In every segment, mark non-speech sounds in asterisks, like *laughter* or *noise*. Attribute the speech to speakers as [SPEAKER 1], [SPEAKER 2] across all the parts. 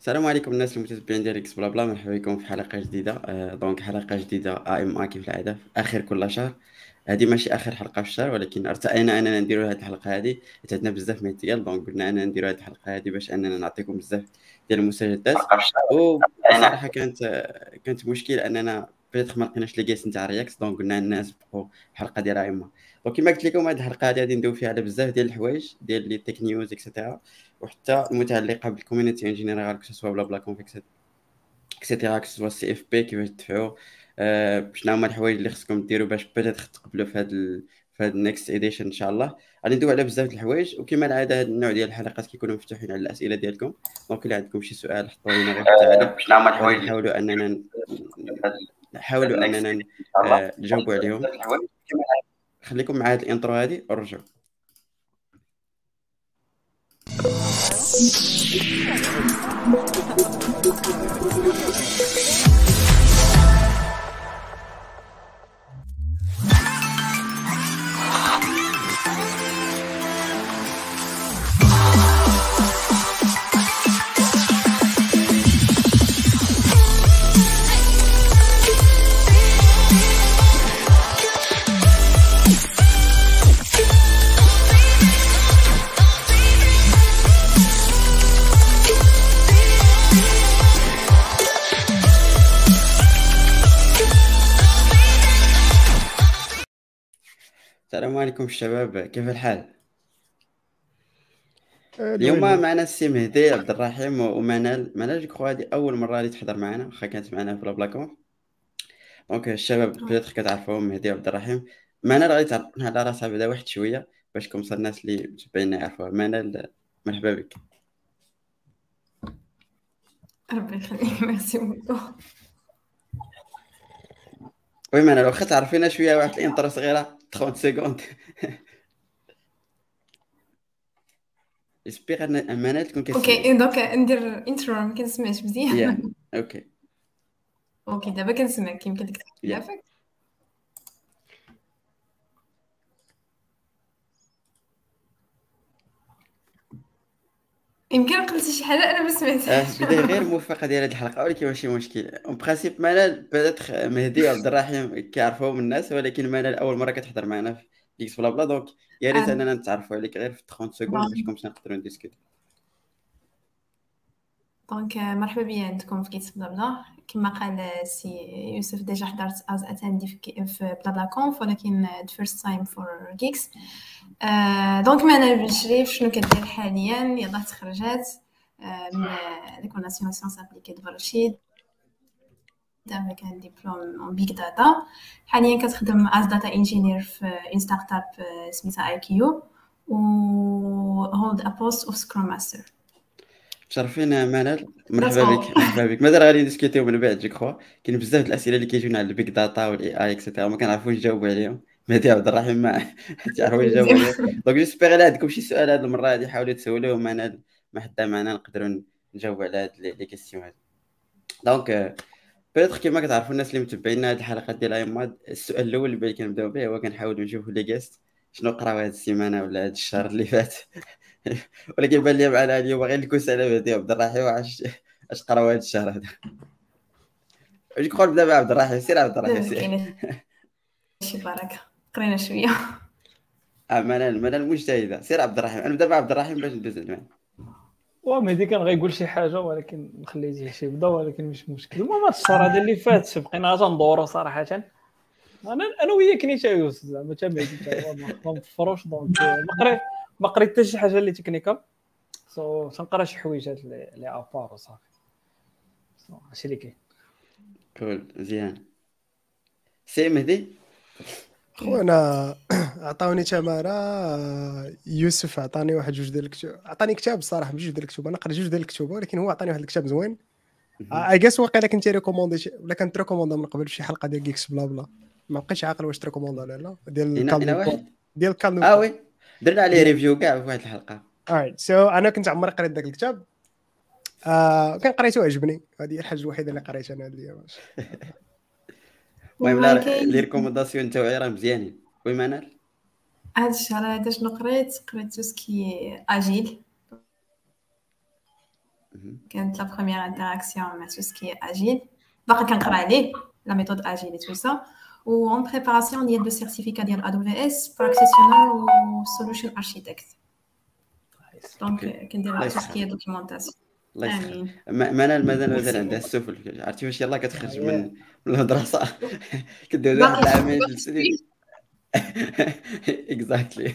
[SPEAKER 1] السلام عليكم الناس المتتبعين ديال إكس بلا بلا مرحبا بكم في حلقة جديدة. آه، دونك حلقة جديدة ا ام ا كيف العادة في آخر كل شهر. هذه ماشي آخر حلقة في الشهر ولكن ارتئينا اننا نديروا هذه الحلقة هذه حيت عندنا بزاف من الديال دونك قلنا اننا نديروا هذه الحلقة هذه باش أننا نعطيكم بزاف ديال المستجدات وصراحة كانت كانت مشكل أننا بيتخ ما لقيناش لي كيس نتاع رياكس دونك قلنا الناس بقوا الحلقة ديال ا وكما قلت لكم هذه الحلقة هذه غادي ندوي فيها على بزاف ديال الحوايج ديال لي تيك نيوز اكسيتيرا وحتى المتعلقة بال community en général que BlaBlaConf et cetera que ce soit CFP كيفاش تدفعوا آه، شنو هما الحوايج اللي خصكم ديروا باش peut-être تقبلوا في هذا في هذا ال next edition إن شاء الله. غادي ندوي على بزاف د الحوايج وكما العادة هذا النوع ديال الحلقات كيكونوا مفتوحين على الأسئلة ديالكم. donc إلا عندكم شي سؤال حطوا لنا غير في التعليق. شنو هما الحوايج نحاولوا أننا نحاولوا أننا نجاوبوا عليهم خليكم مع هذه الانترو هذه ورجعوا السلام عليكم الشباب كيف الحال؟ اليوم معنا السي مهدي عبد الرحيم ومنال منال je هذه أول مرة اللي تحضر معنا واخا كانت معنا في BlaBlaConf donc الشباب peut-être كتعرفوهم مهدي وعبد الرحيم. منال غادي تعرفنا على راسها بعدا واحد شوية باش comme ça الناس اللي متبعينا يعرفوها. منال مرحبا بك.
[SPEAKER 2] ربي يخليك merci beaucoup.
[SPEAKER 1] oui منال واخا تعرفينا شوية واحد l'intro صغيرة. 30 secondes j'espère que منال تكون كتسمع
[SPEAKER 2] okay donc ندير intro ما كنسمعش مزيان
[SPEAKER 1] okay
[SPEAKER 2] okay دابا كنسمعك يمكن لك تحط يمكن قلتي شي حاجة أنا ما
[SPEAKER 1] آه
[SPEAKER 2] سمعتهاش
[SPEAKER 1] غير موفقة ديال هذه الحلقة ولكن ماشي مشكل. en principe منال بدأت مهدي وعبد الرحيم كيعرفوهم الناس ولكن منال أول مرة كتحضر معنا في GeeksBlabla donc يا ريت
[SPEAKER 2] آه.
[SPEAKER 1] أننا نتعرفوا عليك غير في 30 secondes باش comme ça نقدروا نديسكوت.
[SPEAKER 2] donc مرحبا بيا عندكم في GeeksBlabla كما قال السي يوسف déjà حضرت as attendee في BlaBlaConf ولكن time for geeks آه، donc معنا بن شريف شنو كدير حاليا يلاه تخرجات من l'école nationale sciences appliquées de رشيد avec un diplôme en big data. حاليا كتخدم as data engineer في une start up سميتها اي كيو و hold a post of scrum master.
[SPEAKER 1] مشرفين منال مرحبا. بك مرحبا بك. مازال غادي نديسكوتيو من بعد je crois. كاين بزاف د الأسئلة اللي كيجيونا على ال big data و ال AI et cetera ما كنعرفوش نجاوبوا عليهم. مهدي عبد الرحيم ما *laughs* تعرفوا يجاوبوا عليهم. donc j'espère الا عندكم شي سؤال هذه المرة هذه حاولوا تسولوه منال ما حدا معنا نقدروا نجاوبوا على هاد les questions هادي donc peut-être كيما كتعرفوا الناس اللي متبعين هاد الحلقات ديال ايماد السؤال الأول اللي كنبداو به هو كنحاولوا نشوفوا les guests شنو قراو هاد السيمانة ولا هاد الشهر اللي فات؟ *laughs* ولكن بان لي معنا اليوم غير الكوس على مهدي عبد الرحيم واش اش قراو هاد الشهر هذا. واش كنقول نبدأ مع عبد الرحيم؟ سير عبد الرحيم سير.
[SPEAKER 2] كاينة شي بركه قرينا شوية.
[SPEAKER 1] آه منال منال مجتهدة. سير عبد الرحيم. أنا نبدأ مع عبد الرحيم باش ندوز معاه
[SPEAKER 3] ومهدي كان غيقول شي حاجة ولكن خليتيه شي بدا ولكن مش مشكل. المهم هاد الشهر هذا اللي فات بقينا تندورو صراحة. أنا أنا وياك نيتا يوسف زعما تا مهدي تا هو ما- مفروش donc ما قريت ما قريت حتى شي حاجة اللي technical. So تنقرا شي حويجات اللي à part وصافي so هادشي اللي كاين.
[SPEAKER 1] cool مزيان. سي مهدي؟
[SPEAKER 4] خونا *clears throat* عطاوني تمارة. يوسف عطاني واحد جوج ديال الكتب. عطاني كتاب الصراحة مش جوج ديال الكتب. أنا قريت جوج ديال الكتب ولكن هو عطاني واحد الكتاب زوين. I guess واقيلا كنت recommandé ولا كنت recommandé من قبل في شي حلقة ديال Geeks Blabla. ما بقيتش عاقل واش ت recommanda ولا لا. ديال ديال كال
[SPEAKER 1] آه oui. درنا عليه review كاع في واحد الحلقة.
[SPEAKER 4] Alright so أنا كنت عمري قريت ذاك الكتاب. آه كان قريته عجبني هذه هي الحاجة الوحيدة اللي قريتها أنا هاد الأيام
[SPEAKER 1] المهم les recommandations تاوعي راه مزيانين. oui منال
[SPEAKER 2] هاد الشهر هذا شنو قريت؟ قريت tout ce qui est agile كانت la première interaction مع tout ce qui est agile باقي كنقرا عليه la méthode agile tout ça و en préparation ديال le certificat ديال AWS practitioner و solution architect donc كندير tout ce qui est documentation
[SPEAKER 1] الله يسخر منال مازال مازال عندها السفل. عرفتي واش يلاه كتخرج من من المدرسة. *laughs* كدير واحد العامين exactly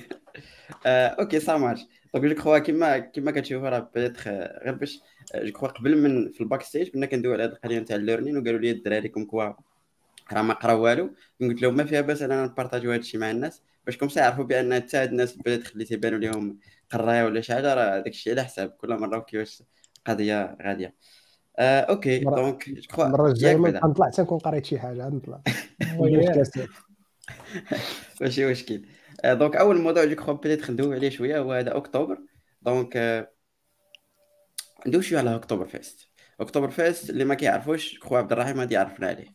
[SPEAKER 1] OK ça marche donc je crois كيما كيما كتشوفوا راه peut-être غير باش je crois قبل من في ال backstage كنا كندويو على هذه القضية نتاع ال learning وقالوا لي الدراري comme quoi راه ما قرا والو قلت لهم ما فيها باس اننا ن partager و هذا الشيء مع الناس باش comme يعرفوا بأن حتى هاد الناس بدات خلي تيبانوا لهم قراية ولا شي حاجة راه داك الشيء على حساب كل مرة كيفاش القضية غاديه آه، OK donc
[SPEAKER 4] المره الجايه نطلع حتى نكون قريت شي حاجة نطلع. *laughs* *laughs*
[SPEAKER 1] ماشي مشكل. donc أول موضوع je crois peut-être ندوي عليه شوية هو هذا أكتوبر. donc ندوي شوية على Hacktoberfest. Hacktoberfest اللي ما كيعرفوش خو عبد الرحيم غادي يعرفنا عليه.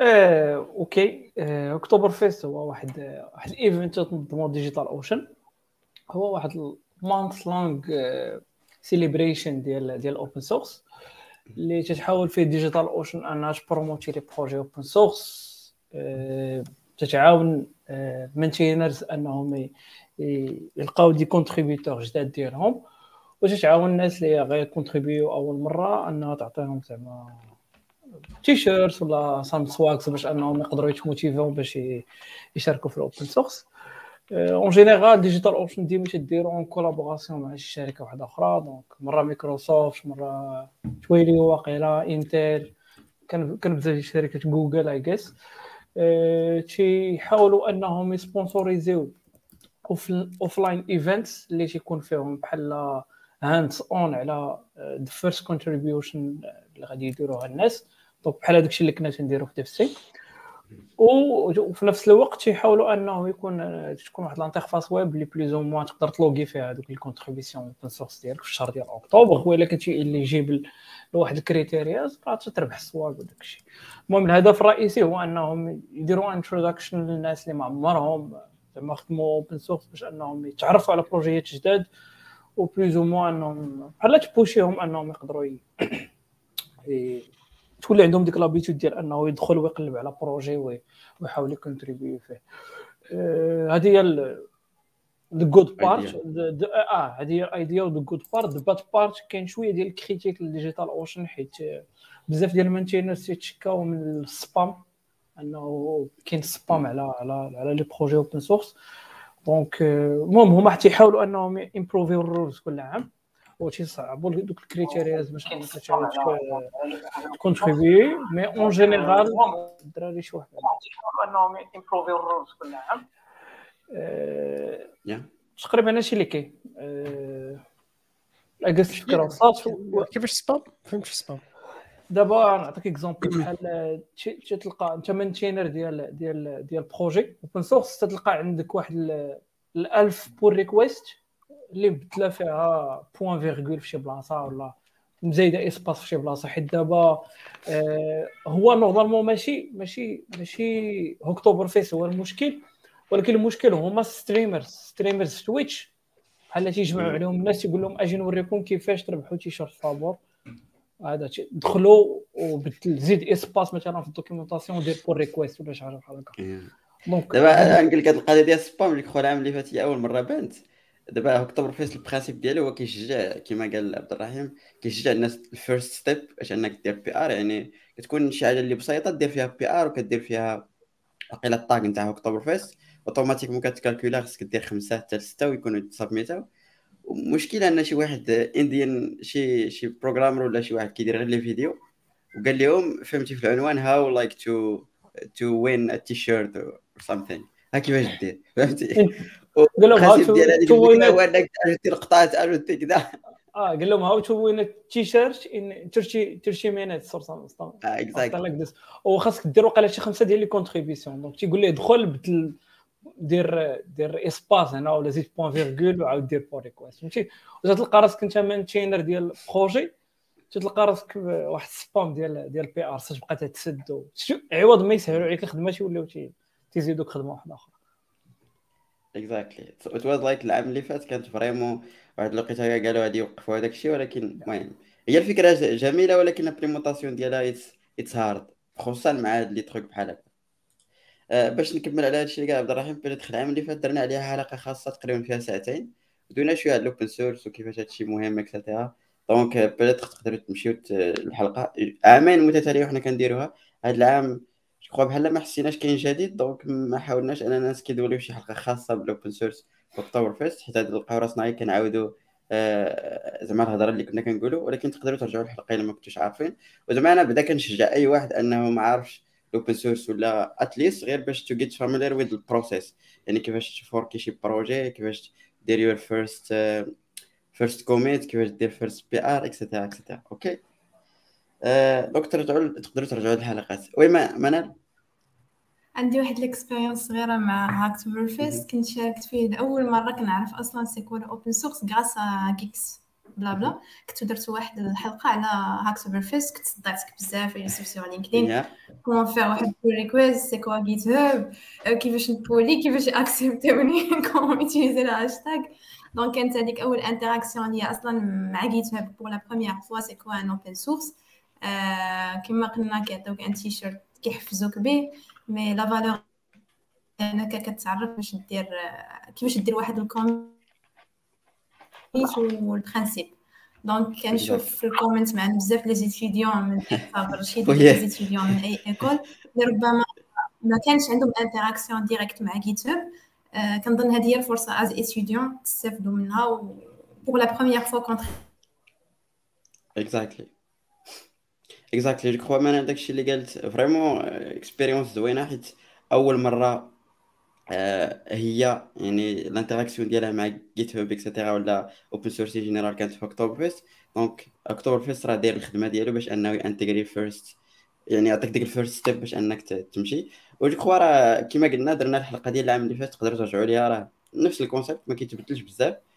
[SPEAKER 3] آه OK. آه، Hacktoberfest هو واحد واحد ال event تنظمو DigitalOcean هو واحد month-long celebration ديال ديال ال open source اللي تتحاول فيه DigitalOcean أنها ت promote ي les projets open source تتعاون maintainers أنهم يلقاو des contributeurs جداد ديالهم. وتتعاون الناس اللي غير contribuer و أول مرة أنها تعطيهم زعما تي شيرت ولا some swags باش انهم يقدروا يت motiver و باش يشاركوا في ال open source en général DigitalOcean ديما تديروا en collaboration مع شركه واحدة أخرى. donc مرة مايكروسوفت مرة Twilio واقيلا Intel كان بزاف شركات Google I guess تيحاولوا أنهم ي sponsoriser و offline events اللي تيكون فيهم بحال hands-on على the first contribution اللي غادي يديروها الناس. donc بحال هذاك الشيء اللي كنا تنديرو في DevC وفي نفس الوقت تيحاولوا أنه يكون تكون واحد l'interface web اللي plus ou moins تقدر ت logger فيها هذوك ال contributions open source ديالك في الشهر ديال أكتوبر. ولا كنتي اللي يجيب لواحد ال criteria تربح ال swag وداك الشيء. المهم الهدف الرئيسي هو أنهم يديروا introduction للناس اللي ما عمرهم زعما خدموا open source باش أنهم يتعرفوا على projet ات جداد. و plus ou moins أنهم بحال ت push يهم أنهم يقدروا *clears throat* تولي عندهم ديك l'habitude ديال انه يدخل ويقلب على projet ويحاول ي contribuer فيه. آه، هذه هي the good part آه هذه هي ال idea و the good part the bad part كاين شوية ديال ال critiques ل DigitalOcean حيت بزاف ديال ال maintainers تيتشكاو من ال spam انه كاين spam على على على les projets open source donc المهم هما حتى يحاولوا انهم improve يو ال rules كل عام. وتيصعبوا دوك ال criterias باش انك ت contribuer mais en général الدراري شي واحد انهم improve يو ال rules كل عام تقريبا هادشي اللي كاين I guess الفكرة وصلت
[SPEAKER 4] كيفاش spam فهمت spam
[SPEAKER 3] دابا نعطيك exemple بحال تلقى انت maintainer ديال ديال ديال projet open source تلقى عندك واحد الالف pull request اللي مبدله فيها point-virgule في شي بلاصة ولا مزايده espace في شي بلاصة حيت دابا آه هو normalement ماشي ماشي ماشي Hacktoberfest هو المشكل ولكن المشكل هما streamers streamers Twitch بحال تيجمعوا عليهم الناس يقول لهم أجي نوريكم كيفاش تربحوا تيشيرت فابور. هذا دخلوا وبدل زيد espace مثلا في ال documentation دير pull request ولا شي حاجة بحال هكا.
[SPEAKER 1] donc دابا نقول لك هذه القضية ديال ال spam اللي خو العام اللي فات هي أول مرة بانت. دابا Hacktoberfest ال principe ديالو هو كيشجع كما قال عبد الرحيم كيشجع الناس ال first step باش انك دير PR يعني كتكون شي حاجة اللي بسيطة دير فيها PR وكدير فيها واقيلا ال tag نتاع Hacktoberfest automatiquement كتكالكولا خصك دير خمسة حتى لسته ويكونوا سابميتاو المشكلة أن شي واحد indien شي شي programmer ولا شي واحد كيدير غير les vidéos وقال لهم فهمتي في العنوان how like to to win a T-shirt or something ها كيفاش دير فهمتي؟ *laughs* قال لهم how to win هو انك دير قطعه ajouter كذا
[SPEAKER 3] آه قال لهم how to win T-shirt in 30 30 minutes or some
[SPEAKER 1] آه exactly
[SPEAKER 3] وخاصك دير وقيلا شي خمسة ديال les contributions donc تيقول ليه دخل بدل دير دير espace هنا ولا زيد point-virgule وعاود دير pull request فهمتي؟ وتلقى راسك أنت maintainer ديال projet تلقى راسك واحد ال spam ديال ديال PR تبقى تسد عوض ما يسهلوا عليك الخدمة تيوليو تيزيدوك خدمة واحدة أخرى.
[SPEAKER 1] exactly it was like العام اللي فات كانت vraiment واحد الوقيته قالوا غادي يوقفوا هذاك الشيء ولكن المهم. هي الفكرة جميلة ولكن ال implémentation ديالها it's hard خصوصا مع هاد les trucs بحال هكا. أه باش نكمل على هادشي قال عبد الرحيم peut-être العام اللي فات درنا عليها حلقة خاصة تقريبا فيها ساعتين. دوينا شوية على ال open source وكيفاش هادشي مهم et cetera donc peut-être تقدروا تمشيو الحلقة. عامين متتالية وحنا كنديروها. هاد العام so بحال ما حسيناش كاين جديد donc ما حاولناش أننا نسكيدوليو شي حلقة خاصة بال open source Hacktoberfest حيت نلقاو راسنا غير كنعاودوا آه زعما الهضرة اللي كنا كنقولوا ولكن تقدروا ترجعوا الحلقة إلا ما كنتوش عارفين. وزعما أنا بدا كنشجع أي واحد أنه ما عارفش ال open source ولا at least غير باش to get familiar with ال process يعني كيفاش تفوركي شي projet كيفاش دير your first first commit كيفاش دير first PR et cetera et cetera okay donc ترجعوا تقدروا ترجعوا الحلقات oui منال
[SPEAKER 2] عندي واحد ال experience صغيرة مع Hacktoberfest كنت شاركت فيه لأول مرة. كنعرف أصلا c'est quoi open source grâce Geeksblabla. كنت درت واحد الحلقة على Hacktoberfest كنت صدعتك بزاف. يوسف sur LinkedIn comment faire واحد request c'est quoi GitHub كيفاش نبولي؟ كيفاش اكسبتوني comment utiliser ال hashtag donc كانت هذيك أول interaction ليا أصلا مع GitHub pour la première fois c'est quoi un open source كيما قلنا كيعطيوك un T-shirt كيحفزوك به mais la valeur انك كتعرف باش دير كيفاش دير واحد ال commit وال principe donc كنشوف في ال comment معنا بزاف les étudiants من رشيد les *laughs* étudiants من أي école اللي ربما ما كانش عندهم interaction directe مع GitHub كنظن هذه هي الفرصة aux étudiants تستافدوا منها و pour la première fois contre
[SPEAKER 1] exactly exactly je crois أنا داكشي اللي قالت vraiment expérience زوينة حيت أول مرة آه هي يعني ال interaction ديالها مع GitHub et cetera ولا open source général كانت في Hacktoberfest donc Hacktoberfest راه داير الخدمة ديالو باش أنه ينتغري first يعني يعطيك ديك ال first step باش أنك تمشي. و je crois راه كيما قلنا درنا الحلقة ديال العام اللي فات تقدروا ترجعوا ليها راه نفس ال concept ما كيتبدلش بزاف. آه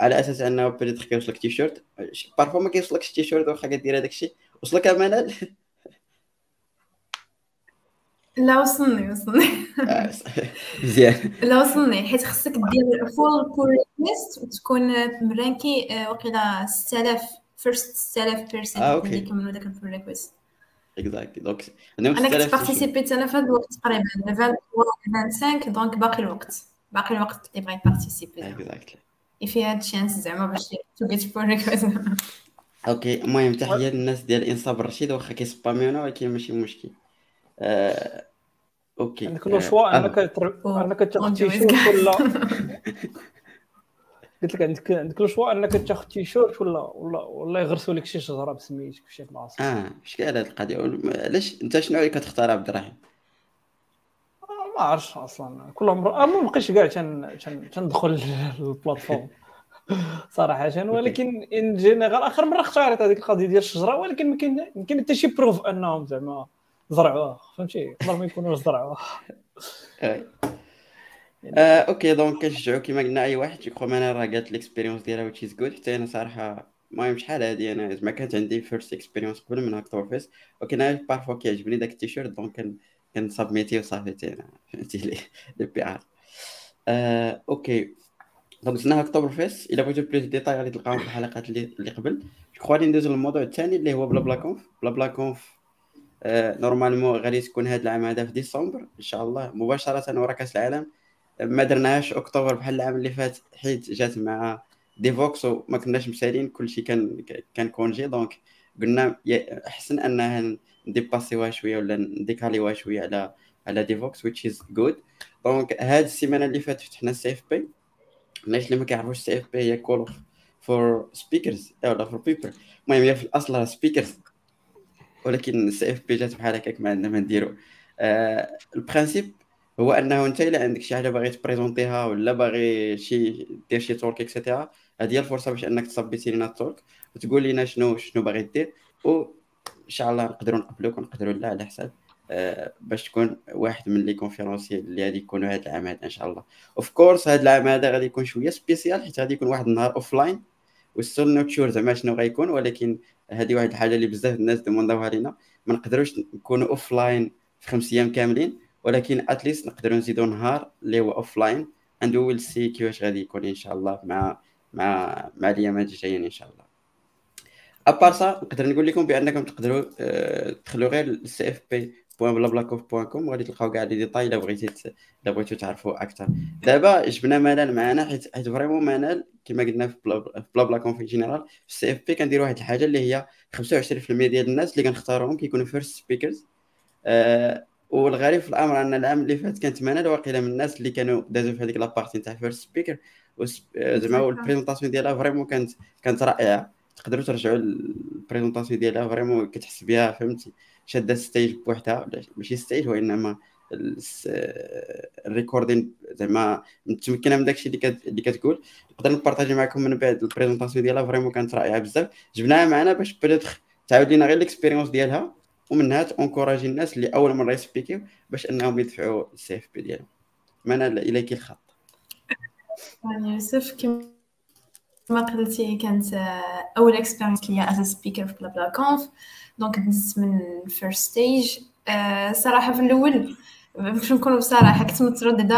[SPEAKER 1] على أساس أنه peut-être كيوصلك T-shirt. parfois ما كيوصلكش تيشيرت واخا كدير هذاك الشيء. وصلك منال؟
[SPEAKER 2] لا وصلني وصلني.
[SPEAKER 1] مزيان
[SPEAKER 2] لا وصلني. حيت خصك دير four pull request وتكون مرانكي وقيلا 6000 first 6000 personnes اللي كملوا داك ال pull
[SPEAKER 1] request exactly
[SPEAKER 2] donc أنا كنت بارتيسيبيت أنا في هذا الوقت تقريبا 23 25 donc باقي الوقت. باقي الوقت اللي بغيت participer
[SPEAKER 1] exactly
[SPEAKER 2] في هاد ال chance زعما باش to get request
[SPEAKER 1] okay المهم تحيه للناس ديال ENSA الرشيد واخا كيسباميونا ولكن ماشي مشكل آه... okay
[SPEAKER 3] عندك le choix انك انك تاخذ تيشيرت ولا قلت لك عندك عندك le choix انك تاخذ تيشيرت ولا ولا ولا يغرسوا لك شي شجرة بسميتك في شي بلاصه
[SPEAKER 1] آه اش كاين هاد القضية؟ علاش أنت شنو اللي كتختار عبد الرحيم؟
[SPEAKER 3] ما عرفتش أصلا. كل مره ما بقيتش كاع تندخل ال plateforme. صراحة ولكن en général آخر مرة اختارت هذيك القضية ديال الشجرة ولكن ما كاين ما كاين حتى شي preuve أنهم زعما زرعوها. فهمتي؟ يقدر ما يكونوش زرعوها.
[SPEAKER 1] آه، okay donc كنشجعو كيما قلنا أي واحد so أنا راه قالت ال expérience ديالها وتش از جود حتى أنا صراحة المهم شحال هادي أنا زعما كانت عندي first expérience قبل من Hacktoberfest ولكن أنا parfois كيعجبني داك ال T-shirt donc كنسابميتي وصافي أنا فهمتي les les PR آه، okay. donc زدنا Hacktoberfest. الا بغيتو plus détails غادي تلقاهم في الحلقات اللي اللي قبل. so غادي ندوزو للموضوع الثاني اللي هو BlablaConf. BlablaConf آه normalement غادي تكون هذا العام هذا في ديسمبر. إن شاء الله. مباشرة ورا كأس العالم. ما درناهاش أكتوبر بحال العام اللي فات حيت جات مع Devoxx وما كناش مسالين. كلشي كان كان congé. donc قلنا أحسن أنها نديباسيوها شوية ولا نديكاليوها شوية على على Devoxx which is good. donc هاد السيمانة اللي فاتت فتحنا ال CFP الناس اللي ما كيعرفوش ال CFP هي call for speakers ولا for people المهم هي في الأصل راه speakers ولكن ال CFP جات بحال هكاك ما عندنا ما نديرو. آه ال principe هو أنه أنت إلا عندك شي حاجة باغي تبريزونتيها ولا باغي شي دير شي talk et cetera هذه هي الفرصة باش أنك ت submit ي لينا ال talk وتقول لنا شنو شنو باغي دير إن شاء الله نقدروا نقبلوك ونقدروا لا على حساب آه باش تكون واحد من les conférenciers اللي غادي يكونوا هذا العام هذا إن شاء الله. of course هذا العام هذا غادي يكون شوية spécial حيت غادي يكون واحد النهار offline و still not sure زعما شنو غيكون ولكن هذه واحد الحاجة اللي بزاف الناس demand اوها لينا ما نقدروش نكونوا offline في خمس أيام كاملين ولكن at least نقدروا نزيدوا نهار اللي هو offline and we'll see كيفاش غادي يكون إن شاء الله مع مع مع الايامات الجايين إن شاء الله. à part ça نقدر نقول لكم بأنكم تقدروا آه، تدخلوا غير ال CFP point BlablaConf point com وغادي تلقاو كاع les détails إلا بغيتي إلا بغيتو تعرفوا أكثر دابا جبنا منال معنا حيت حيت vraiment منال كما قلنا في BlablaConf général في ال CFP كنديروا واحد الحاجة اللي هي 25% ديال الناس اللي كنختاروهم كيكونوا first speakers أه والغريب في الأمر أن العام اللي فات كانت منال واقيلا من الناس اللي كانوا دازوا في هذيك la partie تاع first speaker زعما ال présentation ديالها vraiment كانت كانت رائعة. تقدروا ترجعوا ال présentation ديالها vraiment كتحس بها فهمتي؟ شادة stage بوحدها ماشي stage وإنما ال recording زعما متمكنة من داكشي اللي اللي كتقول. نقدر ن partager معكم من بعد ال présentation ديالها vraiment كانت رائعة بزاف. جبناها معنا باش peut-être تعاود لينا غير ال expérience ديالها ومنها ت encourager الناس اللي أول مرة ي speak يو باش أنهم يدفعوا ال CFP ديالهم. منال ليك الخط.
[SPEAKER 2] يوسف كما قلتي كانت أول experience ليا as speaker في BlablaConf donc دزت من first stage صراحة في الأول باش نكونوا بصراحة كنت مترددة.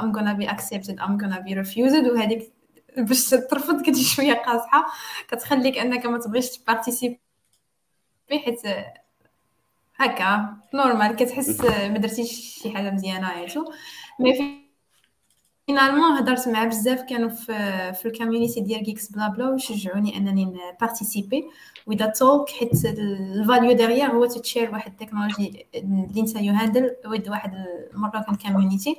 [SPEAKER 2] I'm gonna be accepted I'm gonna be refused وهذيك باش ترفض *laughs* كتجي شوية قاصحة. كتخليك أنك ما تبغيش ت participer حيت هكا normal كتحس *laughs* ما درتيش شي حاجة مزيانة عيتو mais finalement هضرت مع بزاف كانوا في في ال community ديال Geeksblabla وشجعوني انني participer و the talk حيت ال value derrière هو ت share واحد ال technology اللي انت ي handle with واحد المره كان community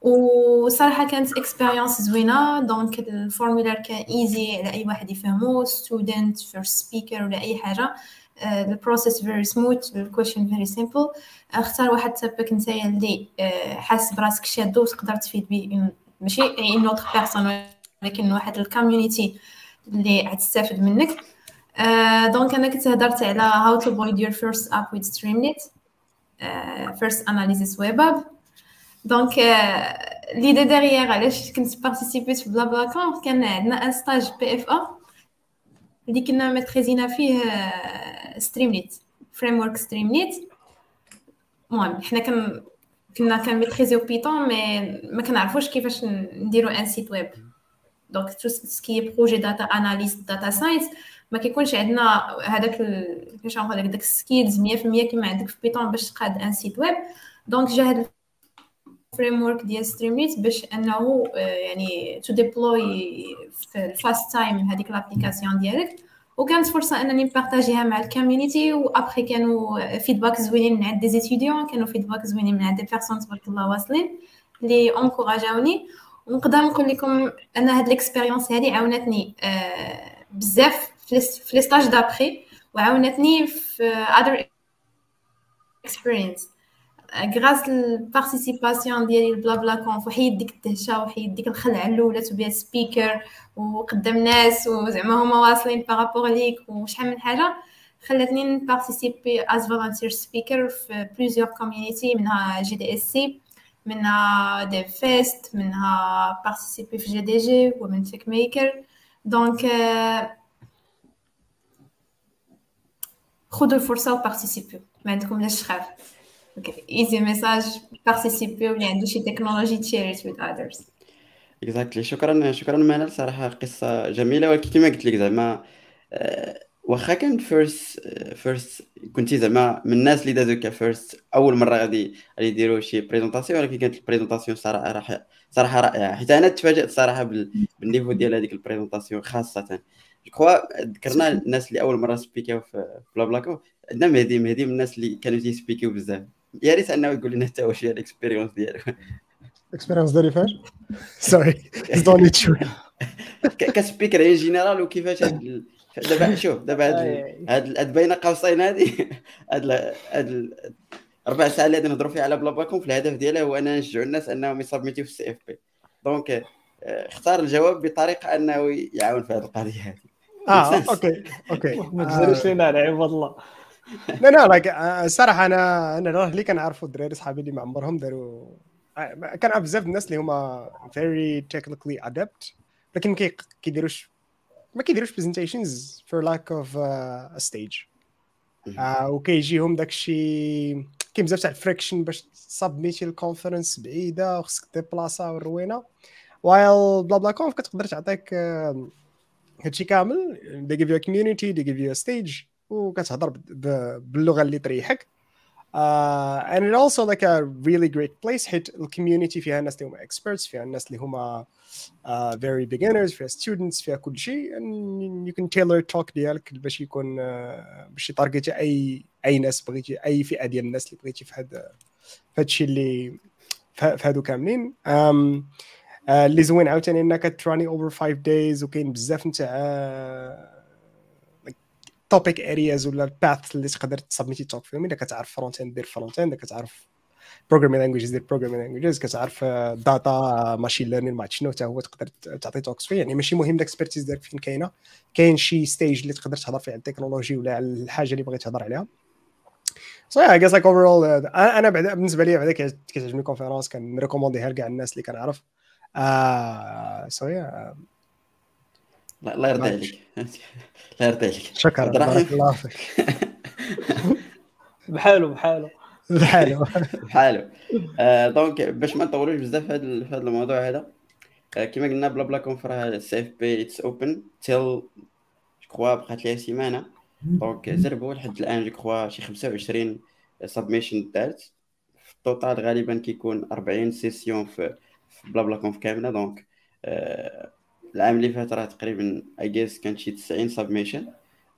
[SPEAKER 2] وصراحه كانت expérience زوينه donc ال formulaire كان easy على اي واحد يفهمو student first speaker ولا اي حاجة ال process very smooth ال question very simple اختار واحد ال topic نتايا اللي حاس براسك شادو وتقدر تفيد به ماشي à une autre personne ولكن واحد ال community اللي غتستافد منك. donc أنا كنت هضرت على how to build your first app with Streamlit first analysis web app donc l'idée derrière علاش كنت particip يت في Blabla كان عندنا un stage PFA اللي كنا maîtris ينا فيه Streamlit framework Streamlit المهم حنا كن كنا كن maîtriser يو Python mais ما كنعرفوش كيفاش نديرو un site web. donc tout ce qui projet data analyst data science ما كيكونش عندنا هذاك كيفاش نقول لك داك ال skills 100% كما عندك في Python باش تقاد un site web. donc جا هاد ال framework ديال Streamlit باش أنه يعني to deploy في ال fast time هذيك l'application ديالك. وكانت فرصة أنني ن partager ها مع ال community وابخي كانوا feedback زوينين من عند des étudiants كانوا feedback زوينين من عند des personnes تبارك الله واصلين اللي encourag اوني ونقدر نقول لكم أن هاد ال expérience هذه عاونتني بزاف في les stages d'après وعاونتني في other experience grâce ال participation ديالي ال BlablaConf وحيد ديك الدهشة وحيد ديك الخلعه الأولى to be a speaker وقدام ناس وزعما هما واصلين par rapport ليك وشحال من حاجة. خلاتني ن participer as volunteer speaker في plusieurs community منها GDSC منها DevFest منها participer في GDG Women Techmakers donc خذوا الفرصة و participer يو ما عندكم لاش تخاف okay easy message participer يو اللي عنده شي technology share it with others
[SPEAKER 1] exactly شكرا شكرا منال صراحة قصة جميلة. ولكن كما قلت لك زعما واخا كان first first كنتي زعما من الناس اللي دازو ك first أول مرة غادي غادي يديروا شي présentation ولكن كانت ال présentation صراحة راح صراحة رائعة. حيت أنا تفاجأت صراحة بال niveau ديال هذيك ال présentation خاصة. جو ذكرنا الناس اللي أول مرة speak يو في BlablaConf عندنا مهدي مهدي من الناس اللي كانوا تي speak يو بزاف. يا ريت أنه يقول لنا حتى واش هي ال expérience ديالو
[SPEAKER 4] expérience ديالي فاش؟ sorry دوني تشو
[SPEAKER 1] ك speaker en général وكيفاش دابا شوف دابا هاد هاد بين قوسين هادي هاد هاد أربع ساعات اللي غادي نهضروا فيها على BlablaConf في الهدف ديالها هو أننا نشجعوا الناس أنهم ي submit يو في ال CFP. donc اختار الجواب بطريقة أنه يعاون في هذه القضية هذه
[SPEAKER 4] آه *laughs* okay okay.
[SPEAKER 3] ما تزرش لينا على عباد الله. *laughs*
[SPEAKER 4] لا لا like الصراحه أنا أنا اللي كنعرفوا الدراري صحابي اللي ما عمرهم داروا كنعرف بزاف الناس اللي هما very technically adept لكن ما كيديروش ما كيديروش presentations uh, a stage. uh, وكيجيهم داك الشيء كاين بزاف تاع ال friction باش سابميتي ال conférence بعيدة وخصك ديبلاصا والروينه while BlaBlaConf كتقدر تعطيك آه، هادشي كامل they give you community they give you stage وكتهضر باللغة اللي تريحك. Uh, and it also like a really great place. حيت ال community فيها الناس اللي هما experts. فيها الناس اللي هما uh, very beginners. فيها students. فيها كل شيء. And you can tailor talk ديالك باش يكون uh, باش يتارجيتي أي أي ناس بغيتي. أي فئة ديال الناس اللي بغيتي في هذا في هادشي اللي في هادو كاملين. um, uh, اللي زوين عاوتاني إنك تراني over 5 days وكاين بزاف نتاع topic areas ولا ال paths اللي تقدر تسبميتي talk فيهم إذا كتعرف front-end دير front-end كتعرف programming languages دير programming languages كتعرف data machine learning ما شنو حتى هو تقدر تعطي talks فيه يعني ماشي مهم ال expertise ديالك فين كاينة. كاين شي stage اللي تقدر تهضر فيه على التكنولوجي ولا على الحاجة اللي بغيت تهضر عليها. so I guess like overall أنا بعدا بالنسبة لي بعدا كتعجبني ال conférence كنريكومونديها لكاع الناس اللي كنعرف so yeah
[SPEAKER 1] الله يرضي عليك. *laughs* الله يرضي عليك.
[SPEAKER 4] شكرا بارك الله فيك.
[SPEAKER 3] بحالو بحالو
[SPEAKER 4] بحالو
[SPEAKER 1] بحالو donc باش ما نطولوش بزاف في هذا الموضوع هذا كما قلنا BlaBlaConf ال CFP it's open till كخوا بقات ليها سيمانة. donc زربوا لحد الآن je crois شي 25 submissions دارت في ال total غالبا كيكون 40 sessions في BlaBlaConf كاملة. donc العام اللي فات راه تقريبا I guess كان شي 90 submissions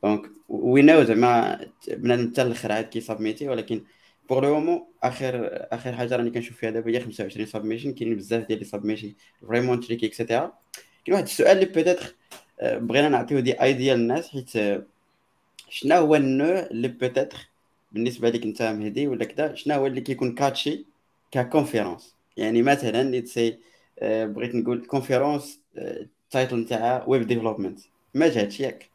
[SPEAKER 1] donc we know زعما بنادم حتى الآخر عاد كي سبميتي ولكن pour le moment آخر آخر حاجة راني كنشوف فيها دابا هي 25 submissions كاينين بزاف ديال les submissions vraiment tricky et cetera كاين واحد السؤال اللي peut-être بغينا نعطيو دي اي ديال الناس حيت شنو هو النوع اللي peut-être بالنسبة لك انت مهدي ولا كذا شنو هو اللي كيكون catchy ك conférence يعني مثلا let's say بغيت نقول conférence ال title نتاعها web development. ما جاتش ياك.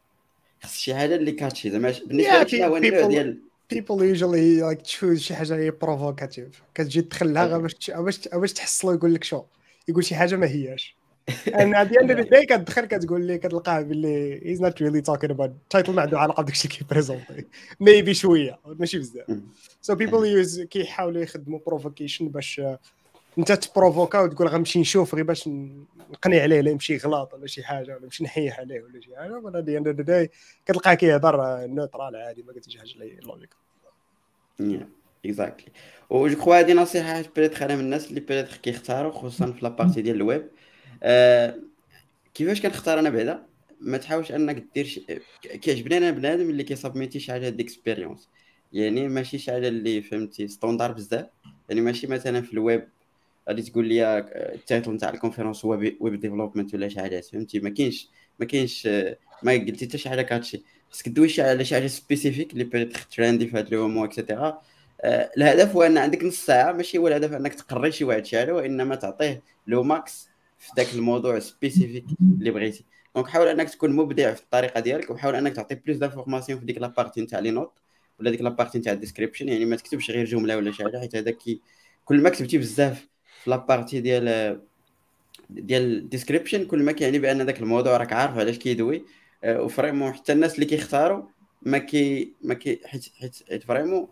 [SPEAKER 1] خص شي حاجة اللي catchy زعما بالنسبة لك هو النوع ديال
[SPEAKER 4] people usually like choose شي حاجة هي provocative كتجي تدخلها غير باش باش باش تحصلو يقول لك شو؟ يقول شي حاجة ما هياش. *laughs* أنا the day كتدخل كتقول لي كتلقاه باللي he's not really talking about title ما عنده علاقة بداكشي اللي كيبريزونتي ميبي شوية ماشي بزاف. so people use كيحاولوا يخدموا بروفوكيشن باش انت تبروفوكا وتقول غنمشي نشوف غير باش نقني عليه لا يمشي غلط ولا شي حاجة ولا نمشي نحيه عليه ولا شي حاجة. ولا دي اند داي كتلقاه كيهضر نوترال عادي ما قلتش حاجة لوجيك
[SPEAKER 1] exactly و je crois هادي نصيحه peut-être أنا من الناس اللي peut-être كيختاروا خصوصا في la partie ديال الويب. آه كيفاش كنختار أنا بعدا؟ ما تحاولش أنك دير. كيعجبني أنا بنادم اللي كيسابميتي شي حاجة d'expérience يعني ماشي شي حاجة اللي فهمتي standard بزاف. يعني ماشي مثلا في الويب غادي تقول لي ال title نتاع ال conférence هو web development ولا شي حاجة فهمتي؟ ما كاينش ما كاينش ما قلتي حتى شي حاجة catchy خاصك دوي على شي حاجة spécifique اللي peut-être trendy في هاد le moment et cetera الهدف هو أن عندك نص ساعة ماشي هو الهدف أنك تقري شي واحد شي حاجة وإنما تعطيه le max في ذاك الموضوع spécifique اللي بغيتي. donc حاول أنك تكون مبدع في الطريقة ديالك وحاول أنك تعطي plus d'informations في ديك la partie نتاع les notes ولا ديك la partie نتاع ال description يعني ما تكتبش غير جملة ولا شي حاجة حيت هذاك كل ما كتبتي بزاف في la partie ديال ديال ال description كل ما كيعني بأن ذاك الموضوع راك عارف علاش كيدوي. و vraiment حتى الناس اللي كيختاروا ما كي ما كي حيت حيت vraiment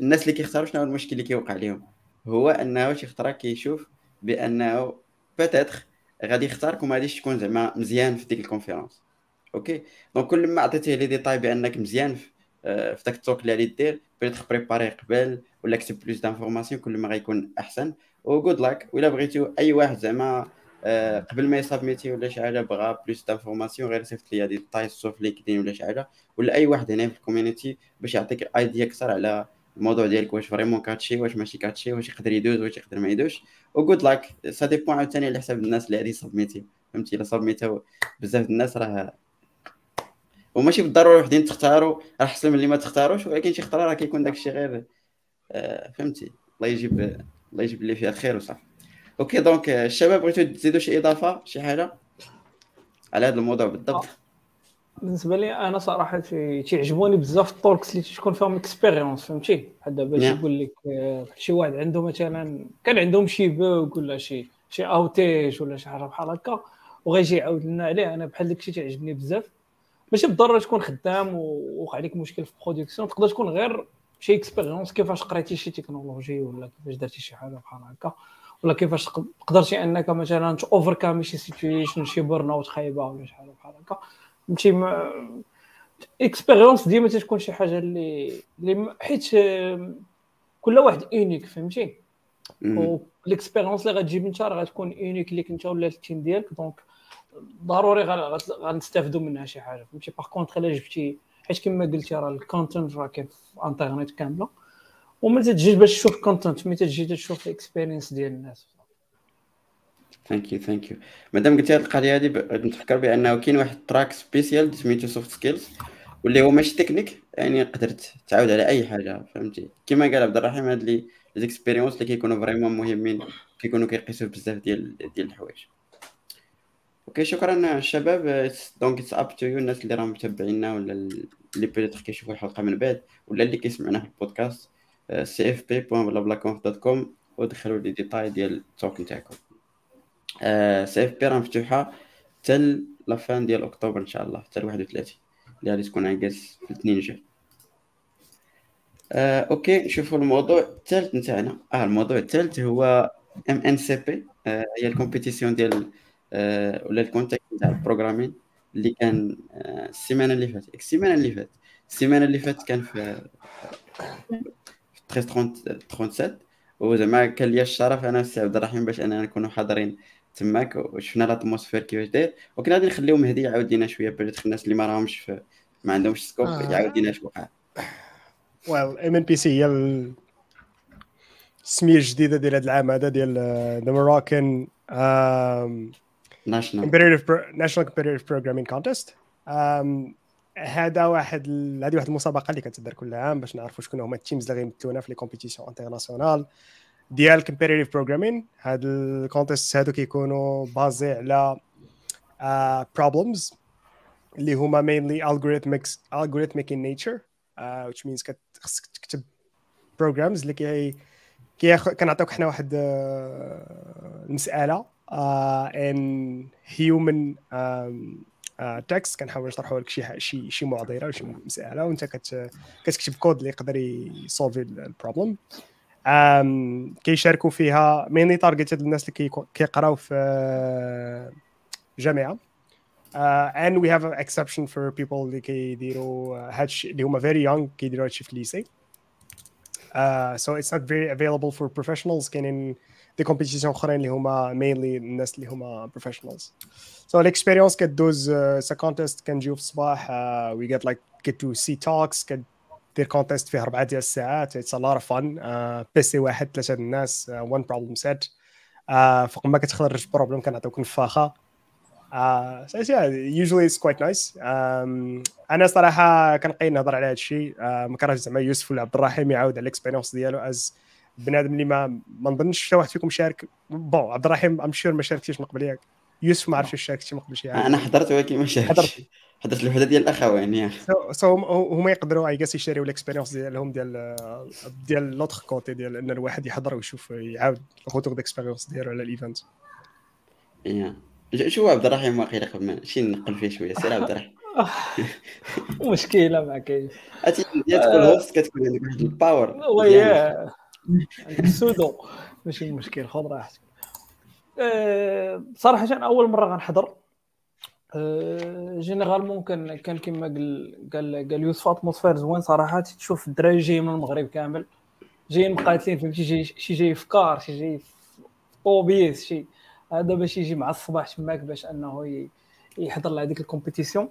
[SPEAKER 1] الناس اللي كيختاروا شنو هو المشكل اللي كيوقع لهم هو أنه شي خطرة كيشوف بأنه peut-être غادي يختارك وما غاديش تكون زعما مزيان في ديك ال conférence OK donc كل ما عطيتيه les détails بأنك مزيان في في داك ال talk اللي غادي دير peut-être بريباري قبل ولا كتب plus d'informations كل ما غيكون أحسن. و good luck ولا بغيتو أي واحد زعما قبل ما يسابميتي ولا شي حاجة بغا plus d'informations غير صيفط les détails في LinkedIn ولا شي حاجة ولا أي واحد هنا في ال community باش يعطيك idea أكثر على الموضوع ديالك واش vraiment catchy واش ماشي catchy واش يقدر يدوز واش يقدر ما يدوزش. و good luck ça dépend عاوتاني على حساب الناس اللي غادي يسابميتي. فهمتي؟ إلا سابميتاو بزاف الناس راه وماشي بالضرورة وحدين تختاروا راه أحسن من اللي ما تختاروش ولكن شي خطره راه كيكون داكشي غير آه فهمتي؟ الله يجيب الله يجيب اللي فيها الخير وصافي OK donc الشباب بغيتو تزيدوا شي إضافة شي حاجة؟ على هذا الموضوع بالضبط.
[SPEAKER 3] بالنسبة لي أنا صراحة تيعجبوني بزاف ال talks اللي تكون فيهم expérience فهمتي؟ بحال دابا يقول لك شي واحد عنده مثلا كان عندهم شي bug ولا شي شي outage ولا شي حاجة بحال هكا وغيجي يعاود لنا عليه. أنا بحال داكشي تيعجبني بزاف. ماشي بالضرورة تكون خدام ووقع لك مشكل في ال production تقدر تكون غير شي expérience كيفاش قريتي شي تكنولوجي ولا كيفاش درتي شي حاجة بحال هكا ولا كيفاش قدرتي أنك مثلا over شي situation شي burnout خايبة ولا شي حاجة بحال هكا. فهمتي؟ expérience ديما تكون شي حاجة اللي اللي حيت كل واحد unique فهمتي؟ وال expérience اللي غتجيب انت راه غتكون unique ليك انت ولا ال team ديالك donc ضروري غنستافدوا منها شي حاجة فهمتي؟ par contre إلا جبتي حيت كما قلتي راه ال content راه كاين في انترنيت كاملة وما تجيش باش تشوف ال content mais تجي تشوف ال experience ديال الناس.
[SPEAKER 1] thank you thank you مادام قلتي هذه القضية هذه نتفكر بأنه كاين واحد track spécial سميتو soft skills واللي هو ماشي تكنيك يعني قدرت تعاود على أي حاجة فهمتي؟ كما قال عبد الرحيم هاد les l'expérience اللي كيكونوا vraiment مهمين كيكونوا كيقيسوا بزاف ديال ديال الحوايج. okay شكرا الشباب donc it's up to you الناس اللي راهم متابعينا ولا اللي peut-être كيشوفوا الحلقة من بعد ولا اللي كيسمعونا في ال podcast cfp point بلا بلا conf dot com ودخلوا les détails ديال ال talk نتاعكم cfp راه مفتوحة حتى la fin ديال أكتوبر إن شاء الله حتى 31 اللي غادي تكون عكاز في الاثنين الجاي آه، okay نشوفوا الموضوع الثالث نتاعنا. آه الموضوع الثالث هو MNCP هي ال compétition ديال آه ولا ال contest نتاع ال programming اللي كان آه السيمانة اللي فاتت. السيمانة اللي فاتت. السيمانة اللي فاتت كان في 1337 وزعما كان لي الشرف أنا والسي عبد الرحيم باش اننا نكونوا حاضرين تماك وشفنا l'atmosphère كيفاش داير. وكنا غادي نخليو مهدي يعاود لينا شوية peut-être الناس اللي ما راهمش في ما عندهمش scoop آه. يعاود لينا وقع
[SPEAKER 4] well MNPC هي السمية الجديدة ديال هذا العام هذا ديال the Moroccan
[SPEAKER 1] national
[SPEAKER 4] competitive national competitive programming contest هذا واحد هذه واحد المسابقة اللي كتدار كل عام باش نعرفوا شكون هما ال teams اللي غيمثلونا في les compétitions internationales ديال competitive programming هاد ال contest هادو كيكونوا basées على problems uh, اللي هما mainly algorithmic algorithmic in nature uh, which means خصك تكتب programs اللي كي كنعطيوك حنا واحد uh, المسألة. human um, text كنحاول نشرحوا لك شي شي شي معضلة شي مسألة وأنت كت كتكتب كود اللي يقدر يسولفي ال problème كيشاركوا فيها mainly targeted الناس اللي كيقراو في جامعة. uh, and we have an exception for people اللي كيديروا هادشي اللي هما very young كيديروا هادشي في uh, so it's not very available for professionals كاينين des compétitions أخرين اللي هما mainly الناس اللي هما professionals so ال expérience كدوز ça contest كنجيو في الصباح we get like get to see talks كدير contest فيه أربعة ديال الساعات it's a lot of fun basically واحد ثلاثة الناس one problem set فوق ما كتخرج problem كنعطيوك نفاخة. uh, so yeah, usually it's quite nice. Um, أنا صراحة كنقي نهضر على هذا الشيء uh, ما كرهتش زعما يوسف ولا عبد الرحيم يعاود على ال expérience ديالو as بنادم اللي ما ما نظنش حتى واحد فيكم شارك. bon عبد الرحيم I'm sure ما شاركتيش من قبل ياك. يوسف ما عرفتش واش شاركتي من قبل شي.
[SPEAKER 1] حاجة أنا حضرت ولكن ما شاركتش. حضرت. الوحدة ديال الاخوين يا
[SPEAKER 4] so هما يقدروا اي يشاريو ال expérience ديالهم ديال ديال l'autre côté ديال إن الواحد يحضر ويشوف يعاود الخطوط d'expérience ديالو على ال event
[SPEAKER 1] يا شو عبد الرحيم واقيلا قبل ما شي نقل فيه شوية. سير عبد الرحيم. *laughs*
[SPEAKER 3] مشكلة ما كاين
[SPEAKER 1] تكون host كتكون عندك واحد ال power
[SPEAKER 3] وياه *laughs* sudo. ماشي مشكل خذ راحتك. أه صراحة أول مرة غنحضر. أه généralement كان كان كما قال قال قال يوسف atmosphère زوين صراحة. تشوف الدراري جايين من المغرب كامل. جايين مقاتلين فهمتي؟ جاي شي جاي في car شي جاي في طوبيس شي. هذا باش يجي مع الصباح تماك باش أنه يحضر لهذيك ال compétition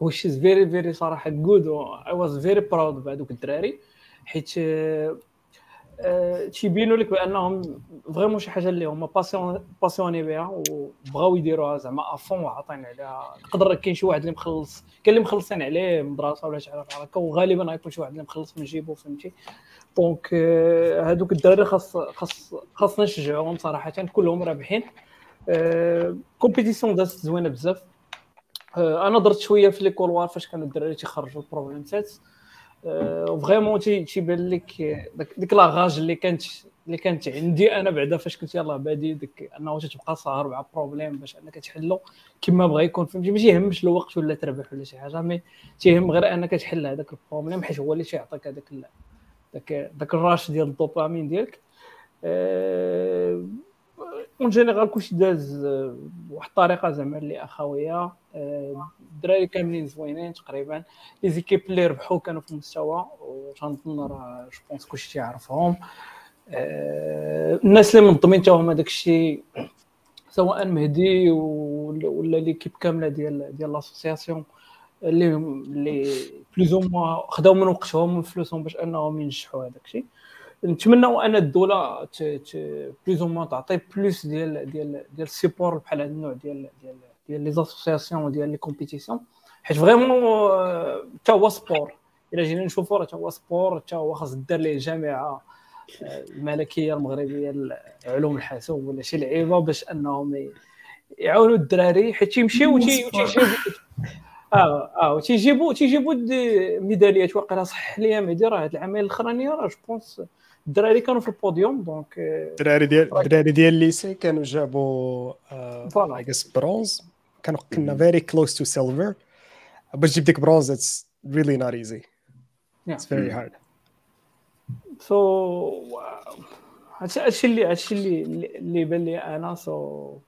[SPEAKER 3] which is very very صراحة good I was very proud بهذوك الدراري. حيت تيبينوا لك بأنهم vraiment شي حاجة اللي هما passionnés بها وبغاو يديروها زعما à fond وعاطين عليها. نقدر كاين شي واحد اللي مخلص كاين اللي مخلصين عليه مدرسة ولا شي حاجة هكا وغالبا غيكون شي واحد اللي مخلص من جيبو فهمتي؟ donc هادوك الدراري خاص خاص خاصنا نشجعوهم صراحة كلهم رابحين. compétition دازت زوينة بزاف. أنا درت شوية في les couloirs فاش كانوا الدراري تيخرجوا ال problem set vraiment تيبان لك ديك la rage اللي كانت اللي كانت عندي أنا بعدا فاش كنت يلاه بادي ديك أنه تتبقى ساهر مع problème باش أنك تحلو كما بغا يكون فهمتي؟ ماشي يهمش الوقت ولا تربح ولا شي حاجة mais تيهم غير أنك تحل هذاك ال problème حيت هو اللي تيعطيك هذاك داك داك ال rush ديال الدوبامين ديالك. en général كلشي داز بواحد الطريقة زعما اللي اخويه الدراري كاملين زوينين تقريبا. les équipes اللي ربحوا كانوا في المستوى وتنظن راه je pense كلشي تيعرفهم الناس اللي منظمين حتى هما داك الشيء سواء مهدي ولا l'équipe كاملة ديال ديال l'association اللي اللي plus أو خداو من وقتهم ومن فلوسهم باش أنهم ينجحوا هذاك الشيء نتمنوا أن الدولة plus أو تعطي plus ديال ديال ديال ال support بحال هذا النوع ديال ديال ديال les associations وديال les compétitions حيت vraiment حتى هو sport. إلا جينا نشوفوا راه حتى هو sport حتى هو خاص دار ليه جامعة الملكية المغربية لعلوم الحاسوب ولا شي لعيبة باش أنهم يعاونوا الدراري حيت تيمشيو آه آه وتيجيبوا تيجيبوا ميداليات. واقيلا صح ليا مهدي راه هاد العامين الاخرانيه راه je pense الدراري كانوا في ال podium donc
[SPEAKER 4] الدراري ديال الدراري ديال ال lycée كانوا جابوا I guess bronze. كانوا كنا very close to silver باش تجيب ديك bronze it's really not easy it's very hard
[SPEAKER 3] so هادشي اللي هادشي اللي اللي بان لي أنا؟ so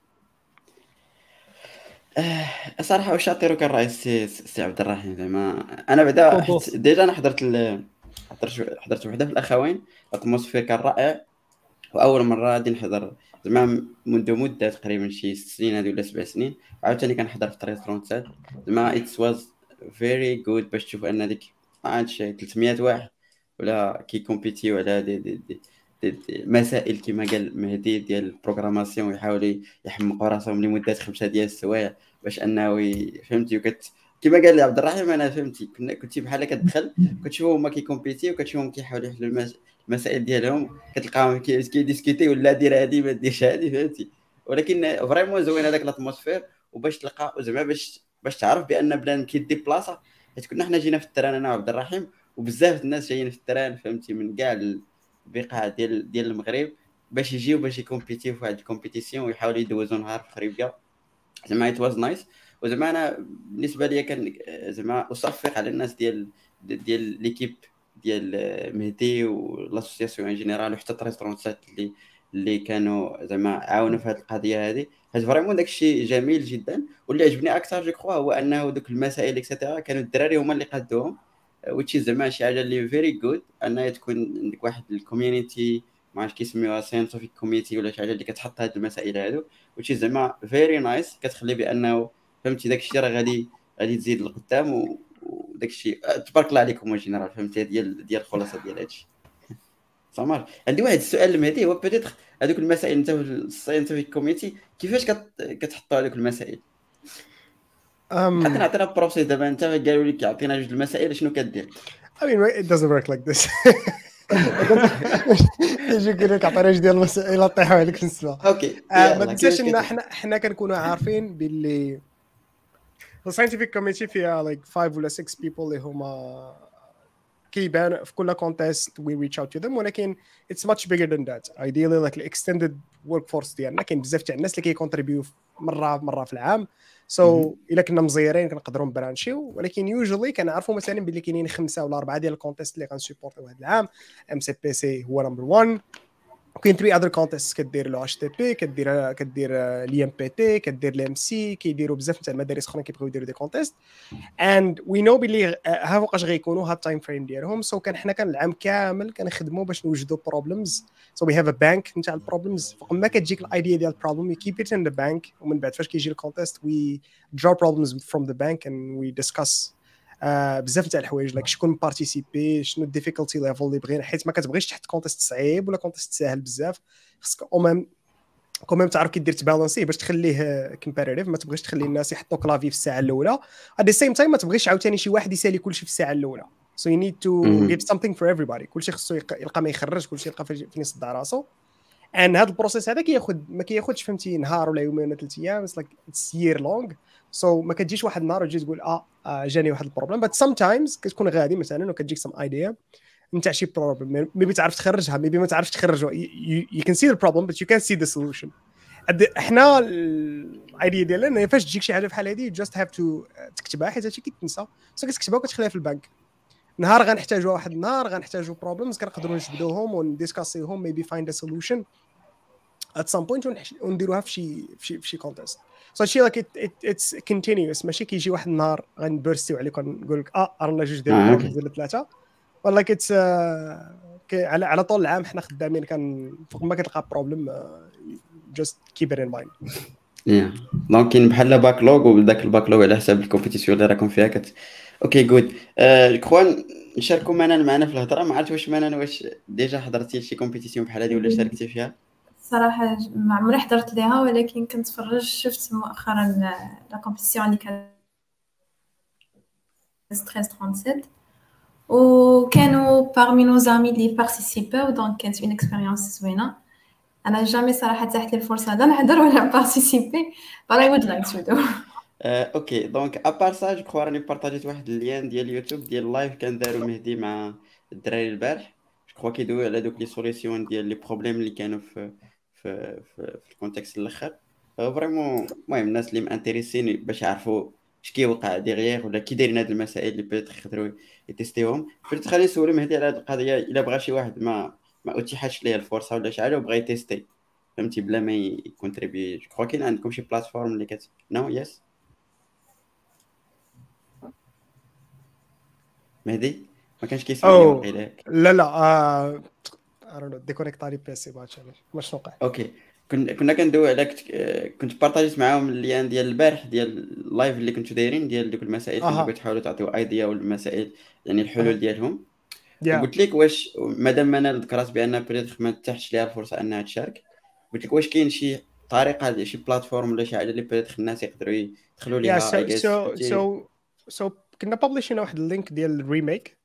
[SPEAKER 1] آه، صراحة واش عطيرو كان راي سي سي عبد الرحيم زعما أنا بعدا déjà أنا حضرت ال... حضرت حضرت وحدة في الأخوين ال atmosphère كان رائع. وأول مرة غادي نحضر زعما منذ مدة تقريبا شي ست سنين هذه ولا سبع سنين عاوتاني كنحضر في 1337 زعما it was very good باش تشوف أن ديك ما عادش 300 واحد ولا كيكومبيتيو على دي دي, دي مسائل كما قال مهدي ديال ال programmation ويحاولوا يحمقوا راسهم لمدة خمسة ديال السوايع باش أنه فهمتي وكت كما قال لي عبد الرحيم أنا فهمتي. كنا كنت بحال كتدخل كتشوفهم هما كيكومبيتي وكتشوفهم كيحاولوا يحلوا المسائل ديالهم كتلقاهم كيديسكوتي ولا دير هادي ما ديرش هادي فهمتي. ولكن vraiment زوين هذاك ال atmosphère وباش تلقى زعما باش باش تعرف بأن بلان كيدي بلاصة حيت كنا حنا جينا في ال train أنا وعبد الرحيم وبزاف الناس جايين في ال train فهمتي من كاع البقاع ديال ديال المغرب باش يجيو باش يكومبيتيو في واحد ال compétition ويحاولوا يدوزوا نهار في خريبكا زعما it was nice وزعما أنا بالنسبة لي كان زعما أصفق على الناس ديال ديال l'équipe ديال مهدي و l'association en général وحتى تريستورونسات اللي اللي كانوا زعما عاونوا في هذه القضية هذه حيت vraiment داك الشيء جميل جدا. واللي عجبني أكثر je crois هو أنه دوك المسائل et cetera كانوا الدراري هما اللي قادوهم وتشي آه، زعما شي حاجة اللي very good أنها تكون عندك واحد ال community ما عرفتش كيسميوها scientific committee ولا شي حاجة اللي كتحط هاد المسائل هادو وتشي زعما very nice كتخلي بأنه فهمتي؟ داك الشيء راه غادي غادي تزيد لقدام وداك الشيء آه، تبارك الله عليكم général فهمتي؟ ديال ديال الخلاصة ديال هادشي سامر عندي واحد السؤال لمهدي هو peut-être هذوك المسائل انت في ال scientific committee كيفاش كتحطوا هذوك المسائل؟ حتى نعطينا process دابا انت قالوا لك يعطينا جوج المسائل شنو كدير؟
[SPEAKER 4] I mean it doesn't work like this. *laughs* يجي يقول لك عطينا جوج ديال المسائل طيحوا عليك في السماء
[SPEAKER 1] okay
[SPEAKER 4] ما تنساش إن إحنا إحنا كنكونوا عارفين باللي ال scientific committee فيها like 5 ولا 6 people اللي هما كيبان في كل contest we reach out to them ولكن it's much bigger than that ideally like ال extended workforce ديالنا كاين بزاف تاع الناس اللي كيكونتريبيو مره مره في العام so so, إلا كنا مزيرين كنقدروا نبرانشيو ولكن usually كنعرفوا مثلا باللي كاينين خمسة ولا أربعة ديال ال contest اللي غنسيبورتيو هذا العام. MCPC هو number 1 كاين three other contest كدير le HTB كدير كدير les MPT كدير ال MC كيديروا بزاف تاع المدارس أخرين كيبغيو يديروا des contests. and we know بلي ها فوقاش غيكونوا ها ال time frame ديالهم. so كان حنا كان العام كامل كنخدموا باش نوجدوا problems so we have a bank نتاع ال problems فوق ما كتجيك ال idea ديال ال problem keep it in the bank ومن بعد فاش كيجي ال contest we draw problems from the bank and we discuss آه بزاف تاع الحوايج like شكون participé شنو ال difficulty level اللي بغينا حيت ما كتبغيش تحط contest صعيب ولا contest ساهل بزاف خصك أو ميم كوميم تعرف كي دير تبالونسيه باش تخليه competitive ما تبغيش تخلي الناس يحطوا clavier في الساعة الأولى. at the same time ما تبغيش عاوتاني شي واحد يسالي كلشي في الساعة الأولى. so you need to give something for everybody. كلشي خصو يلقى ما يخرج كلشي يلقى فين يصدع راسو. and هذا ال process هذا كياخذ ما كياخذش فهمتي نهار ولا يومين ولا ثلاث أيام it's like it's year long so ما كتجيش واحد النهار وتجي تقول آه, آه جاني واحد ال problem but sometimes كتكون غادي مثلا وكتجيك سم ايديا نتاع شي problem maybe تعرف تخرجها maybe ما تعرفش تخرجها يو كان سي ذا بروبليم بس يو كان سي ذا سولوشن إحنا ال idea ديالنا فاش تجيك شي حاجة بحال هذه just have to تكتبها. حيت هادشي كيتنسى so كتكتبها وكتخليها في البنك. نهار غنحتاجوا واحد النهار غنحتاجوا problems كنقدروا نجبدوهم ونديسكاسيهم maybe find a solution at some point ونديروها في شي في شي في شي contest so هادشي like it's continuous ماشي كيجي واحد النهار غنبرستيو عليك ونقول لك آه رانا جوج ديال
[SPEAKER 1] آه،
[SPEAKER 4] ولا ثلاثة. ولا it's على على طول العام حنا خدامين كان فوق ما كتلقى problem just keep in mind
[SPEAKER 1] yeah donc كاين بحال backlog وذاك ال backlog على حساب ال compétition اللي راكم فيها كت okay good كوان نشاركوا معنا معنا في الهضرة. ما عرفت واش معنا واش déjà حضرتي شي compétition بحال هذه ولا شاركتي فيها؟
[SPEAKER 2] صراحة ما عمري حضرت ليها ولكن كنتفرج شفت مؤخرا la compétition اللي كانت 1337 وكانوا parmi nos amis اللي بارتيسيباو donc كانت une expérience زوينة. أنا jamais صراحة تحت لي الفرصة لا نحضر ولا participer but I would like to do.
[SPEAKER 1] آه، okay. donc à part ça je crois راني بارطاجيت واحد ال lien ديال اليوتيوب ديال ال live كان دارو مهدي مع الدراري البارح. je crois كيدويو على دوك les solutions ديال les problèmes اللي كانوا في في في, في ال contest الأخر. vraiment المهم الناس اللي مانتيريسين باش يعرفوا اش كيوقع ديغيغ ولا كي دايرين هاد المسائل اللي peut-être يقدروا يتيستيوهم peut-être خليني نسولو مهدي على هاد القضية إلا بغى شي واحد ما ما اتيحتش ليه الفرصة ولا شي حاجة وبغى يتيستي فهمتي؟ بلا ما يكونتريبي je crois كاين عندكم شي plateforme اللي كت نو yes مهدي؟ ما كانش كيسمعني
[SPEAKER 4] لا لا آه déconnecte علي PC ما عرفتش علاش ما شنو وقع
[SPEAKER 1] OK كنا كنا كندوي على كنت كنت بارطاجيت معاهم ال lien ديال البارح ديال ال live اللي كنتو دايرين ديال دوك المسائل
[SPEAKER 4] أها.
[SPEAKER 1] كنتو كتحاولوا تعطيو ايديا والمسائل يعني الحلول ديالهم
[SPEAKER 4] يا
[SPEAKER 1] قلت لك واش مادام أنا ذكرت بان peut-être ما تحتش ليها الفرصه انها تشارك قلت لك واش كاين شي طريقه شي plateforme ولا شي حاجة اللي peut-être الناس يقدروا يدخلوا ليها so؟
[SPEAKER 4] so so كنا بابليشينا واحد ال link ديال ال remake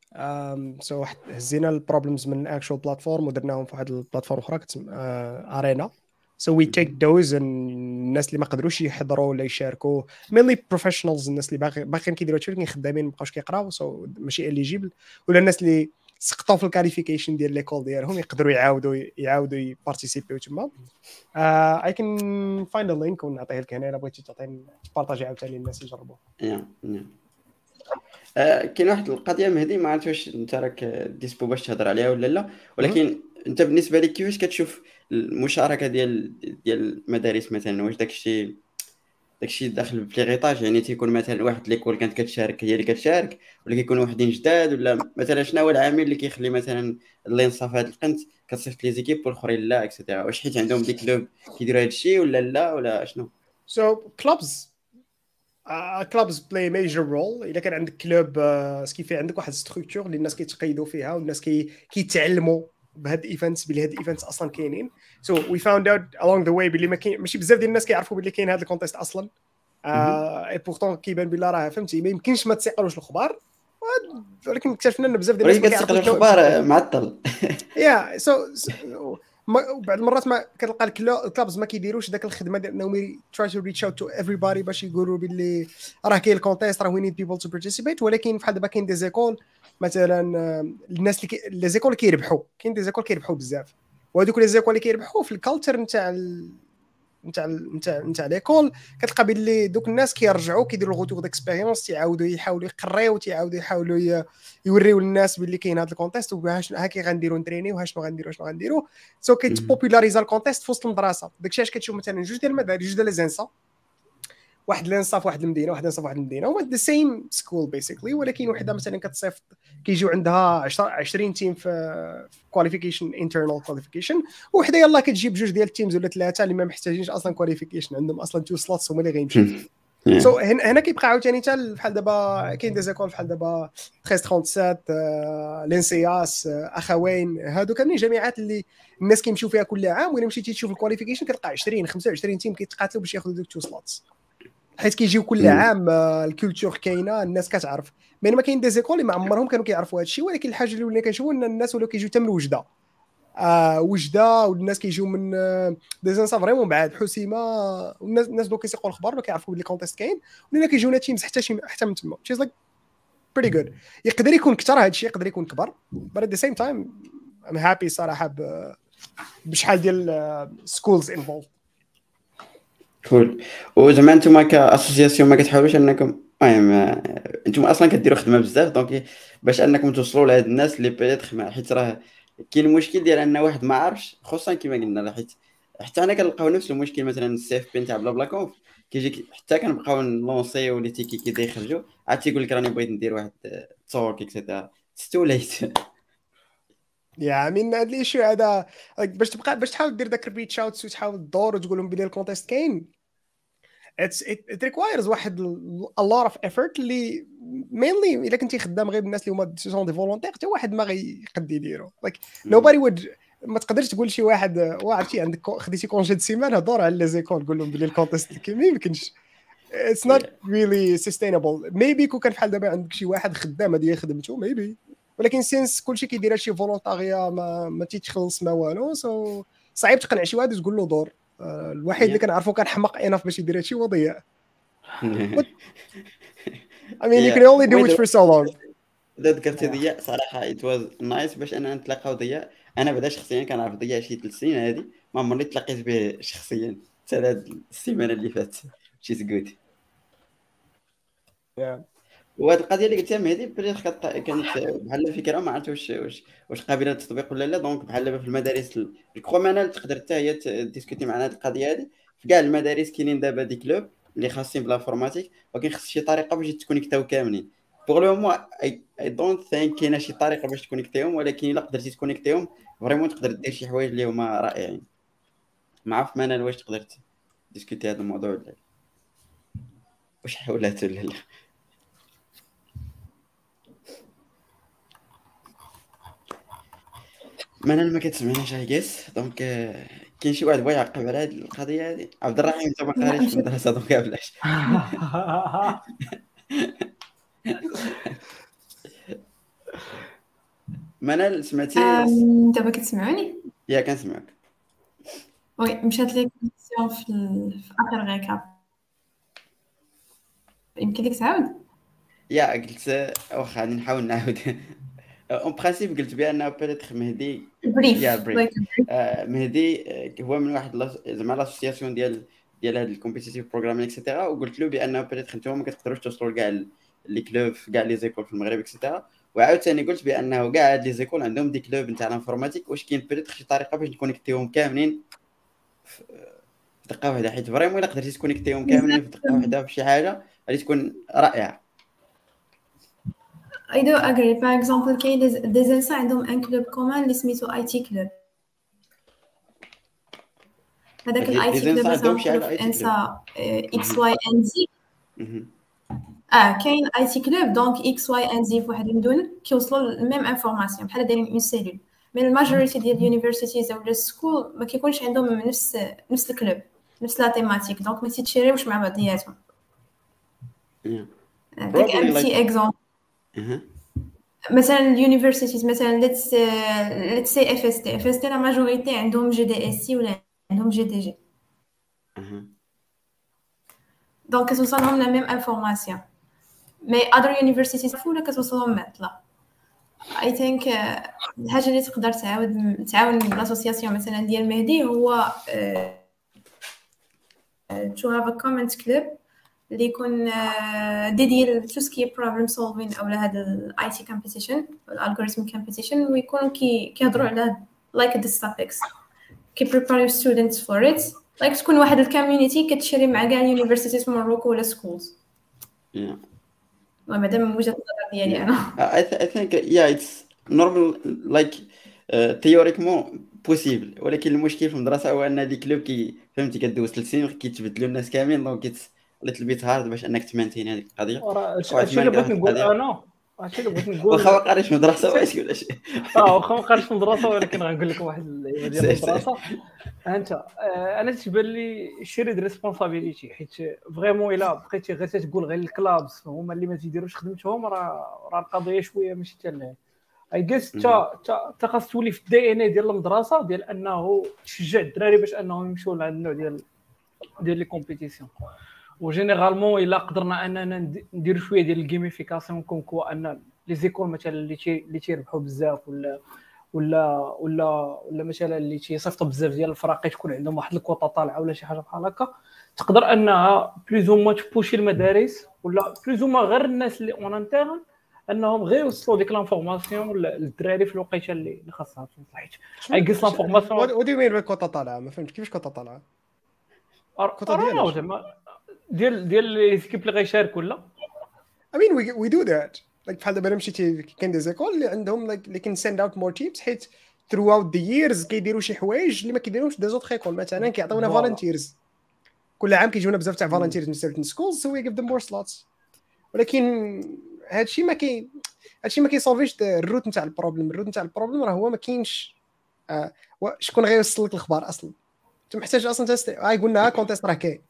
[SPEAKER 4] so هزينا ال problems من actual platform ودرناهم في واحد ال platform أخرى كتسمى ارينا so we take those الناس اللي ما قدروش يحضروا ولا يشاركوا mainly professionals الناس اللي باقي باقيين كيديروا هادشي ولكن خدامين مابقاوش كيقراو so ماشي eligible ولا الناس اللي سقطوا في ال qualification ديال l'école ديالهم يقدروا يعاودوا يعاودوا يبارتيسيبيو تما I can find a link ونعطيه لك هنا إلا بغيتي تعطيني تبارطاجي عاوتاني الناس يجربوا
[SPEAKER 1] yeah yeah آه، كاين واحد القضية مهدي ما عرفت واش انت راك dispo باش تهضر عليها ولا لا ولكن انت بالنسبة لك كيفاش كتشوف المشاركة ديال ديال المدارس مثلا؟ واش داكشي داكشي داخل في l'héritage؟ يعني تيكون مثلا واحد l'école كانت كتشارك هي اللي كتشارك ولا كيكونوا وحدين جداد ولا مثلا شنو هو العامل اللي كيخلي مثلا اللي نصف هذا القنت كتصيفط les équipes والآخرين لا et cetera واش حيت عندهم des clubs كيديروا هذا الشيء ولا لا ولا شنو؟
[SPEAKER 4] So clubs play a major role. اذا كان عندك club uh, كيفي عندك واحد structure اللي الناس كيتقيدوا فيها والناس كي كيتعلموا بهاد ال events بلي هاد ال events أصلا كاينين. so we found out along the way بلي ما كاين ماشي بزاف ديال الناس كيعرفوا بلي كاين هاد ال contest أصلا. et pourtant كيبان بلا راه فهمتي؟ ما يمكنش ما تسيقلوش الاخبار ولكن اكتشفنا إن بزاف ديال الناس ما
[SPEAKER 1] كتسقل
[SPEAKER 4] كيعرفوش
[SPEAKER 1] الاخبار معطل.
[SPEAKER 4] yeah so *laughs* بعض المرات ما كتلقى ال clu- ال clubs ما كيديروش ذاك الخدمة ديال إنهم try to reach out to everybody باش يقولوا باللي راه كاين ال contest راه we need people to participate ولكن بحال دابا كاين des écoles مثلا آه، الناس اللي. les écoles كيربحوا كاين des écoles كيربحوا بزاف وهذوك les écoles اللي كيربحوا في ال culture نتاع. نتاع نتاع نتاع l'école كتلقى باللي دوك الناس كيرجعوا كيديروا ال retour d'expérience تيعاودوا يحاولوا يقريو تيعاودوا يحاولوا. يوريو الناس باللي كاين هذا ال contest وها كي غنديروا نترينيو ها شنو غنديروا شنو غنديروا so كيتبوبولاريزا ال contest في وسط المدرسة داكشي علاش كتشوف مثلا جوج ديال المدارس جوج ديال les ENSA واحد l'ENSA في واحد المدينة واحد l'ENSA في واحد المدينة. هما the same school basically ولكن وحدة مثلا كتصيفط كيجيو عندها 10 20 team في qualification internal qualification وحدة يلاه كتجيب جوج ديال ال teams ولا ثلاثة اللي ما محتاجينش أصلا qualification عندهم أصلا two slots هما اللي غيمشيو. so هنا هنا كيبقى عاوتاني حتى بحال دابا كاين des écoles بحال دابا 1337 آه، l'ENSIAS اخوين هادو كاملين جامعات اللي الناس كيمشيو فيها كل عام وإلا مشيتي تشوف ال qualification كتلقى 20 25 team كيتقاتلوا باش ياخذوا دوك two slots حيت كيجيو كل. عام آه، ال culture كاينة الناس كتعرف. بينما كاين des écoles اللي ما عمرهم كانوا كيعرفوا هذا الشيء ولكن الحاجة اللي ولينا كنشوفوا إن الناس ولاو كيجيو حتى من وجدة. آه وجدة والناس كيجيو من آه، des ENSA vraiment بعاد حسيمة والناس الناس دوك كيسيقوا الاخبار ما كيعرفوا بلي contest كاين ولينا كيجيونا teams حتى شي حتى من تما شي like pretty good يقدر يكون كثر هذا الشيء يقدر يكون كبر but at the same time I'm happy صراحة بشحال ديال schools involved
[SPEAKER 1] cool. وزعما أنتم ك association ما كتحاولوش انكم المهم آه، أنتم أصلا كديروا خدمة بزاف donc باش أنكم توصلوا لهاد الناس اللي peut-être حيت راه كاين المشكل ديال أن واحد ما عارفش خصوصا كما قلنا حيت حتى أنا كنلقاو نفس المشكل مثلا ال CFP نتاع بلا بلا conf كيجي حتى كنبقاو نلونسيو les tickets كي يخرجوا عاد تيقول لك راني بغيت ندير واحد talk et cetera it's
[SPEAKER 4] too late yeah من هاد ليشو هذا باش تبقى باش تحاول دير داك ال reach out وتحاول تدور وتقول لهم بلي ال contest كاين. it's it requires واحد a lot of effort اللي mainly الا كنتي خدام غير بالناس اللي هما sont des volontaires حتى واحد ما غيقد يديرو. like nobody would ما تقدرش تقول شي واحد وعرفتي عندك خديتي congé de semaine هضر على les écoles قول لهم بلي ال contest ما يمكنش. it's not really sustainable maybe كون كان بحال دابا عندك شي واحد خدام هذه خدمته maybe ولكن since كلشي كيدير شي volontariat ما ما تيتخلص ما والو so صعيب تقنع شي واحد وتقول له دور. الوحيد اللي كنعرفو كان حمق enough باش يدير هادشي هو ضياء I mean, you can only do it for so long.
[SPEAKER 1] إذا ذكرتي ضياء صراحة it was nice باش أنا نتلاقاو ضياء أنا بعدا شخصيا كنعرف ضياء شي ثلاث سنين هذه ما عمرني تلاقيت به شخصيا. حتى السيمانة اللي فاتت. she's good وهاد القضية اللي قلتها مهدي بريخ كانت بحال الفكرة ما عرفت واش واش واش قابلة للتطبيق ولا لا. donc بحال في المدارس جومانا تقدر حتى هي تديسكوتي معنا هاد القضية هادي. في كاع المدارس كاينين دابا des clubs اللي خاصين ب l'informatique ولكن خص شي طريقة باش تكونيكتاو كاملين. pour le moment I don't think كاينة شي طريقة باش تكونيكتيهم ولكن إلا قدرتي تكونيكتيهم vraiment تقدر دير شي حوايج اللي هما رائعين. ما عرف مانا واش تقدر ت discuter هذا الموضوع ولا واش حاولات ولا لا. ما أنا ما كتسمعناش I guess donc كاين شي واحد بغى يعقب على هذه القضية هذه عبد الرحيم انت ما قاريش في المدرسة donc بلاش. *laughs* منال سمعتي؟
[SPEAKER 2] دابا كتسمعوني؟
[SPEAKER 1] yeah كنسمعك.
[SPEAKER 2] oui مشات la connexion في, في اخر récap يمكن لك تعاود؟
[SPEAKER 1] yeah قلت واخا نحاول نعاود. *laughs* en principe قلت بان peut-être مهدي
[SPEAKER 2] bref.
[SPEAKER 1] yeah bref. آه مهدي آه، هو من واحد زعما l'association ديال ديال هاد ال competitive programming et cetera وقلت له بان peut-être نتوما ما كتقدروش توصلوا لكاع les clubs كاع les écoles في المغرب et cetera وعاوتاني قلت بأنه كاع هاد les écoles عندهم des clubs نتاع l'informatique واش كاين peut-être شي طريقة باش ن connecter هم كاملين في دقة واحدة. حيت vraiment إلا قدرتي ت connecter هم كاملين في دقة واحدة في شي حاجة غادي تكون رائعة.
[SPEAKER 2] I do agree. Par exemple, كاين des ENSA عندهم un club commun اللي سميتو IT club هذاك ال IT club مثلا انسا X Y and Z آه كاين IT club donc X Y and Z في واحد المدن كيوصلوا la même information بحال دايرين une cellule mais la majorité ديال ال universities or ال school ما كيكونش عندهم نفس نفس ال club نفس la thématique donc ما تي sharer يوش مع بعضياتهم داك un petit exemple مثلا ال universities مثلا let's let's say FST FST la majorité عندهم GDSC ولا عندهم GDG donc كتوصلهم la même information mais other universities ولا كتوصلهم معطله I think الحاجة اللي تقدر تعاود تعاون l'association مثلا ديال مهدي هو to have a common club اللي يكون dédié tout ce qui problem solving أو هذا ال IT competition ال algorithm competition ويكونوا كي كيهضروا على like these topics كي préparer يو students for it like تكون واحد ال community كت sharer مع كاع ال universities في Morocco ولا schools هذا من وجهة النظر ديالي أنا.
[SPEAKER 1] I think yeah it's normal like théoriquement possible ولكن المشكل في المدرسة هو أن هذيك club كي فهمتي كدوز ثلاث سنين كيتبدلوا الناس كاملين donc little bit hard باش انك ت maintain هذيك القضية.
[SPEAKER 3] هادشي اللي بغيت نقول؟ أنا؟ هادشي اللي بغيت نقول؟
[SPEAKER 1] واخا ما قاريش مدرسة ولا شي
[SPEAKER 3] آه واخا ما قاريش مدرسة ولكن غنقول لك واحد ديال المدرسة. أنت آه، أنا تيبان لي shared responsibility حيت vraiment إلا بقيتي غير تقول غير ال clubs هما اللي ما تيديروش خدمتهم راه راه القضية شوية ماشي حتى I guess تا تا خاص تولي في ال DNA ديال المدرسة ديال أنه تشجع الدراري باش أنهم يمشيو لهذا النوع ديال ديال les compétitions و généralement إلا قدرنا أننا نديرو شوية ديال ال gamification comme quoi أن les écoles مثلا اللي تي اللي تيربحوا بزاف ولا ولا ولا ولا مثلا اللي تيصيفطوا بزاف ديال الفراقي تكون عندهم واحد الكوطة طالعة ولا شي حاجة بحال هكا تقدر أنها plus ou moins ت pousser المدارس ولا plus ou غير الناس اللي en interne أنهم غير يوصلوا ديك l'information للدراري في الوقيتة اللي خاصها حيت ايكس l'information
[SPEAKER 4] what do mean كوطه طالعة؟ ما فهمت كيفاش كوطة طالعة؟
[SPEAKER 3] كوطة ديال زعما ديال ديال les équipes اللي غيشاركوا لا
[SPEAKER 4] I mean we, we do that. Like بحال دابا مشيتي كاين des écoles اللي عندهم like اللي can send out more teams حيت throughout the years كيديروا شي حوايج اللي ما كيديروش des autres écoles مثلا كيعطيونا volunteers كل عام كيجونا بزاف تاع volunteers من certain schools so we give them more slots. ولكن هادشي ما كي هادشي ما كيصوفيش الروت نتاع البروبليم الروت نتاع البروبليم راه هو ما كاينش آه شكون غيوصل لك الخبار أصلا. انت محتاج أصلا تست هاي قلنا كونتيست راه كاين.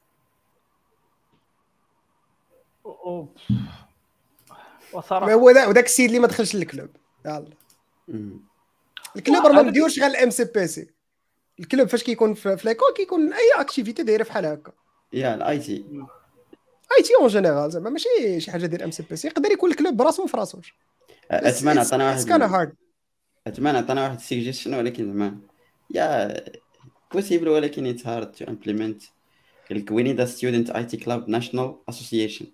[SPEAKER 3] وصراحة.
[SPEAKER 4] هو ذاك السيد اللي ما دخلش للكلوب. يلا. الكلوب راه ما مديورش غير الام سي بي سي الكلوب فاش كيكون في ليكول كيكون أي اكتيفيتي دايرة بحال هكا.
[SPEAKER 1] يا الاي تي
[SPEAKER 4] اي تي اون جينيرال زعما ماشي شي حاجة ديال ام سي بي سي يقدر يكون الكلوب براسو في راسو.
[SPEAKER 1] أتمنى عطانا واحد
[SPEAKER 4] كان هارد
[SPEAKER 1] عثمان عطانا واحد السيجيشن ولكن زعما yeah possible ولكن it's hard to implement قال لك we need a student IT club national association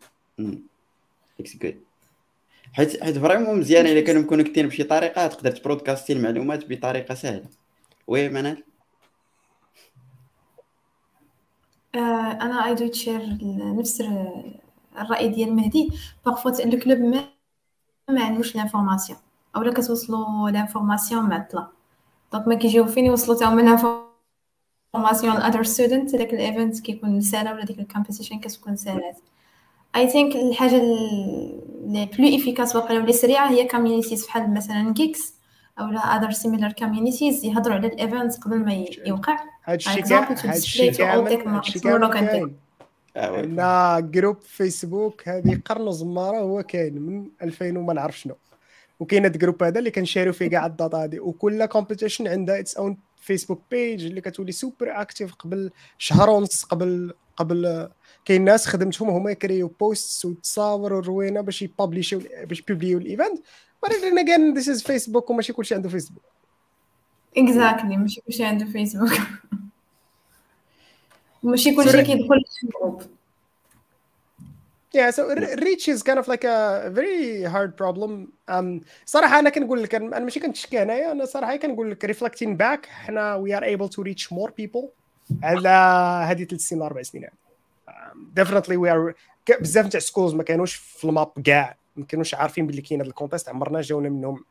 [SPEAKER 1] good حيت حيت vraiment مزيان إلا كانوا م connect ين بشي طريقة تقدر ت broadcast ي المعلومات بطريقة سهلة. oui منال؟
[SPEAKER 2] أنا اي دو تشير نفس الرأي ديال مهدي. parfois ال club ما ما عندوش l'information اولا كتوصلوا l'information معطله donc ما كيجيو فين يوصلوا تا هما l'information ل other student داك ال event كيكون سالا ولا ديك ال competition كتكون سالات I think الحاجة اللي plus efficace واقيلا واللي سريعة هي communities بحال مثلا جيكس أو لا other similar communities يهضروا على ال event قبل ما يوقع.
[SPEAKER 4] هادشي كامل هادشي كامل عندنا group فيسبوك هذه قرن زمارة هو كاين من 2000 وما نعرف شنو. وكاين هاد ال group هذا اللي كنشاريو فيه كاع ال data هادي وكل competition عندها its own Facebook page اللي كتولي super active قبل شهر ونص قبل قبل كاين ناس خدمتهم هما يكريو posts وتصاور وروينه باش يبابليشيو باش يبوبليو ال event ولكن كان this is Facebook وماشي كلشي عنده فيسبوك
[SPEAKER 2] exactly ماشي كلشي عنده فيسبوك ماشي كلشي كيدخل ال group.
[SPEAKER 4] Yeah, so reach is kind of like a very hard problem. Um, صراحة أنا كنقول لك أنا ماشي كنتشكي هنايا أنا صراحة كنقول لك reflecting back حنا we are able to reach more people. على هذه ثلاث سنين أربع سنين. um, definitely we are بزاف تاع schools ما كانوش في ال map كاع ما كانوش عارفين باللي كاين هذا ال contest عمرنا جاونا منهم.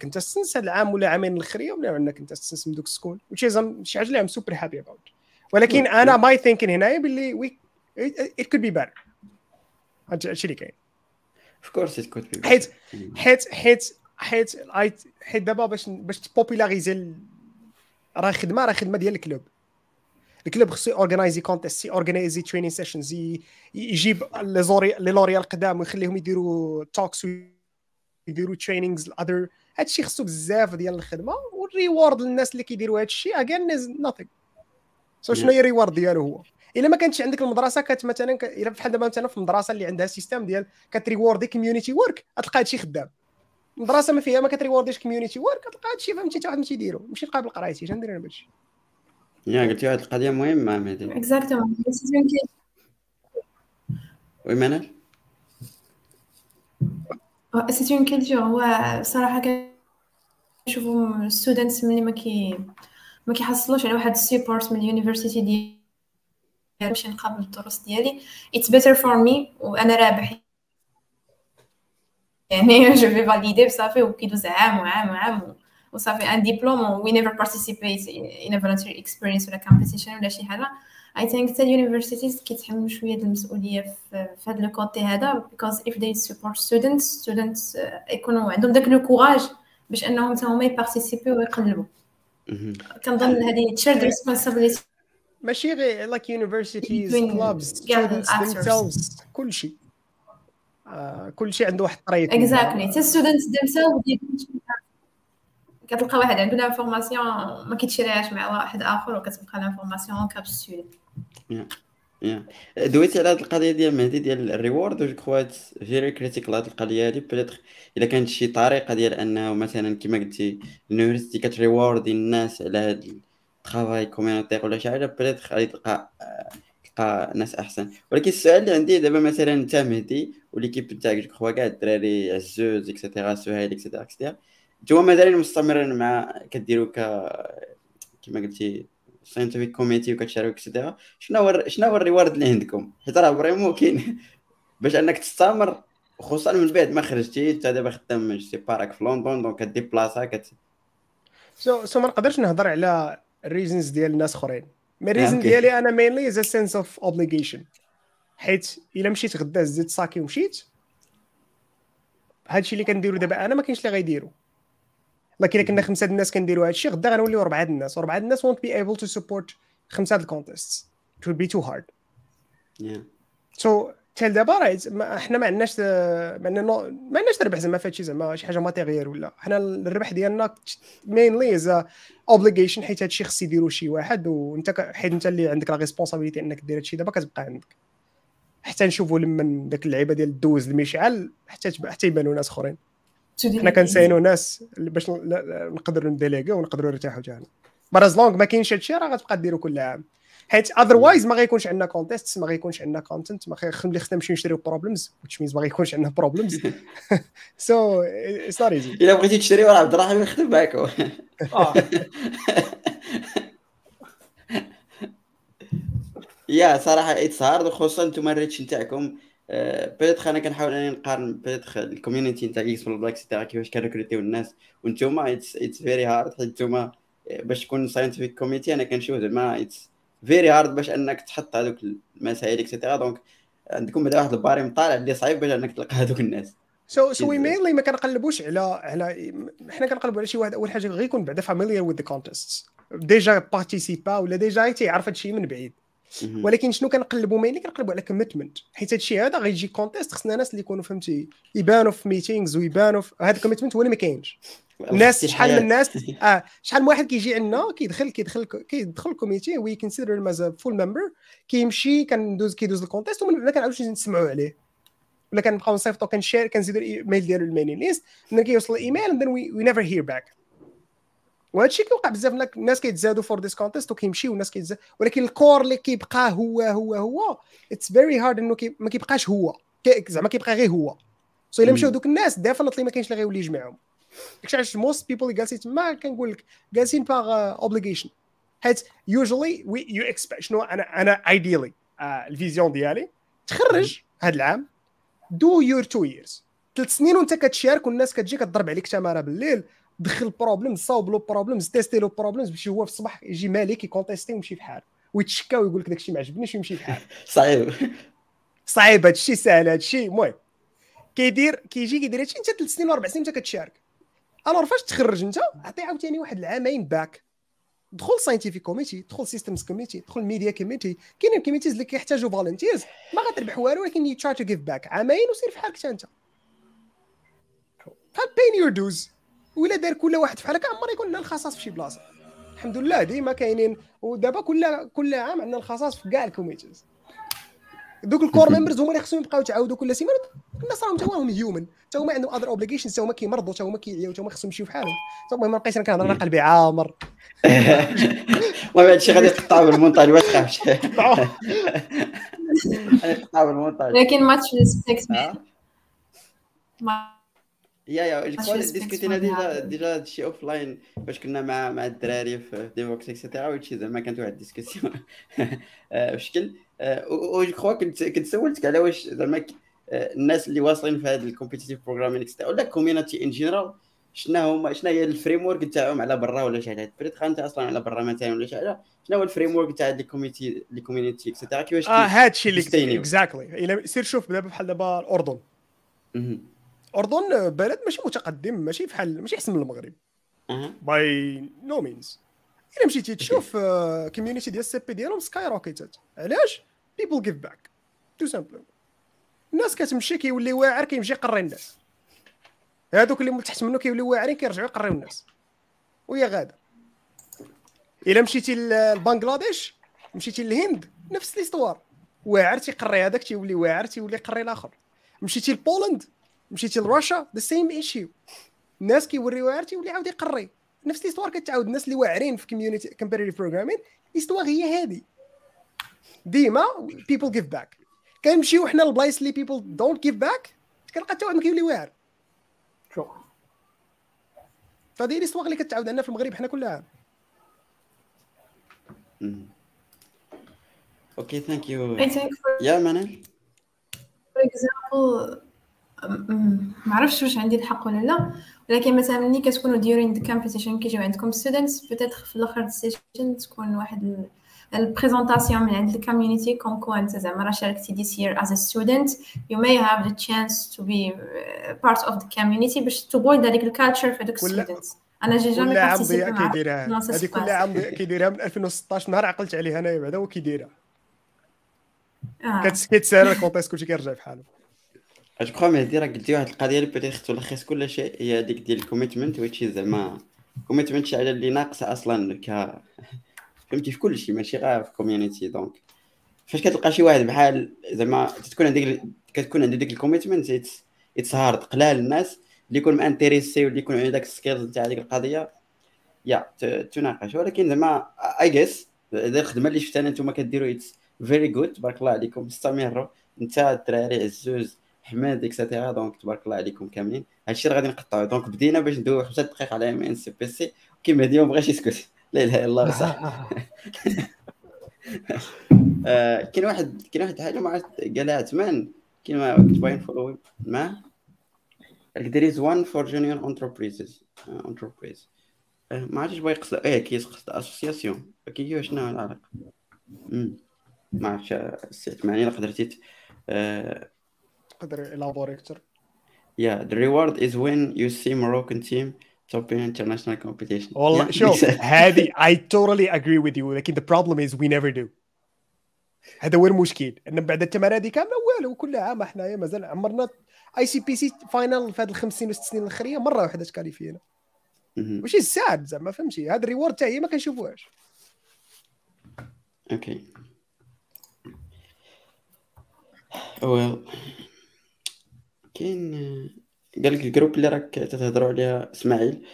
[SPEAKER 4] contestants هذا العام ولا عامين الاخرين ولا عندنا contestants من دوك ال school which is شي حاجة اللي I'm super happy about ولكن أنا my thinking هنايا باللي we it could be better. هادشي اللي كاين.
[SPEAKER 1] of course it could be
[SPEAKER 4] حيت حيت حيت حيت حيت دابا باش باش تبوبيلاريزي راه خدمة راه خدمة ديال ال club. ال club خصو اورغنايزي contest اورغنايزي training sessions يجيب لي زوري لي لوريا القدام ويخليهم يديروا talks يديروا trainings ال other هادشي خصو بزاف ديال الخدمة وال reward للناس اللي كيديروا هادشي again is nothing so شنو هي ال reward ديالو هو؟ إلا ما كانتش عندك المدرسة كانت مثلا إلا بحال دابا مثلا في المدرسة اللي عندها system ديال كتريوردي community work غتلقى هادشي خدام. المدرسة ما فيها ما كتريورديش community work غتلقى هادشي فهمتي حتى واحد ماشي يديرو ماشي نقابل قرايتي اش ندير أنا بهادشي؟
[SPEAKER 1] yeah قلتي واحد القضية مهمة مهدي
[SPEAKER 2] exactement
[SPEAKER 1] oui منال؟
[SPEAKER 2] c'est une culture هو صراحة كنشوفوا students ملي ما كي ما كيحصلوش على واحد ال support من ال university ديال باش نقابل الدروس ديالي. it's better for me وأنا رابح. يعني je vais valider بصافي وكيدوز عام وعام وعام. وصافي un diplôme we never participate in volunteer experience ولا competition ولا شي حاجة I think حتى ال universities كيتحملوا شوية د المسؤوليه في, هذا ال côté هذا because if they support students students يكونوا عندهم داك le courage باش انهم حتى هما يبارتيسيبيو ويقلبوا كنظن هذه shared responsibility
[SPEAKER 4] ماشي غير like universities clubs students themselves كل شيء آه كل شيء عنده واحد الطريقة
[SPEAKER 2] exactly حتى students themselves كتلقى واحد عنده l'information ما كيتشريهاش مع واحد آخر وكتبقى l'information
[SPEAKER 1] capsule دويتي على هاد القضية ديال مهدي ديال ال reward je crois very critical هاد القضية هادي. peut-être إلا كانت شي طريقة ديال أنه مثلا كما قلتي ال university كتريوردي الناس على هاد ال travail communautaire ولا شي حاجة peut-être غادي تلقى تلقى ناس أحسن. ولكن السؤال اللي عندي دابا مثلا أنت مهدي و l'équipe نتاعك je crois كاع الدراري عزوز et cetera سهيل et cetera et cetera نتوما مازالين مستمرين مع كديروا ك كما قلتي scientific committee وكتشاريو et cetera شنو هو شنو هو ال reward اللي عندكم؟ حيت راه vraiment كاين. باش انك تستمر خصوصا من بعد ما خرجتي انت دابا خدام سي باراك في لندن donc كدي بلاصه كت
[SPEAKER 4] so so ما نقدرش نهضر على ال reasons ديال الناس أخرين.
[SPEAKER 1] mais
[SPEAKER 4] ال
[SPEAKER 1] reason.
[SPEAKER 4] ديالي أنا mainly is sense of obligation حيت إلا مشيت غدا زدت ساكي ومشيت هادشي اللي كنديرو دابا أنا ما كاينش اللي غيديرو لكن كنا خمسة الناس كنديرو هادشي غدا غنوليو اربعه الناس. وربعه د الناس won't be able to support خمسة د ال contest it be too hard.
[SPEAKER 1] Yeah.
[SPEAKER 4] so تال دابا راه حنا ما عندناش ما عندنا ما عندناش ربح زعما في هادشي زعما شي حاجة material ولا. حنا الربح ديالنا mainly is obligation حيت هادشي خص يديرو شي واحد وأنت حيت أنت اللي عندك la responsabilité إنك دير هادشي دابا كتبقى عندك. حتى نشوفوا لما داك اللعيبة ديال الدوز المشعل حتى حتى يبانوا ناس أخرين. حنا كنساينوا ناس اللي باش نقدروا نديليغيو ونقدروا نرتاحوا حتى حنا but as long ما كاينش هادشي راه غتبقى ديروا كل عام. حيت otherwise ما غيكونش عندنا contest ما غيكونش عندنا content ما اللي خصنا نمشيو نشريو problems which means ما غيكونش عندنا problems so it's not easy
[SPEAKER 1] إلا بغيتي تشري راه عبد الرحيم يخدم معاك. *laughs* yeah صراحة it's hard وخصوصا نتوما ال reach نتاعكم. peut-être أنا كنحاول أني نقارن peut-être ال community نتاع إكس بلاك et cetera كيفاش كنريكروتيو الناس. وانتوما it's very hard حيت نتوما آه، باش تكون scientific committee أنا كنشوف زعما it's very hard باش أنك تحط هذوك المسائل et cetera donc عندكم بعدا واحد ال barème طالع اللي صعيب باش أنك تلقى هذوك الناس.
[SPEAKER 4] so so
[SPEAKER 1] we
[SPEAKER 4] mainly ما كنقلبوش على على حنا كنقلبوا على شي واحد أول حاجة غير يكون بعدا familiar with the contest déjà بارتيسيبا ولا déjà تيعرف هادشي من بعيد. ولكن شنو كنقلبوا mainly كنقلبوا على commitment حيت هادشي هذا غيجي contest خصنا ناس اللي يكونوا فهمتي يبانوا في meetings ويبانوا في هذا ال commitment هو اللي ما كاينش. الناس شحال من. الناس *laughs* آه شحال من واحد كيجي عندنا كيدخل كيدخل كيدخل ال committee we consider as full member كيمشي كندوز كيدوز ال contest ومن بعد كنعاودو نسمعوا عليه. ولا كنبقاو نصيفطو كنشير كنزيدو الايميل ديالو لل mailing list ملي كيوصل ال email we, we never hear back. وهذا الشيء كيوقع بزاف الناس كيتزادوا for this contest وكيمشيو والناس كيتزاد ولكن ال core اللي كيبقى هو هو هو It's very hard إنه كي ما كيبقاش هو. كي- زعما كيبقى غير هو. So
[SPEAKER 1] إلا.
[SPEAKER 4] مشاو دوك الناس definitely ما كاينش اللي غيولي يجمعهم. داكشي علاش most people اللي جالسين تما كنقول لك جالسين par obligation حيت usually what you expect شنو أنا أنا ideally ال vision ديالي تخرج هذا العام do your two years ثلاث سنين وانت كتشارك والناس كتجي كتضرب عليك تمارة بالليل دخل problems صاوب له problems تيستي له problems باش هو في الصباح يجي مالك يكونتيستي ويمشي في حاله. ويتشكى ويقول لك داكشي ما عجبنيش ويمشي في حاله. *laughs*
[SPEAKER 1] صعيب.
[SPEAKER 4] صعيب هادشي ساهل هادشي المهم. كيدير كيجي كيدير هادشي انت ثلاث سنين واربع سنين انت كتشارك. alors فاش تخرج انت عطي عاوتاني واحد العامين back دخل scientific committee دخل systems committee دخل media committee كاينين committees اللي كيحتاجوا volunteers ما غتربح والو ولكن you try to give back عامين وسير في حالك حتى انت بحال paid your dues ولا دار كل واحد في حالك عمر يكون لنا الخصاص في شي بلاصة. الحمد لله ديما كاينين. ودابا كل كل عام عندنا الخصاص في كاع ال committees. دوك ال core members هما اللي خصهم يبقاو يتعاودوا كل سيمانة. الناس راهم تا هما human تا هما عندهم other obligations تا هما كيمرضوا تا هما كيعياو تا هما خصهم يمشيو في حالهم. تا هما ما بقيتش أنا كنهضر أنا قلبي عامر. *laughs*
[SPEAKER 1] المهم هادشي غادي يقطعوا بالمونتاج ما تخافش *laughs* *laughs* غادي يقطعوا بالمونتاج
[SPEAKER 2] لكن much respect
[SPEAKER 1] آه. yeah yeah
[SPEAKER 2] respect
[SPEAKER 1] ديسكوتينا
[SPEAKER 2] déjà.
[SPEAKER 1] déjà هادشي offline فاش كنا مع مع الدراري في Devoxx et cetera وهادشي زعما كانت واحد ال discussion بشكل و je crois كنت كنت سولتك على واش زعما الناس اللي واصلين في هذا ال competitive programming et cetera ولا community in general شنو هما شنو هي ال framework تاعهم على برا ولا شي حاجة بريت انت أصلا على برا مثلا ولا شي حاجة شنو هو ال framework تاع ال committee ال community et cetera كيفاش
[SPEAKER 4] آه هادشي اللي. exactly سير شوف دابا بحال دابا الاردن. الاردن بلد ماشي متقدم ماشي بحال ماشي احسن من المغرب. By no means إلا مشيتي تشوف community ديال ال CP ديالهم skyrocketed علاش؟ People give back tout simple الناس كتمشي كيولي واعر كيمشي يقري الناس. هادوك اللي من تحت منه كيوليو واعرين كيرجعوا يقريو الناس. وهي غاده إلا مشيتي لبنغلاديش مشيتي للهند نفس l'histoire واعر تيقري هذاك تيولي واعر تيولي يقري الآخر. مشيتي لبولند مشيتي لروسيا the same issue الناس كيوليو واعر تيولي عاود يقري. نفس l'histoire كتعاود الناس اللي واعرين في community competitive programming l'histoire هي هذه. ديما people give back كنمشيو حنا للبلايص اللي people don't give back كنلقى حتى واحد ما كيولي واعر.
[SPEAKER 3] شوف
[SPEAKER 4] فهذه l'histoire اللي كتعاود عندنا في المغرب حنا كل عام.
[SPEAKER 2] okay thank you
[SPEAKER 1] يا منال
[SPEAKER 2] for example أم- ما عرفتش واش عندي الحق ولا لا. ولكن مثلا ملي كتكونوا during the competition كيجيو عندكم students peut-être في الأخر ال session تكون واحد ال- ال présentation من عند ال community comme quoi انت زعما راه شاركتي this year as a student you may have the chance to be uh, part of the community باش ت build هذيك ال culture في
[SPEAKER 4] ولا-
[SPEAKER 2] students أنا جي جامي مع
[SPEAKER 4] كيديرها هذه. عام كيديرها من 2016 نهار عقلت عليها انايا بعدا هو كيديرها
[SPEAKER 2] آه.
[SPEAKER 4] كيتسالى الكونتيست كلشي كيرجع بحاله
[SPEAKER 1] جو مهدي راه قلتي واحد القضية اللي بيتيت تلخص كل شيء هي هذيك ديال الكوميتمنت ويتشي زعما كوميتمنت شي حاجة اللي ناقصة أصلا ك فهمتي؟ في كل شيء ماشي غير في كوميونيتي دونك فاش كتلقى شي واحد بحال زعما تكون عندك كتكون عنده ديك الكوميتمنت It's hard قلال الناس اللي يكون intéressé واللي يكون عنده داك ال skills نتاع هذيك القضية يا تناقش. ولكن زعما I guess هذه الخدمة اللي شفت أنا نتوما كديروا it's very good تبارك الله عليكم. استمروا أنت الدراري عزوز. حماد et cetera donc تبارك الله عليكم كاملين. هادشي اللي غادي نقطعو. donc بدينا باش ندوي خمسة دقائق على ام ان سي بي سي كيما هادي ما بغاش يسكت. لا إله إلا الله صح *laughs* آه، كاين واحد كاين واحد الحاجة ما عرفت قالها عثمان. كيما كنت باغي ن follow معاه قال there is one for junior enterprises. آه، enterprise. آه، ما عرفتش بغا يقصد. إيه كيقصد association كي شنو العلاقة. ما عرفتش آه، السيت معني الا قدرتي
[SPEAKER 4] تقدر élaborer أكثر
[SPEAKER 1] Yeah, the reward is when you see Moroccan team top in international competition.
[SPEAKER 4] والله شوف. هذه I totally agree with you ولكن the problem is we never do هذا هو المشكل إن بعد التمارين هذه كاملة والو كل عام حنايا مازال عمرنا ICPC final في هذه الخمس سنين وست سنين الاخرين مرة واحدة تكاليفينا.
[SPEAKER 1] which
[SPEAKER 4] is sad زعما فهمتي هذا ال reward تاعي ما كنشوفوهاش
[SPEAKER 1] Okay. Well, كاين آه، قال لك ال group اللي راك تتهضروا عليها إسماعيل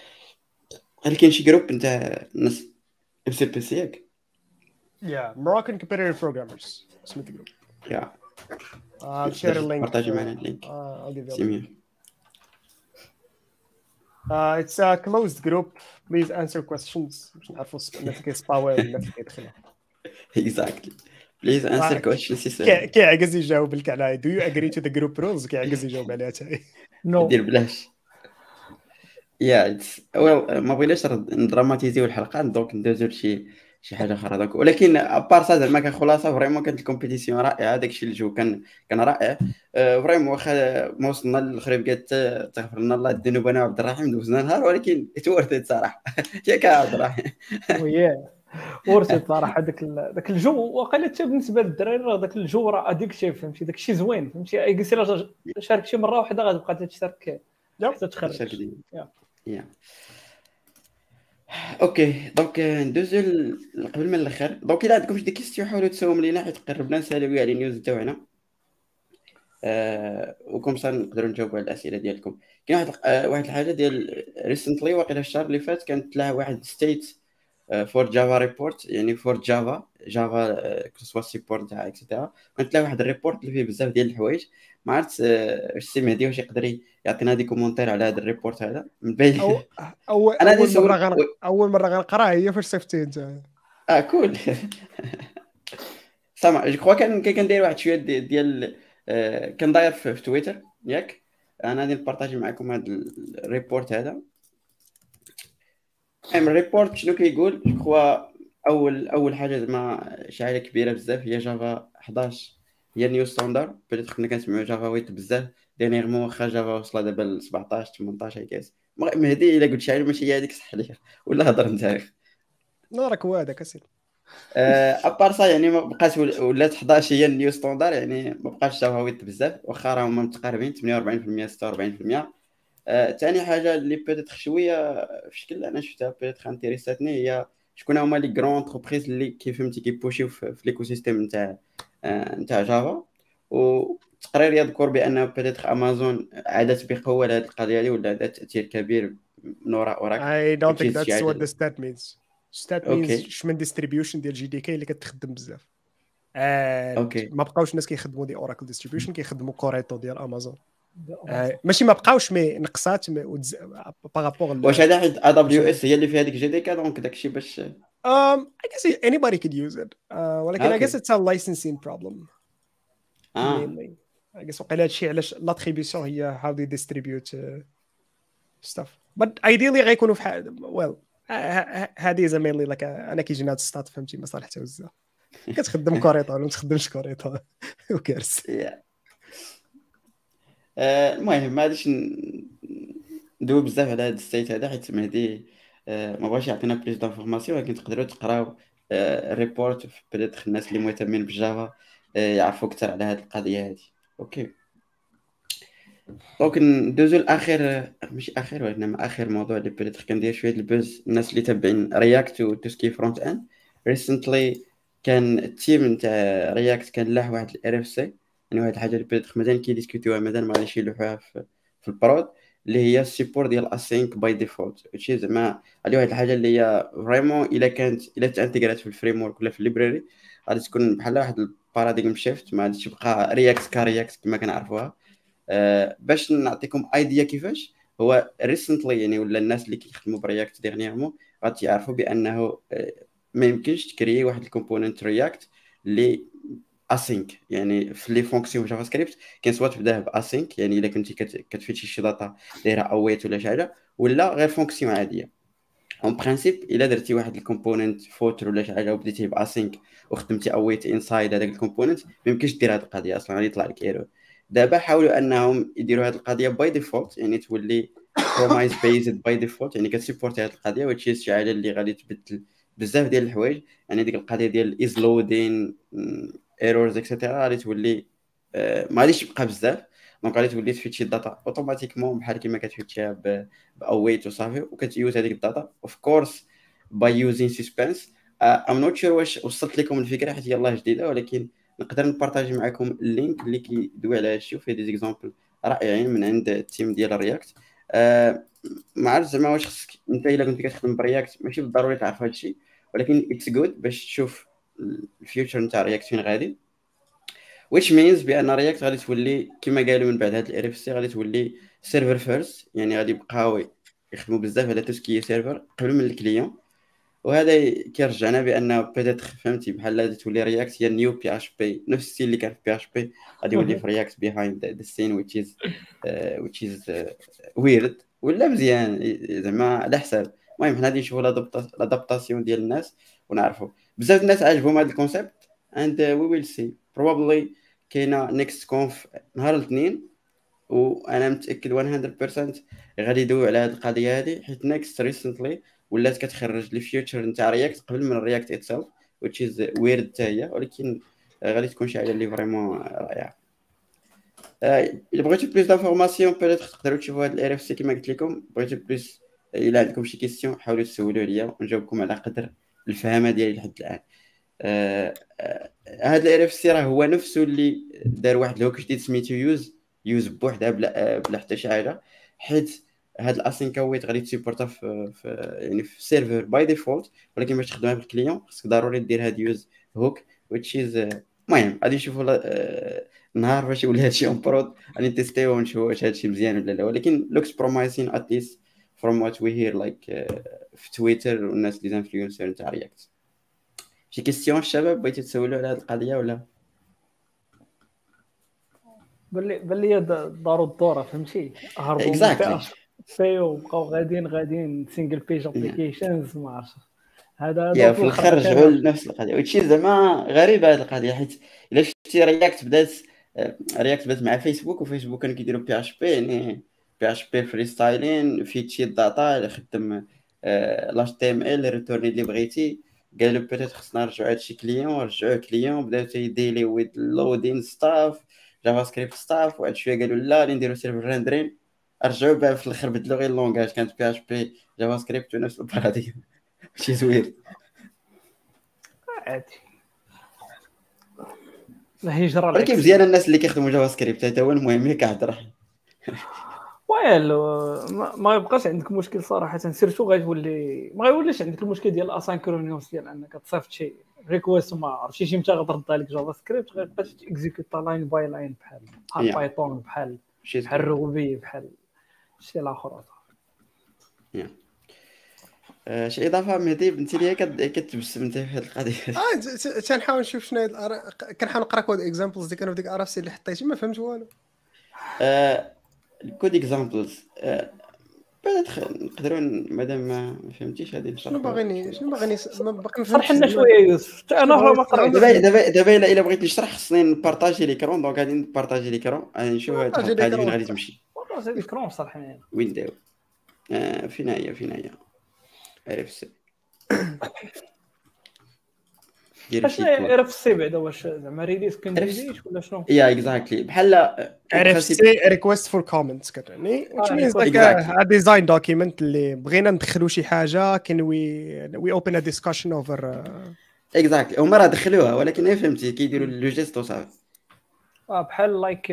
[SPEAKER 1] هل كاين شي group نتاع ناس MCPC ياك؟
[SPEAKER 4] yeah Moroccan competitive programmers اسمه ال
[SPEAKER 1] group yeah
[SPEAKER 4] I'll share a link
[SPEAKER 1] بارطاجي معنا ال link
[SPEAKER 4] Uh, I'll give you a link.
[SPEAKER 1] سي
[SPEAKER 4] Uh, it's a closed group. Please answer questions. باش نعرفوا الناس كيسباميو *laughs* والناس اللي كيدخلوا.
[SPEAKER 1] exactly please answer questions
[SPEAKER 4] كي- كيعجز يجاوب لك على do you agree to the group rules? كيعجز يجاوب عليها حتى
[SPEAKER 3] no
[SPEAKER 1] دير بلاش يا ويل ما بغيناش ن dramatisiw الحلقات donc ندوزو لشي شي حاجة أخرى. donc ولكن à part ça زعما كخلاصه vraiment كانت ال compétition رائعة داكشي الجو كان كان رائع. vraiment واخا ما وصلنا للخريب قالت تغفر لنا الله الذنوب أنا وعبد الرحيم دوزنا نهار ولكن اتورثت صراحة. *laughs* ياك يا عبد الرحيم.
[SPEAKER 3] وياه *laughs* ورثت صراحة داك ال- داك الجو وقيلا حتى بالنسبة للدراري راه داك الجو راه addictive فهمتي؟ داك الشيء زوين فهمتي؟ راه شارك شي مرة واحدة غتبقى تشارك. حتى تخرج.
[SPEAKER 1] okay donc ندوزو قبل ما الآخر donc إلا عندكم شي des questions حاولوا تسولوا لينا حيت قربنا نساليو على ال news تاعنا آه وكم صار نقدروا نجاوبوا على الأسئلة ديالكم. كاين واحد آه واحد الحاجة ديال recently واقيلا الشهر اللي فات كانت لها واحد state of Java report يعني فور Java Java que ce soit support تاع et cetera كانت لها واحد ال report اللي فيه بزاف ديال الحوايج. ما عرفت آه، واش السي مهدي واش يقدر يعطينا des commentaires على هذا ال report هذا؟ من بين
[SPEAKER 4] أو أو *laughs*
[SPEAKER 1] أنا
[SPEAKER 4] اول
[SPEAKER 1] مرة
[SPEAKER 4] غن... أول مرة غنقراها هي فاش صيفطتي أنت.
[SPEAKER 1] آه كول *laughs* سامع je crois كان كان كندير واحد شوية دي- ديال آه، كان داير في, في تويتر ياك. أنا غادي ن partager معكم هذا ال report هذا. المهم ال report شنو كيقول؟ je أول أول حاجة زعما شي حاجة كبيرة بزاف هي Java 11 هي new standard peut-être كنا كنسمعوا Java 8 بزاف. dernièrement واخا Java وصل دابا ل 17 18 هكاس مهدي إلا قلت حاجة ماشي هي هذيك صح ليا ولا هضر انت
[SPEAKER 4] نارك هو هذاك أسير. *laughs*
[SPEAKER 1] à part ça يعني ما بقاش ول- ولات 11 هي ال new standard يعني ما بقاش Java huit بزاف. واخا راهم متقاربين 48% 46% آه، ثاني حاجة اللي peut-être شوية في شكل أنا شفتها peut-être intéressاتني هي شكون هما les grandes entreprises اللي كيف فهمتي كي pushيو في, l'écosystème نتاع آه، نتاع جافا والتقرير يذكر بأن بيتيتر امازون عادت بقوة لهذه القضية هذه ولا عندها تأثير كبير من وراء Which is
[SPEAKER 4] that's what
[SPEAKER 1] شي
[SPEAKER 4] the stat means. Stat means
[SPEAKER 1] Okay.
[SPEAKER 4] شمن distribution ديال جي دي كي اللي كتخدم بزاف. آه،
[SPEAKER 1] أوكي.
[SPEAKER 4] ما بقاوش الناس كيخدموا دي اوراكل ديستريبيوشن كيخدموا كوريتو ديال امازون آه، ماشي ما بقاوش مي نقصات بارابور
[SPEAKER 1] واش هذا حيت ا دبليو اس هي اللي فيها ديك جي دي كا دونك داكشي باش
[SPEAKER 4] Um, I guess anybody could use it. Uh, ولكن I
[SPEAKER 1] Okay.
[SPEAKER 4] guess it's a licensing problem
[SPEAKER 1] آه
[SPEAKER 4] mainly. I guess وقيلا هادشي علاش l'attribution هي how they distribute uh, stuff. But ideally غيكونوا في حال well ه- هذه mainly like a, انا كيجينا هاد الستات فهمتي ما صالح توزع *laughs* كتخدم كوريطه ولا ما تخدمش كوريطه وكارث *laughs*
[SPEAKER 1] Yeah. آه، المهم ما غاديش ندوي بزاف على هذا ال site هذا حيت مهدي آه، ما بغاش يعطينا plus d'informations ولكن تقدروا تقراو report بدات الناس اللي مهتمين بال Java آه، يعرفوا أكثر على هذه القضية هذه okay. donc ندوزو لآخر ماشي آخر وإنما آخر موضوع اللي بدات كندير شوية ال buzz الناس اللي تابعين React و tout ce qui est front end recently كان ال team نتاع React كان لاح واحد ال RFC يعني واحد الحاجة اللي بدات مازال كي discuterوها مازال ما غاديش يلوحوها في, في ال prod اللي هي ال support ديال async by default شي زعما هذه واحد الحاجة اللي هي vraiment إلا كانت إلا تانتيغرات في الفريم ورك ولا في الليبراري غادي تكون بحال واحد ال paradigm shift ما غاديش تبقى React ك React كما كنعرفوها. آه باش نعطيكم idea كيفاش هو recently يعني ولا الناس اللي كيخدموا ب React dernièrement غادي يعرفوا بأنه آه ما يمكنش ت créer واحد ال component React اللي async يعني في les fonctions JavaScript كاين soit تبدأ ب async يعني إلا كنتي كت- كت fetchي شي data دايره await ولا شي حاجة ولا غير fonction عادية. en principe إلا درتي واحد ال component فوتر ولا شي حاجة وبديتي ب async وخدمتي await inside هذاك ال component ما يمكنش دير هذه القضية أصلا غادي يطلع لك error دابا حاولوا أنهم يديروا هذه القضية by default يعني تولي promise based by default يعني كت supporter هذه القضية وهادشي شي حاجة اللي غادي تبدل بزاف ديال الحوايج. يعني ديك القضية ديال is loading errors et cetera غادي تولي آه، ما غاديش تبقى بزاف. donc غادي تولي ت fetchي ال data automatiquement بحال كيما كت fetchيها ب await وصافي وكت use هذيك ال data of course by using suspense I'm not sure واش وصلت لكم الفكرة حيت هي الله جديدة ولكن نقدر ن partager معكم ال link اللي كيدوي على هادشي وفيه des exemples رائعين من عند ال team ديال ال React آه ما عرفت زعما واش خصك انت إلا كنت كتخدم ب React ماشي بالضروري تعرف هادشي ولكن it's good باش تشوف ال future نتاع React فين غادي؟ Which means بأن React غادي تولي كما قالوا من بعد هاد ال RFC غادي تولي server first يعني غادي يبقاو يخدموا بزاف على tout ce qui est server قبل من ال client. وهذا كيرجعنا بانه peut-être فهمتي بحال غادي تولي React هي ال new PHP نفس ال style اللي كان في PHP غادي يولي في React behind the scene uh, which is uh, weird. ولا مزيان زعما على حساب. المهم حنا غادي نشوفوا l'adaptation ديال الناس ونعرفوا. بزاف الناس عجبهم هذا ال concept and we will see probably كاينة Next Conf نهار الاثنين وأنا متأكد 100% غادي يدويو على هذه القضية هذه حيت Next recently ولات كتخرج les features نتاع React قبل من React itself which is weird حتى هي ولكن غادي تكون شي حاجة اللي vraiment رائعة. آه، إلا بغيتو plus d'informations peut-être تقدروا تشوفوا هذا ال RFC كما قلت لكم. بغيتو plus إلا عندكم شي question حاولوا تسولوا ليا ونجاوبكم على قدر. الفهامة ديالي لحد الآن. آه، آه، هذا ال RFC راه هو نفسه اللي دار واحد ال hook جديد سميتو use use بوحدها بلا آه، بلا حتى شي حاجة حيت هاد ال async await غادي ت supporta في, في يعني في server by default ولكن باش تخدمها بال client خصك ضروري دير هاد use hook which is آه، المهم غادي نشوفوا آه، نهار باش يولي هادشي en prod غادي نتيستيو ونشوفوا واش هادشي مزيان ولا لا ولكن looks promising at least from what we hear like في تويتر والناس les influenceurs نتاع React شي question الشباب بغيتي تسولوا على هاد القضية ولا؟
[SPEAKER 3] بان لي بان لي د- داروا الدورة فهمتي؟ هربوا
[SPEAKER 1] Exactly.
[SPEAKER 3] بي وبقاو غاديين غاديين single page applications ما عرفتش. هذا
[SPEAKER 1] يا في الآخر رجعوا لنفس القضية. وشي زعما غريبة هذه القضية حيت إلا شفتي React بدات React بدات مع Facebook و Facebook كانوا كيديروا بي اش بي يعني بي اش بي فري ستايلين فيتشي الداتا خدم l'HTML ريتورني اللي بغيتي قالوا بيتيت خصنا نرجعوا هادشي client رجعوه client بداو تيديلي with loading stuff JavaScript stuff وعاد شوية قالوا لا غادي نديرو server rendering رجعوا بقى في الآخر بدلوا غير ال langage كانت PHP JavaScript ونفس ال paradigm شي زوين
[SPEAKER 3] عادي الهجره
[SPEAKER 1] ولكن. مزيان الناس اللي كيخدموا JavaScript هذا هو المهم ياك كهضر
[SPEAKER 3] well ما- ما يبقاش عندك مشكل صراحة. سيرتو غيولي ما غيوليش عندك المشكل ديال ال asynchronous ديال أنك تصيفط شي request وما عرفتش شي متى غترد عليك JavaScript غيبقى تيكزيكوت line by line بحال بحال
[SPEAKER 1] Yeah.
[SPEAKER 3] Python بحال
[SPEAKER 1] شي
[SPEAKER 3] بحال Ruby بحال شي الآخر
[SPEAKER 1] آه، شي إضافة مهدي بنتي ليا كت- كتبسم انت في هذه
[SPEAKER 4] القضية آه تنحاول نشوف شنو الآراء- كنحاول نقرأ code examples اللي كانوا في ديك RFC اللي حطيتي ما فهمت والو.
[SPEAKER 1] code examples نقدروا مادام ما فهمتيش هذه نشرح
[SPEAKER 4] شنو باغيني شنو باغيني ما باقي فهمتش
[SPEAKER 3] لنا. شوية يوسف. حتى أنا راه ما قريت
[SPEAKER 1] دابا دابا دابا الا إلا بغيت نشرح خصني نبارطاجي ليكرون دونك غادي نبارطاجي ليكرون. غادي نشوف هاد
[SPEAKER 4] بارطاجي
[SPEAKER 1] الحلقة هادي
[SPEAKER 4] ليكرون.
[SPEAKER 1] فين غادي تمشي.
[SPEAKER 3] والله زيد كروم صراحة
[SPEAKER 1] وين داو آه، فين هي فين هي عرف السي دير شي.
[SPEAKER 3] عرف السي بعدا واش زعما ريليز كان ريليز ولا شنو؟
[SPEAKER 1] يا اكزاكتلي بحال
[SPEAKER 4] عرف سي request for comments كتعني.
[SPEAKER 3] آه،
[SPEAKER 4] which means
[SPEAKER 3] request.
[SPEAKER 4] like
[SPEAKER 1] Exactly.
[SPEAKER 4] a design document اللي بغينا ندخلوا شي حاجة كان we we open a discussion over
[SPEAKER 1] exactly هما راه دخلوها ولكن هي فهمتي كيديروا le geste وصافي.
[SPEAKER 3] آه بحال like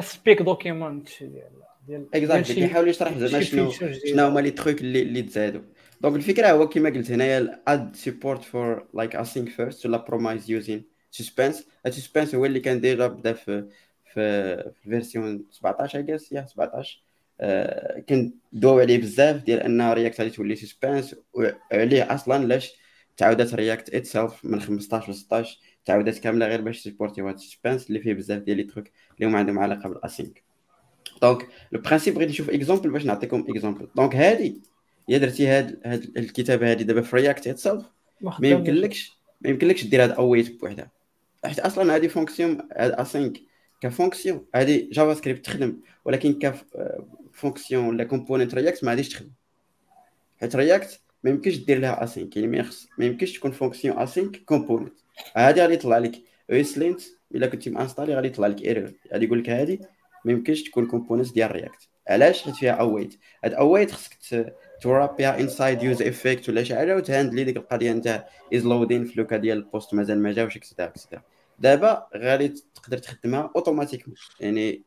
[SPEAKER 3] spec document ديال ديال
[SPEAKER 1] exactly كيحاول يشرح زعما شنو شنو هما les trucs اللي تزادوا donc الفكرة هو كما قلت هنايا add support for like async first ولا promise using Suspense ال Suspense هو اللي كان déjà بدا في في في ال version 17 I guess yeah 17 آه، كان دواو عليه بزاف ديال ان React غادي تولي Suspense وعليه أصلا لاش تعاودات React itself من 15 ل 16 تعاودات كاملة غير باش تسبورتي هاد ال Suspense اللي فيه بزاف ديال les trucs اللي هما عندهم علاقة بال async donc le principe بغيت نشوف exemple باش نعطيكم exemple donc هادي يا درتي هاد هاد الكتابه هادي دابا في React itself ما يمكنلكش ما يمكنلكش دير هاد await بوحدها حيت أصلا هادي fonction هاد async ك fonction هادي JavaScript تخدم ولكن ك fonction ولا component React ما غاديش تخدم. حيت React ما يمكنش دير لها async يعني ما يخص ما يمكنش تكون fonction async component هادي غادي يطلع لك ESLint إلا كنتي مأنستالي غادي يطلع لك error غادي يقول لك هادي ما يمكنش تكون component ديال React علاش؟ حيت فيها await هاد await خصك توراب بها inside useEffect ولا شي حاجة وتهاندلي ديك القضية نتاع is loading في le cas ديال ال post مازال ما جاوش et cetera et cetera دابا غادي تقدر تخدمها automatiquement يعني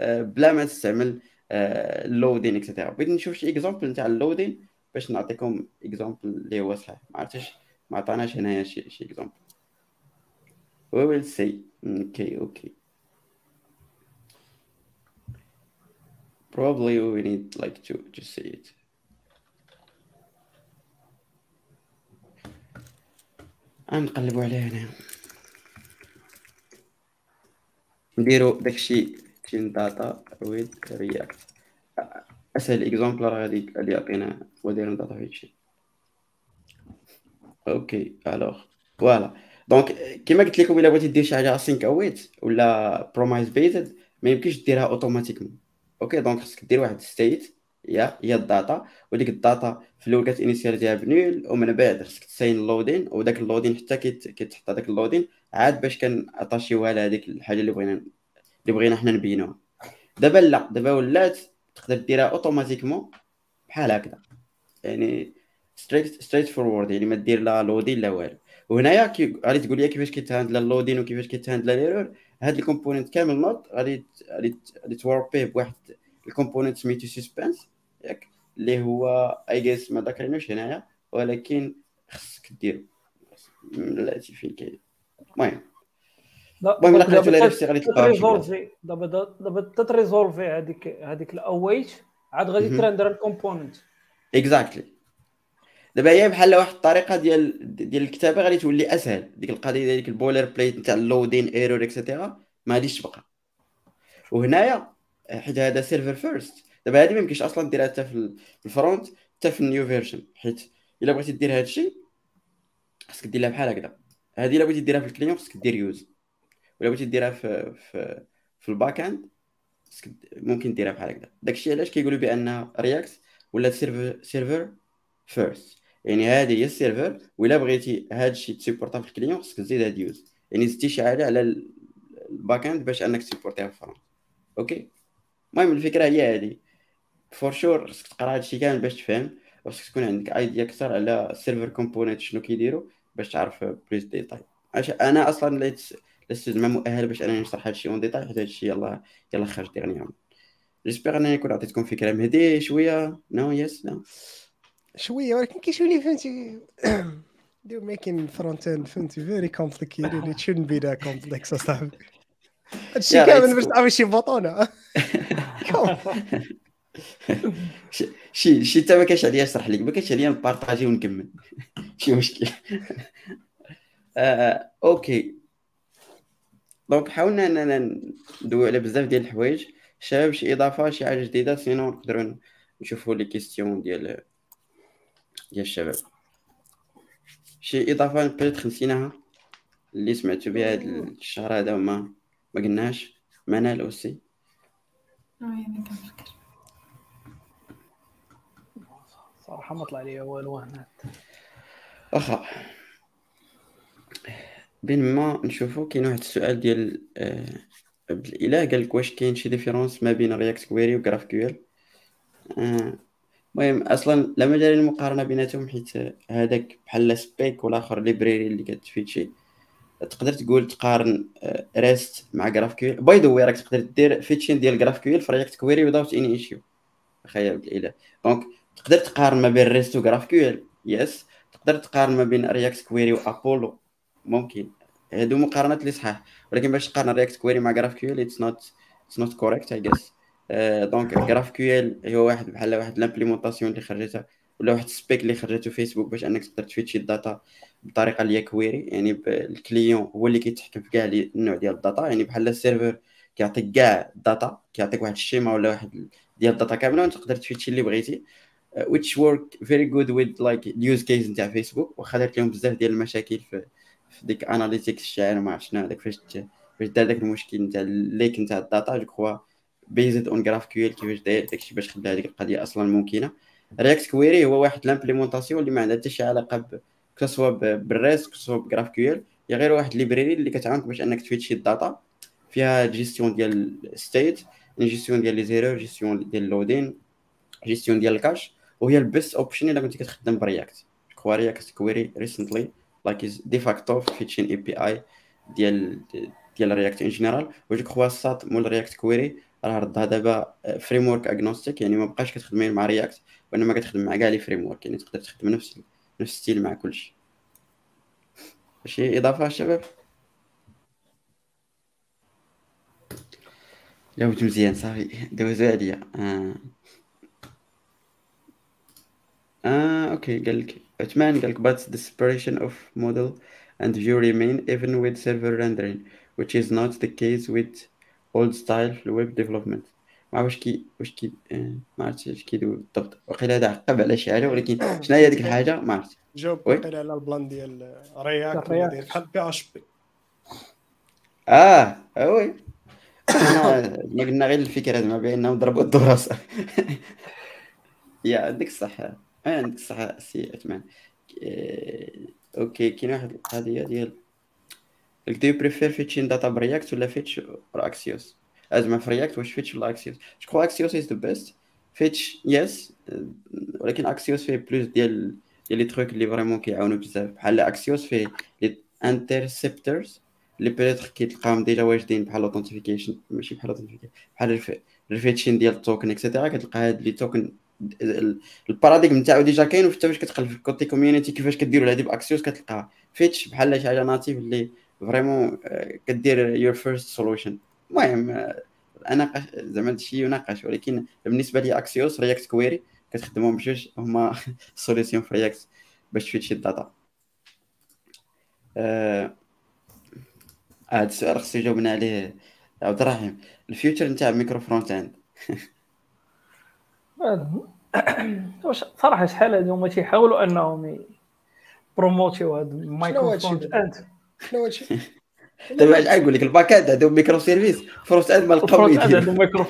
[SPEAKER 1] آه، بلا ما تستعمل ال loading et cetera بغيت نشوف شي exemple نتاع ال loading باش نعطيكم exemple اللي هو صحيح. ما عرفتش ما عطاناش هنايا شي شي exemple we will see. Okay okay. Probably we need like to to see it. غنقلبوا عليه هنا. نديرو داك fetching data with React أسهل exemple راه غادي غادي يعطينا ودير داتا هادشي. okay alors. voilà. donc كما قلت لكم إلا بغيتي دير شي حاجة async await ولا promise based ما يمكنش ديرها automatiquement okay donc خصك دير واحد state هي هي الداتا وديك الداتا في الأول كتانيسياليزيها ب null ومن بعد خصك تساين ال loading وداك ال loading حتى كيت- كيتحط هذاك ال loading عاد باش كنعطاشيوها لهذيك الحاجة اللي بغينا اللي بغينا حنا نبينوها. دابا لا دابا ولات تقدر ديرها automatiquement بحال هكذا. يعني straight straightforward يعني ما دير لا loading لا والو. وهنايا غادي تقول لي كيفاش كيتهاندلا ال loading وكيفاش كيتهاندلا l'erreur هاد ال component كامل نوت غادي غادي توربيه بواحد ال component سميتو Suspense ياك اللي هو I guess ما ذكرناش هنايا ولكن خصك ديرو. بلاتي فين كاين المهم. المهم الا قريتو l'RFC غادي تلقاها
[SPEAKER 3] دابا دابا تتريزولفي هذيك هذيك ال await عاد غادي.
[SPEAKER 1] ت
[SPEAKER 3] render ال
[SPEAKER 1] component. exactly دابا هي بحال واحد الطريقة ديال ديال الكتابة غادي تولي أسهل. ديك القضية ديال boilerplate نتاع ال loading error et cetera ما غاديش تبقى. وهنايا حيت هذا server first دابا هذه ما يمكنش أصلا ديرها حتى في ال front حتى في ال new version. حيت إلا بغيتي دير هذا الشيء خصك ديرها بحال هكذا. هذه إلا بغيتي ديرها في ال client خصك دير use ولا بغيتي ديرها في في في ال back end ممكن ديرها بحال هكذا. داكشي علاش كيقولوا بأن React ولا server server first يعني هذه هي ال server ولا بغيتي هذا الشيء في ال client خصك تزيد هاد use يعني زدتي شي حاجة على ال- ال back end باش أنك تسupportيها في ال front. okay؟ المهم الفكرة هي هذه for sure خصك تقرا هادشي كامل باش تفهم وخصك تكون عندك idea أكثر على ال server component شنو كيديروا باش تعرف plus détails. أنا أصلا let's زعما مؤهل باش أنني نشرح هادشي en détail حيت هادشي يلاه يلاه خرج ديغنيامون جيسبيغ أنني نكون عطيتكم فكرة. مهدي شوية؟ نو يس نو
[SPEAKER 4] شوية ولكن كيشوي فهمتي *clears throat* they're making front end فهمتي very complicated. It shouldn't be that complex اصاحبي *laughs* هادشي كامل باش. تعرف شي بطونه *laughs* *laughs*
[SPEAKER 1] شي شي حتى ما كانش عليا اشرح لك. ما كانش عليا نبارطاجي ونكمل. شي مشكل. *laughs* آه، أوكي. donc حاولنا اننا ندوي على بزاف ديال الحوايج. شباب شي إضافة شي حاجة جديدة؟ sinon نقدروا نشوفوا les questions ديال ديال الشباب. شي إضافة peut-être نسيناها؟ اللي سمعتوا بها هاد الشهر هذا وما ما قلناش منال aussi.
[SPEAKER 2] oui أنا كنفكر.
[SPEAKER 3] صراحة ما طلع لي والو هنا
[SPEAKER 1] واخا بين ما نشوفوا كاين واحد السؤال ديال آه، عبد الاله قال لك واش كاين شي différence ما بين React Query و GraphQL المهم أصلا لا مجال للمقارنة بيناتهم حيت هذاك بحال spec والاخر library اللي كتfetchي. تقدر تقول تقارن REST مع GraphQL by the راك تقدر دير fetching ديال GraphQL في React Query without any issue أخي عبد الاله donc تقدر تقارن ما بين REST و GraphQL yes تقدر تقارن ما بين React Query و Apollo ممكن. هادو مقارنات اللي صحاح ولكن باش تقارن React Query مع GraphQL it's not it's not correct I guess donc GraphQL هو واحد بحال واحد l'implémentation اللي خرجتها ولا واحد ال spec اللي خرجته فيسبوك باش أنك تقدر تfetchي data بطريقة اللي query يعني ال client هو اللي كيتحكم في كاع النوع ديال ال data يعني بحال ال server كيعطيك كاع الداتا كيعطيك واحد الشيما ولا واحد ديال الداتا كاملة وأنت تقدر تفيد شي اللي بغيتي. Which work very good with like use case نتاع فيسبوك واخا لهم بزاف ديال المشاكل في في ديك اناليتيكس الشاعر ما عرفت شنو هذاك فاش فاش دار داك المشكل نتاع الليك نتاع الداتا جو كخوا بيزد اون جراف كيو كيفاش داير داكشي باش خلى هذيك القضية أصلا ممكنة. رياكت كويري هو واحد لامبليمونطاسيون اللي ما عندها حتى شي علاقة كسوا بالريست كسوا بجراف كيو هي غير واحد library اللي كتعاونك باش أنك تfetchي data فيها gestion ديال state جيستيون ديال لي زيرور جيستيون ديال اللودين gestion ديال ال cache. وهي ال best option إلا كنتي كتخدم ب React quoi React Query recently like is de facto fetching API ديال ديال React en général quoi الساط مول React Query راه ردها دابا framework agnostic يعني ما بقاش كتخدمي مع React وإنما كتخدم مع كاع les frameworks يعني تقدر تخدم نفس نفس style مع كلشي شي إضافة شباب؟ جاوبت مزيان صافي دوزو عليا. آه. آه okay قال لك. عثمان قال لك but the separation of model and view remain even with server rendering which is not the case with old style ال web development. ما واش كي واش كي آه، ما عرفتش اش كيدوي بالضبط. وقيلا هذا عقب على شي حاجة ولكن *coughs* شنو هي هذيك الحاجة؟ ما عرفت
[SPEAKER 4] جاوب
[SPEAKER 1] oui.
[SPEAKER 4] واقيلا على البلان ديال React بحال PHP
[SPEAKER 1] آه آه، oui. إحنا ما قلنا غير الفكرة زعما بانهم ضربوا الدراسة. *laughs* يا عندك الصح آه، عندك الصح سي عثمان. آه، okay كاين واحد القضية ديال قلت do you prefer fetching data ب React ولا fetch اكسيوس زعما في رياكت واش فيتش ولا اكسيوس كخوا اكسيوس از ذا بيست فيتش يس ولكن اكسيوس فيه بلوس ديال ديال لي تروك اللي فريمون كيعاونوا بزاف. بحال اكسيوس فيه لي انترسبترز اللي بيتر كيتلقاهم ديجا واجدين بحال الاوثنتيفيكيشن ماشي بحال الاوثنتيفيكيشن بحال الف- الفيتشين ديال التوكن اكسيتيرا كتلقى هاد لي توكن الباراديغم نتاعو ديجا كاين وحتى فاش كتقلب في الكوتي كوميونيتي كيفاش كديروا هادي باكسيوس كتلقاها فيتش بحال شي حاجة ناتيف اللي vraiment كدير your first solution المهم آه، أنا زعما هادشي يناقش ولكن بالنسبة لي Axios React Query كتخدمهم بجوج هما solutions في React باش تfetchي data آه، هذا السؤال خصو يجاوبنا عليه عبد الرحيم. ال future نتاع micro front end *clears throat*
[SPEAKER 3] واش صراحة شحال هادو هما تيحاولوا أنهم بروموتيو هاد
[SPEAKER 4] شنو
[SPEAKER 3] المايكرو
[SPEAKER 4] هادشي
[SPEAKER 3] فرونت
[SPEAKER 4] دابا؟
[SPEAKER 3] اند
[SPEAKER 4] شنو هادشي
[SPEAKER 1] دابا اش نقول لك الباكات عندهم ميكرو سيرفيس. فرونت اند ما لقاو يديروا.
[SPEAKER 3] عندهم مايكرو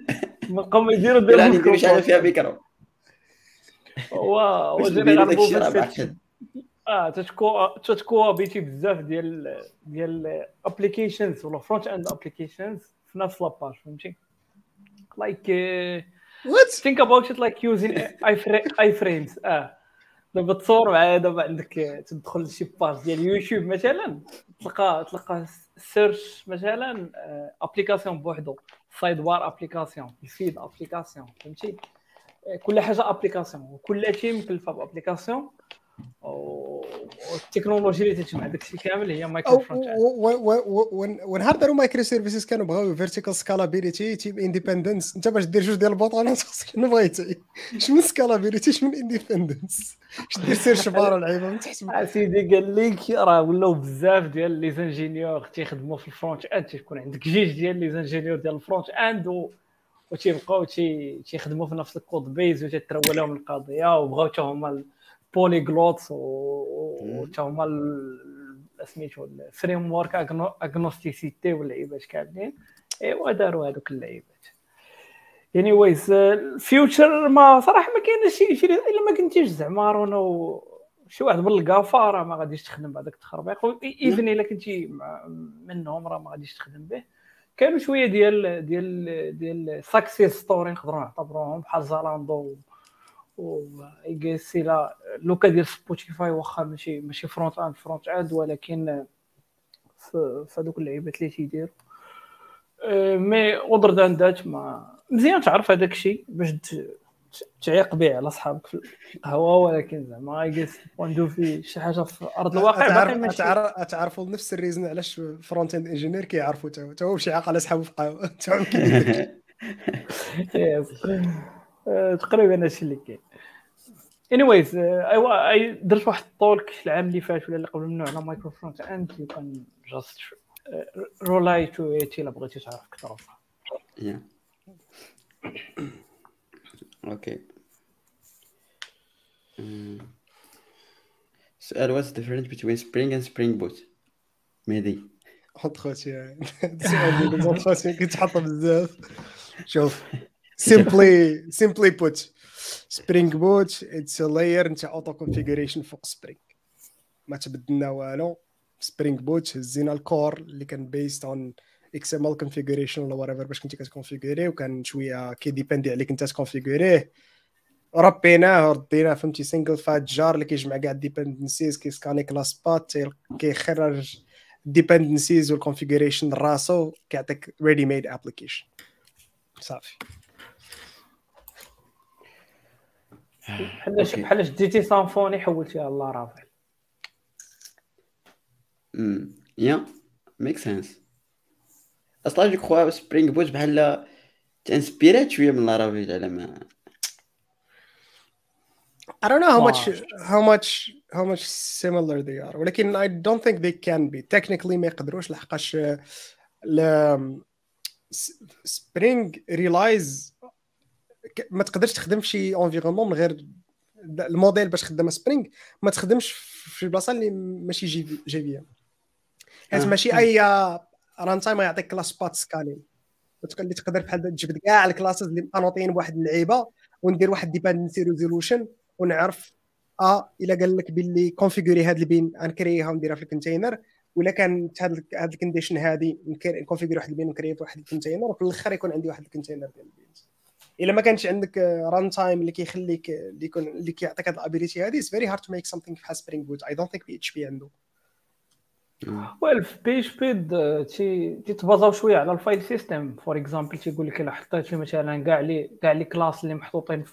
[SPEAKER 3] *laughs* ما بقاو يديروا ديروا
[SPEAKER 1] نديروا شي حاجة فيها ميكرو. *laughs* معقد
[SPEAKER 3] آه تتكو تتكو بيتي بزاف ديال ديال ابليكيشنز ولا فرونت اند ابليكيشنز في نفس لاباج فهمتي؟ لايك
[SPEAKER 4] وات
[SPEAKER 3] think about it like using iframes آه. دابا تصور معايا دابا عندك تدخل لشي page ديال يوتيوب مثلا تلقى تلقى search مثلا application بوحدو. side bar application ال feed application فهمتي كل حاجة application وكل شيء مكلفه ب application والتكنولوجيا اللي تجمع داك الشيء كامل هي micro front
[SPEAKER 4] ونهار داروا micro services كانوا بغاو vertical scalability team independence انت باش دير جوج ديال *laughs* خاصك شنو بغيتي؟ شنو scalability شنو independence اش دير search bar اللعيبه من تحت
[SPEAKER 3] سيدي قال لك راه ولاو بزاف ديال les ingénieurs تيخدموا في ال front end تيكون عندك جوج ديال les ingénieurs ديال ال front end وتيبقاو تيخدموا في نفس ال code base وتترول لهم القضية وبغاو حتى هما polyglot وتا هما سميتو ال framework agnosticity واللعيبات كاملين. إيوا داروا هذوك اللعيبات. يعني ويز الفيوتشر ما صراحة ما كاينش شي شي إلا ما كنتيش زعما رونا شي واحد من الكافا راه ما غاديش تخدم بهذاك التخربيق. إيفن إلا كنتي منهم راه ما غاديش تخدم به. كانوا شوية ديال ديال ديال ساكسيس ستوري نقدروا نعتبروهم. بحال زالاندو و سي لا لوكا ديال سبوتيفاي واخا ماشي ماشي فرونت اند فرونت اند ولكن في هذوك اللعيبات اللي تيديروا مي اودر ذان ذات ما مزيان تعرف هذاك الشيء باش تعيق به على صحابك في القهوه ولكن زعما اي جيس بوان دو في شي حاجة في أرض الواقع
[SPEAKER 4] باقي تعرفوا نفس الريزن علاش فرونت اند انجينير كيعرفوا تا هو باش يعيق على صحابه في القهوه تا هو *laughs* *laughs*
[SPEAKER 3] تقريبا هادشي اللي كاين. انيويز أيوا أي درت واحد الطولك العام اللي فات ولا اللي قبل منه على مايكرو فرونت اند يو كان just rely to it إلا بغيتي تعرف أكثر
[SPEAKER 1] okay السؤال what's the difference between spring and spring boot? مهدي.
[SPEAKER 4] حط خوتي السؤال *laughs* خوتي كنت حاطه بزاف. شوف. Simply *laughs* simply put Spring Boot it's layer نتاع auto configuration فوق Spring ما تبدلنا والو. Spring Boot هزينا ال core اللي كان based on XML configuration ولا wherever باش كنتي كت configuri وكان شوية كي dépendait عليك انت تconfigurer ربيناه رديناه فهمتي؟ single fat jar اللي كيجمع كاع ال dependencies كيسكاني class path كيخرج ال dependencies وال configuration راسو كيعطيك ready made application صافي.
[SPEAKER 3] بحال بحال ديتي سامفوني حولتيها لارافيل
[SPEAKER 1] امم يا ميك سنس أصلا جو كخوا سبرينغ بوت بحال تانسبيرات شوية من لارافيل على ما
[SPEAKER 4] I don't know how much how much how much similar they are. ولكن I don't think they can be. Technically ما يقدروش لحقاش Spring relies ما تقدرش تخدم في شي environnement من غير الموديل باش خدامه Spring ما تخدمش في بلاصة اللي ماشي JVM. حيت ماشي أي runtime يعطيك class path scanning اللي تقدر بحال تجبد كاع ال classes اللي annotés بواحد اللعيبة وندير واحد dependency resolution ونعرف آه إلا قال لك باللي كونفيغوري هاد ال bean غنكريها ونديرها في ال container ولا كانت هاد هاد ال condition هادي نكونفيغوري واحد ال bean ونكريها في واحد ال container وفي الآخر يكون عندي واحد ال container ديال ال beans إلا ما كانش عندك runtime اللي كيخليك اللي يكون اللي كيعطيك هاد ال ability هادي it's very hard to make something بحال Spring Boot I don't think PHP عنده.
[SPEAKER 3] well في PHP تيتبازاو شوية على ال file system for example تيقول لك إلا حطيتي مثلا كاع لي كاع لي كلاس اللي محطوطين في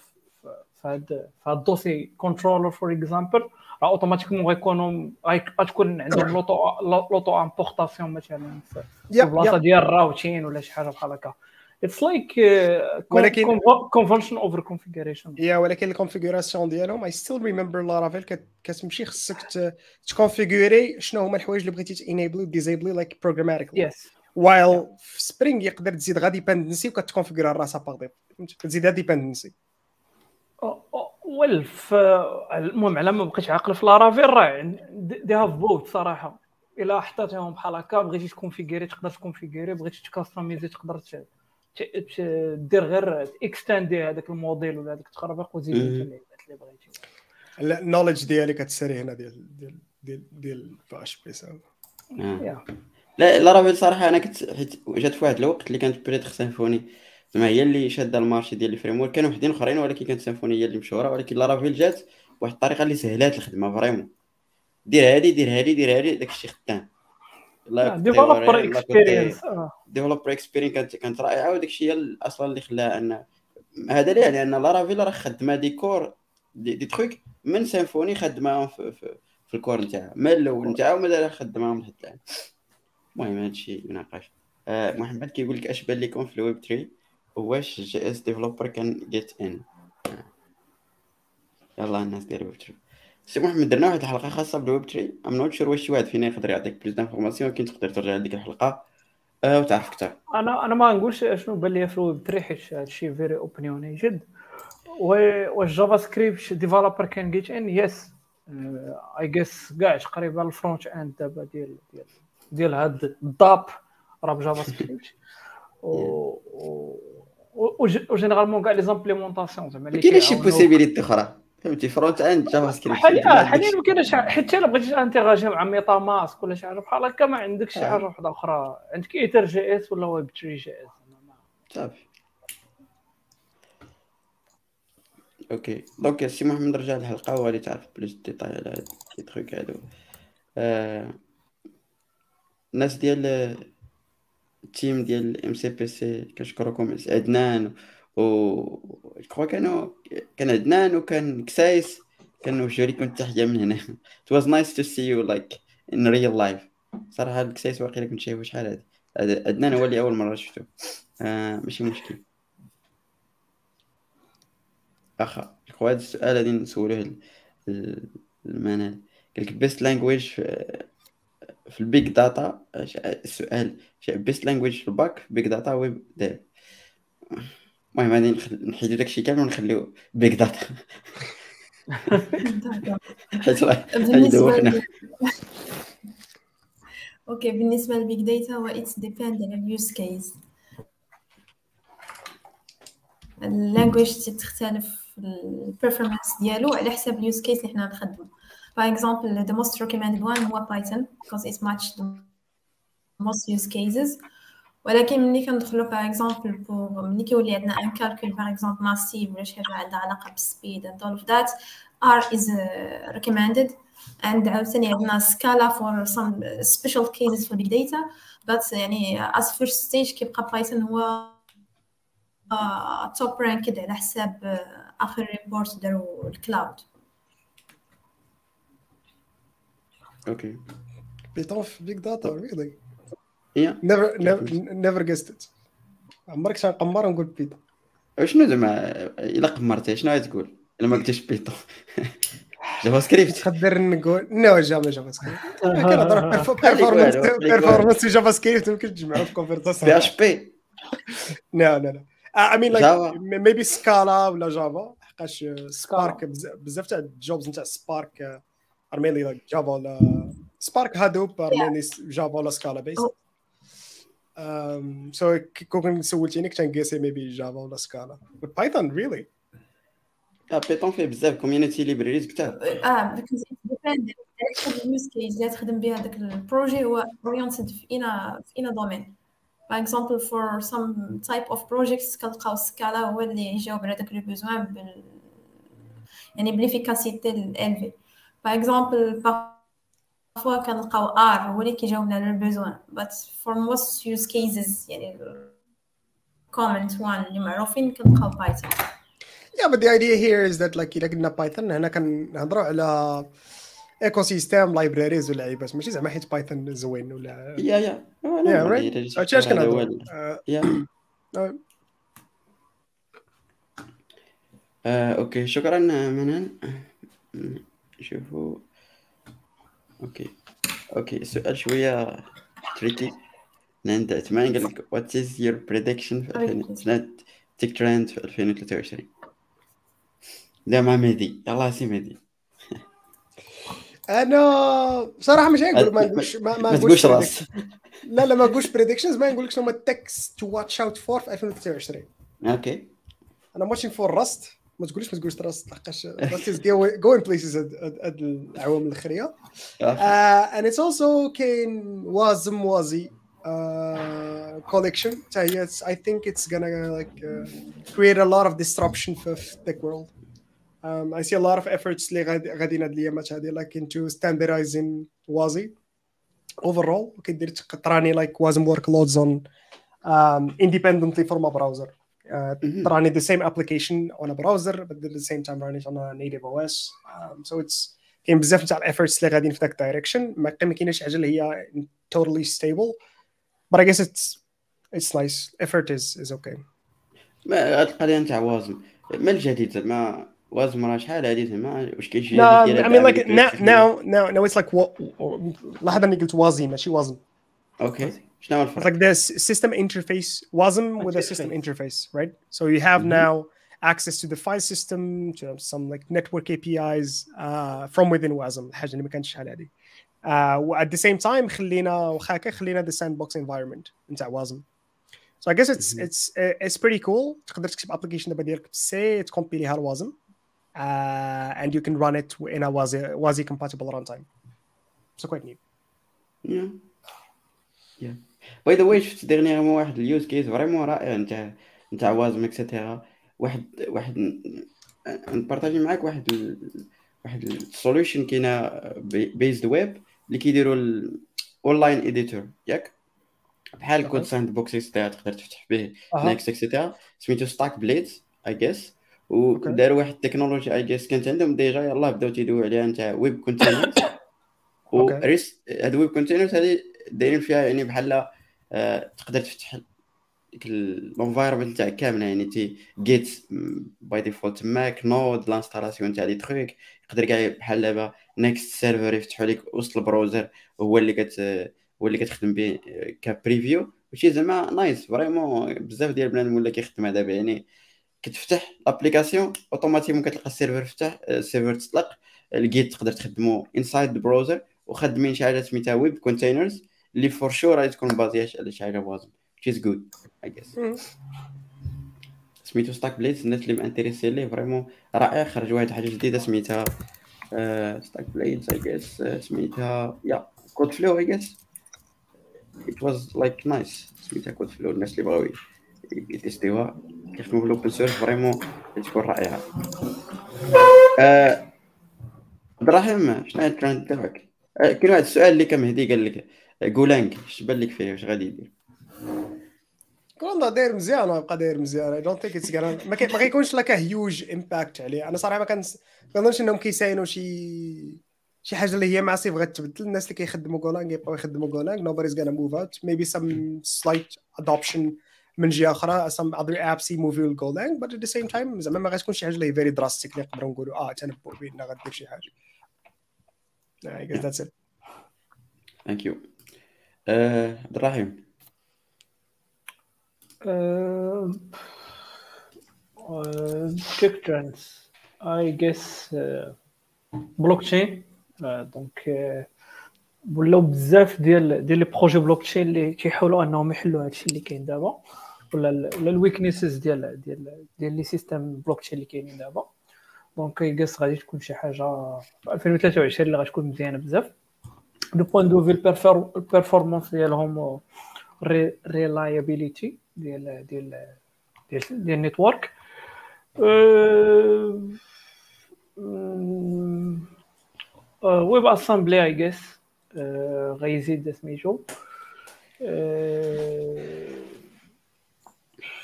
[SPEAKER 3] هاد في هاد ال dossier controller for example راه automatiquement غيكونوا غتكون عندهم l'auto l'auto importation مثلا في البلاصه ديال ال routing ولا شي حاجة بحال هكا. it's like ولكن convention over configuration
[SPEAKER 4] yeah ولكن ال configuration ديالهم I still remember Laravel كتمشي خصك تكونفيغوري شنو هما الحوايج اللي بغيتي تانيبلي وديزيبلي like programmatically
[SPEAKER 3] yes
[SPEAKER 4] while في Spring يقدر تزيد غا dependency وكتكونفيغوري راسها par défaut كتزيدها dependency
[SPEAKER 3] ويل المهم على ما بقيتش عاقل في لارافيل راه دي هاف بوت صراحة. إلا حطيتهم بحال هكا بغيتي تكونفيغوري تقدر تكونفيغوري بغيتي تكاستميزي تقدر دير غير اكستاندي هذاك الموديل ولا هذاك التخربيق وزيد اللي بغيتي.
[SPEAKER 4] لا النولج ديالي كتسالي هنا ديال ديال ديال ديال باش بي
[SPEAKER 1] لا لارافيل صراحة أنا كنت حيت جات في واحد الوقت اللي كانت بريتر سيمفوني زعما هي اللي شادة le marché ديال ال framework. كانوا وحدين أخرين ولكن كانت Symfony هي اللي مشهورة. ولكن Laravel جات بواحد الطريقة اللي سهلات الخدمة vraiment. دير هادي دير هادي دير هادي داكشي خدام.
[SPEAKER 3] developer experience
[SPEAKER 1] developer experience كانت رائعة وداك الشيء أصلا اللي خلاها ان هذا ليه؟ لأن Laravel راه خدمة des cores des, des trucs من Symfony خدماهم في, في, في ال core نتاعها. من الأول نتاعها ومازال خدماهم لحد الآن. المهم هذا الشيء يناقش. آه محمد كيقول لك اش بان لكم في الويب 3 واش JS developer can get in يلا الناس ديال الويب 3 سي محمد درنا واحد الحلقة خاصه بالويب 3 I'm not sure واش شي واحد فينا يقدر يعطيك plus d'informations ولكن تقدر ترجع لديك الحلقة آه وتعرف أكثر
[SPEAKER 3] أنا أنا ما نقولش شنو بان لي في الويب 3 حيت هادشي very opinionated واش JavaScript developer can get in yes I guess كاع تقريبا ال front end دابا ديال ديال ديال هاد ال dApp راه ب JavaScript و généralement كاع les implémentations زعما
[SPEAKER 1] كاين شي possibilité أخرى فهمتي؟ front end JavaScript.
[SPEAKER 3] حاليا حاليا ما كاينش حتى الا بغيتي intéragir مع MetaMask ولا شي حاجة بحال هكا ما عندكش شي حاجة واحدة أخرى عندك Ether JS ولا ويب 3 JS.
[SPEAKER 1] صافي. Okay. Donc سي محمد رجع الحلقة هو اللي تعرف plus détails على هاد les trucs هادو. آه، الناس ديال ال team ديال MCPC كنشكركم عدنان و كانوا كان عدنان وكان كسايس كنوجهوا لكم التحيه من هنا. It was nice to see you like in real life. صراحة الكسايس واقيلا كنت شايفه شحال هادي عدنان هو اللي أول مرة شفتو آه ماشي مشكل. أخا الخوات السؤال غادي نسولوه المنال قال لك best language في, في data. السؤال best language في ال back big data web dev. المهم غادي نحيدو داكشي كامل ونخليو big data *laughs* حيت راه
[SPEAKER 2] Okay بالنسبة لل big data *laughs* هو it's depend على ال use case ال language تختلف ال performance ديالو على حساب ال use case اللي حنا نخدمو. par exemple the most recommended one هو Python because it match the most use cases. ولكن ملي كندخلو par exemple pour ملي كيولي عندنا un calcul par exemple massif ولا شي حاجة عندها علاقة بال speed all of that R is uh, recommended. And عاوتاني عندنا Scala some special cases for big data. But يعني as first stage كيبقى Python هو top uh, رانكد على حساب uh, آخر report داروا ال
[SPEAKER 1] cloud
[SPEAKER 4] Okay Python في big data
[SPEAKER 1] really
[SPEAKER 4] never never guessed it عمرك نقمر ونقول Python
[SPEAKER 1] شنو زعما إلا قمرتي شنو تقول؟ إلا ما قلتيش Python JavaScript
[SPEAKER 4] تقدر نقول no Java JavaScript كنهضر performance performance JavaScript يمكن تجمعوا في
[SPEAKER 1] conversation PHP
[SPEAKER 4] لا لا لا I mean like maybe Scala ولا Java حقاش Spark بزاف تاع ال jobs نتاع Spark are mainly like Java ولا Spark Hadoop are mainly Java ولا Scala based so كون سولتيني كنت ن guessي maybe Java ولا Scala Python
[SPEAKER 1] really Python فيه بزاف community libraries كتاب
[SPEAKER 2] آه because depend على ال use case اللي تخدم بها داك ال projet هو oriented في اينا في اينا domaine par exemple for some type of projects كنلقاو Scala هو اللي يجاوب على داك le besoin بال يعني بليفيكاسيتي الالفي par exemple فوا كنلقاو R هو اللي كيجاوبنا على ال besoin but for most use cases يعني common one اللي معروفين كنلقاو Python
[SPEAKER 4] Yeah, but the idea here is that like الا قلنا Python هنا كنهضروا على ecosystem libraries واللعيبات ماشي زعما حيت Python زوين ولا
[SPEAKER 1] yeah
[SPEAKER 4] yeah yeah right اش كنهضروا
[SPEAKER 1] yeah okay. شكرا منال شوفوا. okay okay السؤال شوية تريكي عند عثمان قال لك what is your prediction في 2000 tech trend في 2023 لا مع مهدي يلا سي مهدي
[SPEAKER 4] أنا بصراحه مش هنقول ما نقولش ما
[SPEAKER 1] ما تقولش Rust.
[SPEAKER 4] لا لا ما نقولش predictions ما نقول لك شنو هما ال techs to watch out for في 2023
[SPEAKER 1] okay.
[SPEAKER 4] أنا ماتشين فور راست ما تقوليش ما تقولش راست لحقاش راست از جوين بليسز هاد العوام الاخريه and it's also كاين وازم وازي collection حتى هي I think it's gonna like uh, create a lot of disruption في the tech world um, I see a lot of efforts اللي غادي- غاديين هاد الايامات هادي like into standardizing WASI overall وكيدير تراني like WASM workloads on um, independently from a browser uh,
[SPEAKER 1] Mhm.
[SPEAKER 4] running the same application on a browser but at the same time running on a native OS um, so it's كاين بزاف تاع ال efforts اللي غاديين في ذاك ال direction ما كاينش حاجة اللي هي totally stable. But I guess it's it's nice. Effort is is okay.
[SPEAKER 1] ما القضية نتاع WASM ما الجديد زعما؟ WASM راه شحال هادي زعما؟ واش كاين شي
[SPEAKER 4] No, I mean like now now now now it's like what أني قلت WASI ماشي
[SPEAKER 1] WASM okay هو
[SPEAKER 4] It's
[SPEAKER 1] الفرق
[SPEAKER 4] like this system interface WASM with a system interface, right? So you have now access to the file system, to some like network APIs uh, from within WASM الحاجة اللي ما كانتش شحال هذه. Uh, و- at the same time خلينا واخا هكا خلينا the sandbox environment نتاع WASM. So I guess it's
[SPEAKER 1] Mhm.
[SPEAKER 4] it's uh, it's pretty cool. تقدر تكتب application دابا ديالك بسي تكومبيليها لوازم uh, and you can run it in a WASI WASI compatible runtime. So quite neat.
[SPEAKER 1] Yeah. Yeah. باي ذا واي شفت ديرنييرمون واحد اليوز كيس فريمون رائع نتاع نتاع WASM et cetera واحد واحد نبارطاجي معاك واحد ال... واحد ال solution كاينة based web اللي كيديروا ال online editor ياك بحال CodeSandbox et cetera تقدر تفتح به
[SPEAKER 4] أها.
[SPEAKER 1] Next et cetera سميتو StackBlitz I
[SPEAKER 4] guess.
[SPEAKER 1] وداروا واحد التكنولوجيا I guess كانت عندهم déjà يلاه بداو تيدويو عليها نتاع web
[SPEAKER 4] containers.
[SPEAKER 1] وريس هاد ال web containers هادي دايرين فيها يعني بحال تقدر تفتح ديك ال environment تاعك كامله يعني تي جيت by default ماك Node l'installation تاع des trucs يقدر كاع بحال دابا Next server يفتحوا لك وسط ال browser هو اللي كت هو اللي كتخدم به ك preview وشي زعما nice vraiment بزاف ديال بنادم ولا كيخدمها دابا يعني كتفتح ال application automatiquement كتلقى ال server فتح السيرفر تطلق الجيت تقدر تخدمو inside ال browser وخدمين شي حاجة سميتها web containers اللي for sure غادي تكون basé على شي حاجة which is good I guess. سميتو StackBlitz الناس اللي m'intéressé ليه vraiment رائع خرج واحد حاجة جديدة سميتها StackBlitz I guess سميتها يا CodeFlow I guess it was like nice. سميتها CodeFlow الناس اللي بغاو يتيستيوها كيخدموا في ال open source vraiment تكون رائعة. آه، عبد الرحيم شنو الترند تاعك؟ آه، كاين واحد السؤال اللي كان مهدي قال لك آه، Golang اش بان لك فيه؟ واش غادي يدير؟
[SPEAKER 4] والله داير مزيان بقى داير مزيان. I don't think it's ما كيكونش لك huge impact عليه. أنا صراحة ما كنظنش إنهم كيساينوا شي شي حاجة اللي هي massive غتبدل الناس اللي كيخدموا Golang يبقاو يخدموا Golang nobody's gonna move out. Maybe some slight adoption من جهة أخرى some other apps يموفيو ل Golang but at the same time زعما ما غتكون شي حاجة اللي هي very drastic اللي نقدروا نقولوا آه تنبؤ بان غدير شي حاجة. I guess that's it.
[SPEAKER 1] Thank you آه، عبد الرحيم
[SPEAKER 3] Uh, uh, big trends. I blockchain. Uh, donc uh, ولاو بزاف ديال ديال les projets blockchain اللي كيحاولوا أنهم يحلوا هادشي اللي كاين دابا ولا ال- ولا الويكنيسز ديال ديال ديال لي سيستم بلوكتشين اللي كاينين دابا دونك يقص غادي تكون شي حاجة في 2023 اللي غتكون مزيانة بزاف دو بوين دو في البيرفورمانس ديالهم ريلايابيليتي ديال ديال ديال ديال النيتورك ويب اسامبلي اي جيس غيزيد سميتو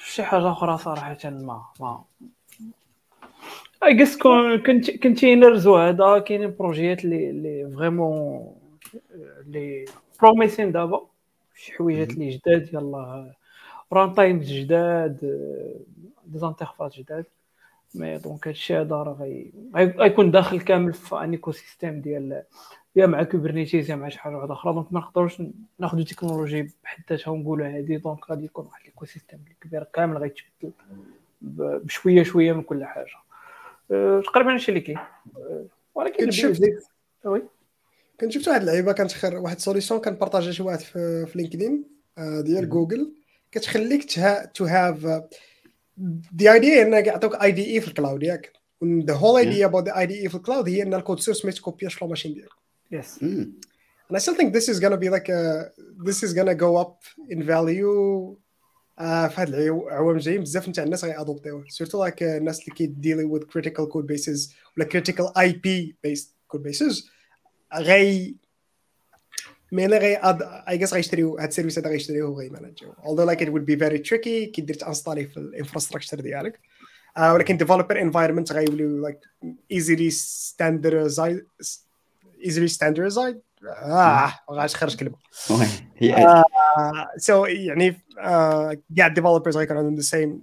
[SPEAKER 3] شي حاجة أخرى صراحة ما ما I guess containers وهذا كاينين projets ات اللي اللي vraiment اللي promising دابا شي حويجات اللي جداد يلا. runtimes جداد des interfaces جداد. mais donc هادشي هذا راه غي- غي- غيكون داخل كامل في un écosystème ديال يا مع Kubernetes يا مع شي حاجة واحدة أخرى. donc ما نقدروش ناخذ تكنولوجي بحد ذاتها ونقولوا هذه donc غادي يكون واحد ال écosystème كبير كامل غيتبدل بشوية شوية من كل حاجة. أه، تقريبا هادشي اللي كاين. أه، ولكن oui
[SPEAKER 4] كنت شفت واحد اللعيبة كانت خير واحد solution كان بارطاجي شي واحد في, في LinkedIn آه، ديال جوجل كتخليك to have the idea إنك يعطوك IDE في ال cloud ياك. The whole idea about the IDE في ال cloud هي إن ال code source ما يتكوبياش في ال machine
[SPEAKER 3] ديالك.
[SPEAKER 1] Yes
[SPEAKER 4] and I still think this is gonna be like a this is gonna go up in value آه في هاد العوام الجايين بزاف نتاع الناس غيادوبتيوه surtout like الناس اللي كيديلي with critical code bases ولا critical IP based code bases غي mainly غي I guess غيشتريو هاد ال service هذا غيشتريوه وغيمانجيو although like it would be very tricky كي دير تانستالي في ال infrastructure ديالك. آه ولكن developer environment غيوليو like easily standardized easily standardized آه ما غاديش نخرج كلمه سو يعني كاع ال developers غيكون عندهم the same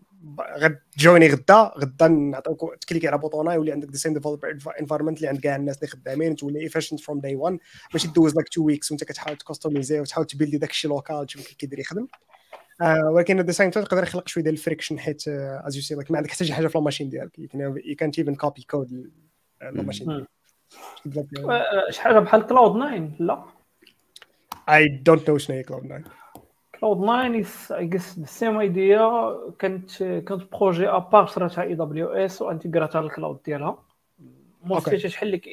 [SPEAKER 4] غتجوني غدا غدا نعطيوك تكليكي على bouton ة يولي عندك the same developer environment اللي عند كاع الناس اللي خدامين تولي efficient from day 1 ماشي those like two weeks وانت كتحاول تكستمايزي وتحاول تبيلدي داك الشيء local تشوف كيف كيدير يخدم. آه ولكن the same time يقدر يخلق شوية ديال ال friction حيت as you see ما عندك حتى شي حاجة في ال machine ديالك. يو كانت ايفن كوبي كود ال machine
[SPEAKER 3] شي حاجة بحال Cloud 9 لا.
[SPEAKER 4] I don't know شنو هي كلاود 9
[SPEAKER 3] كلاود 9 is I guess the same idea. كانت كانت projet à part شراتها AWS وانتيغراتها لل cloud ديالها. mostly تشحال لك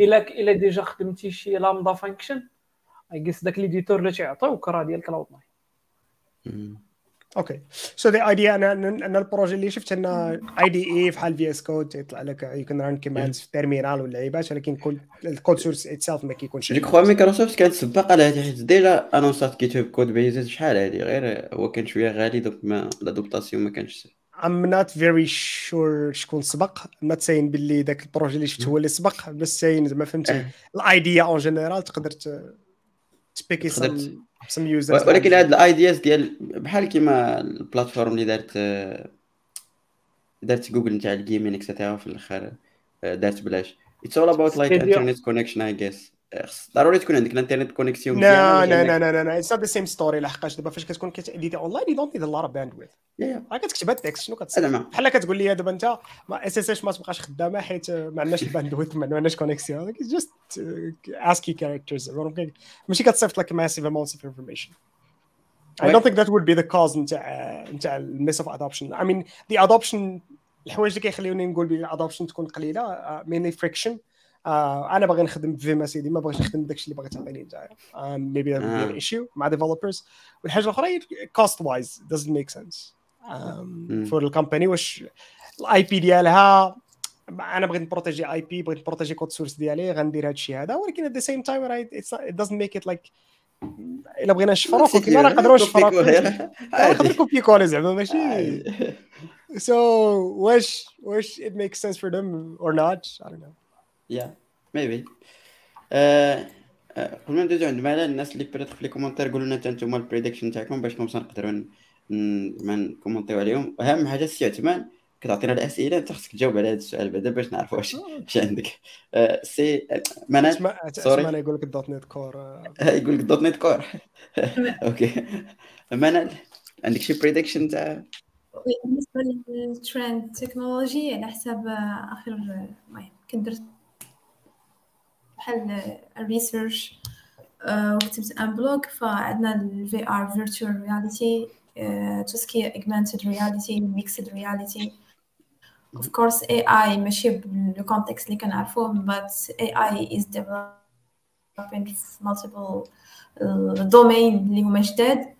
[SPEAKER 3] إلا إلا déjà خدمتي شي Lambda function I guess داك l'éditeur اللي تيعطيوك راه ديال Cloud 9
[SPEAKER 4] okay. so the idea أنا أنا ال projet اللي شفت أنه IDE بحال VS Code يطلع لك you can run commands في ال terminal واللعيبات ولكن كل ال code source itself ما كيكونش
[SPEAKER 1] je crois Microsoft كانت سباقة على هذه حيت déjà annonçات GitHub Codespaces شحال هذه؟ غير هو كان شوية غالي donc l'adoptation ما كانش
[SPEAKER 4] I'm not very sure شكون سبق. ما تساين باللي ذاك ال projet اللي شفت هو اللي سبق. بس تساين زعما فهمتي؟ ال idea en général تقدر تبيكي some users
[SPEAKER 1] ولكن هاد ال ideas ديال بحال كيما ال platform اللي دارت دارت جوجل نتاع ال gaming et cetera في الأخر دارت بلاش. it's all about like internet connection I guess ضروري تكون عندك ال internet
[SPEAKER 4] connexion لا لا لا لا لا it's the same story لحقاش. دابا فاش كتكون كت éditي online you don't need a lot of bandwidth راه كتكتب ال text شنو كتصير؟ بحال كتقول لي دابا انت ما اس اس اش ما تبقاش خدامة حيت ما عندناش ال bandwidth ما عندناش connexion just ASCII characters ماشي كتصيفط لك massive amounts of information I don't think that would be the cause نتاع نتاع ال miss of adoption I mean the adoption الحوايج اللي كيخليوني نقول بلي ال adoption تكون قليلة mainly friction. آه أنا باغي نخدم في ما سيدي ما باغيش نخدم داكشي اللي باغي تعطيني انت maybe that issue مع developers والحاجة الأخرى cost wise doesn't make sense. for ال company واش ال IP ديالها أنا بغيت ن protégي IP بغيت ن protégي code source ديالي غندير هذا الشيء هذا ولكن at the same time it doesn't make it like إلا بغينا نشفروك كيما راه نقدروا نشفروك نقدر copier-coller زعما ماشي؟ so واش واش it makes sense for them or not I don't know.
[SPEAKER 1] يا maybe قبل ما ندوزو عند منال الناس اللي بريت في les commentaires قولوا لنا نتوما ال prediction تاعكم باش comme ça نقدروا ما ن commentيو عليهم. اهم حاجة السي عثمان كتعطينا الأسئلة أنت خصك تجاوب على هذا السؤال بعدا باش نعرفوا واش واش عندك. سي
[SPEAKER 4] منال sorry يقول لك الدوت نت كور
[SPEAKER 1] يقول لك الدوت نت كور أوكي منال عندك شي prediction تاع
[SPEAKER 2] بالنسبة لل trend technology على حساب اخر المهم كنت درت بحال ال research وكتبت أن بلوك فعندنا ال VR virtual reality tout ce qui est augmented reality mixed reality. Of course AI ماشي بال context اللي كنعرفوه but AI is developing في multiple domain اللي هما جداد.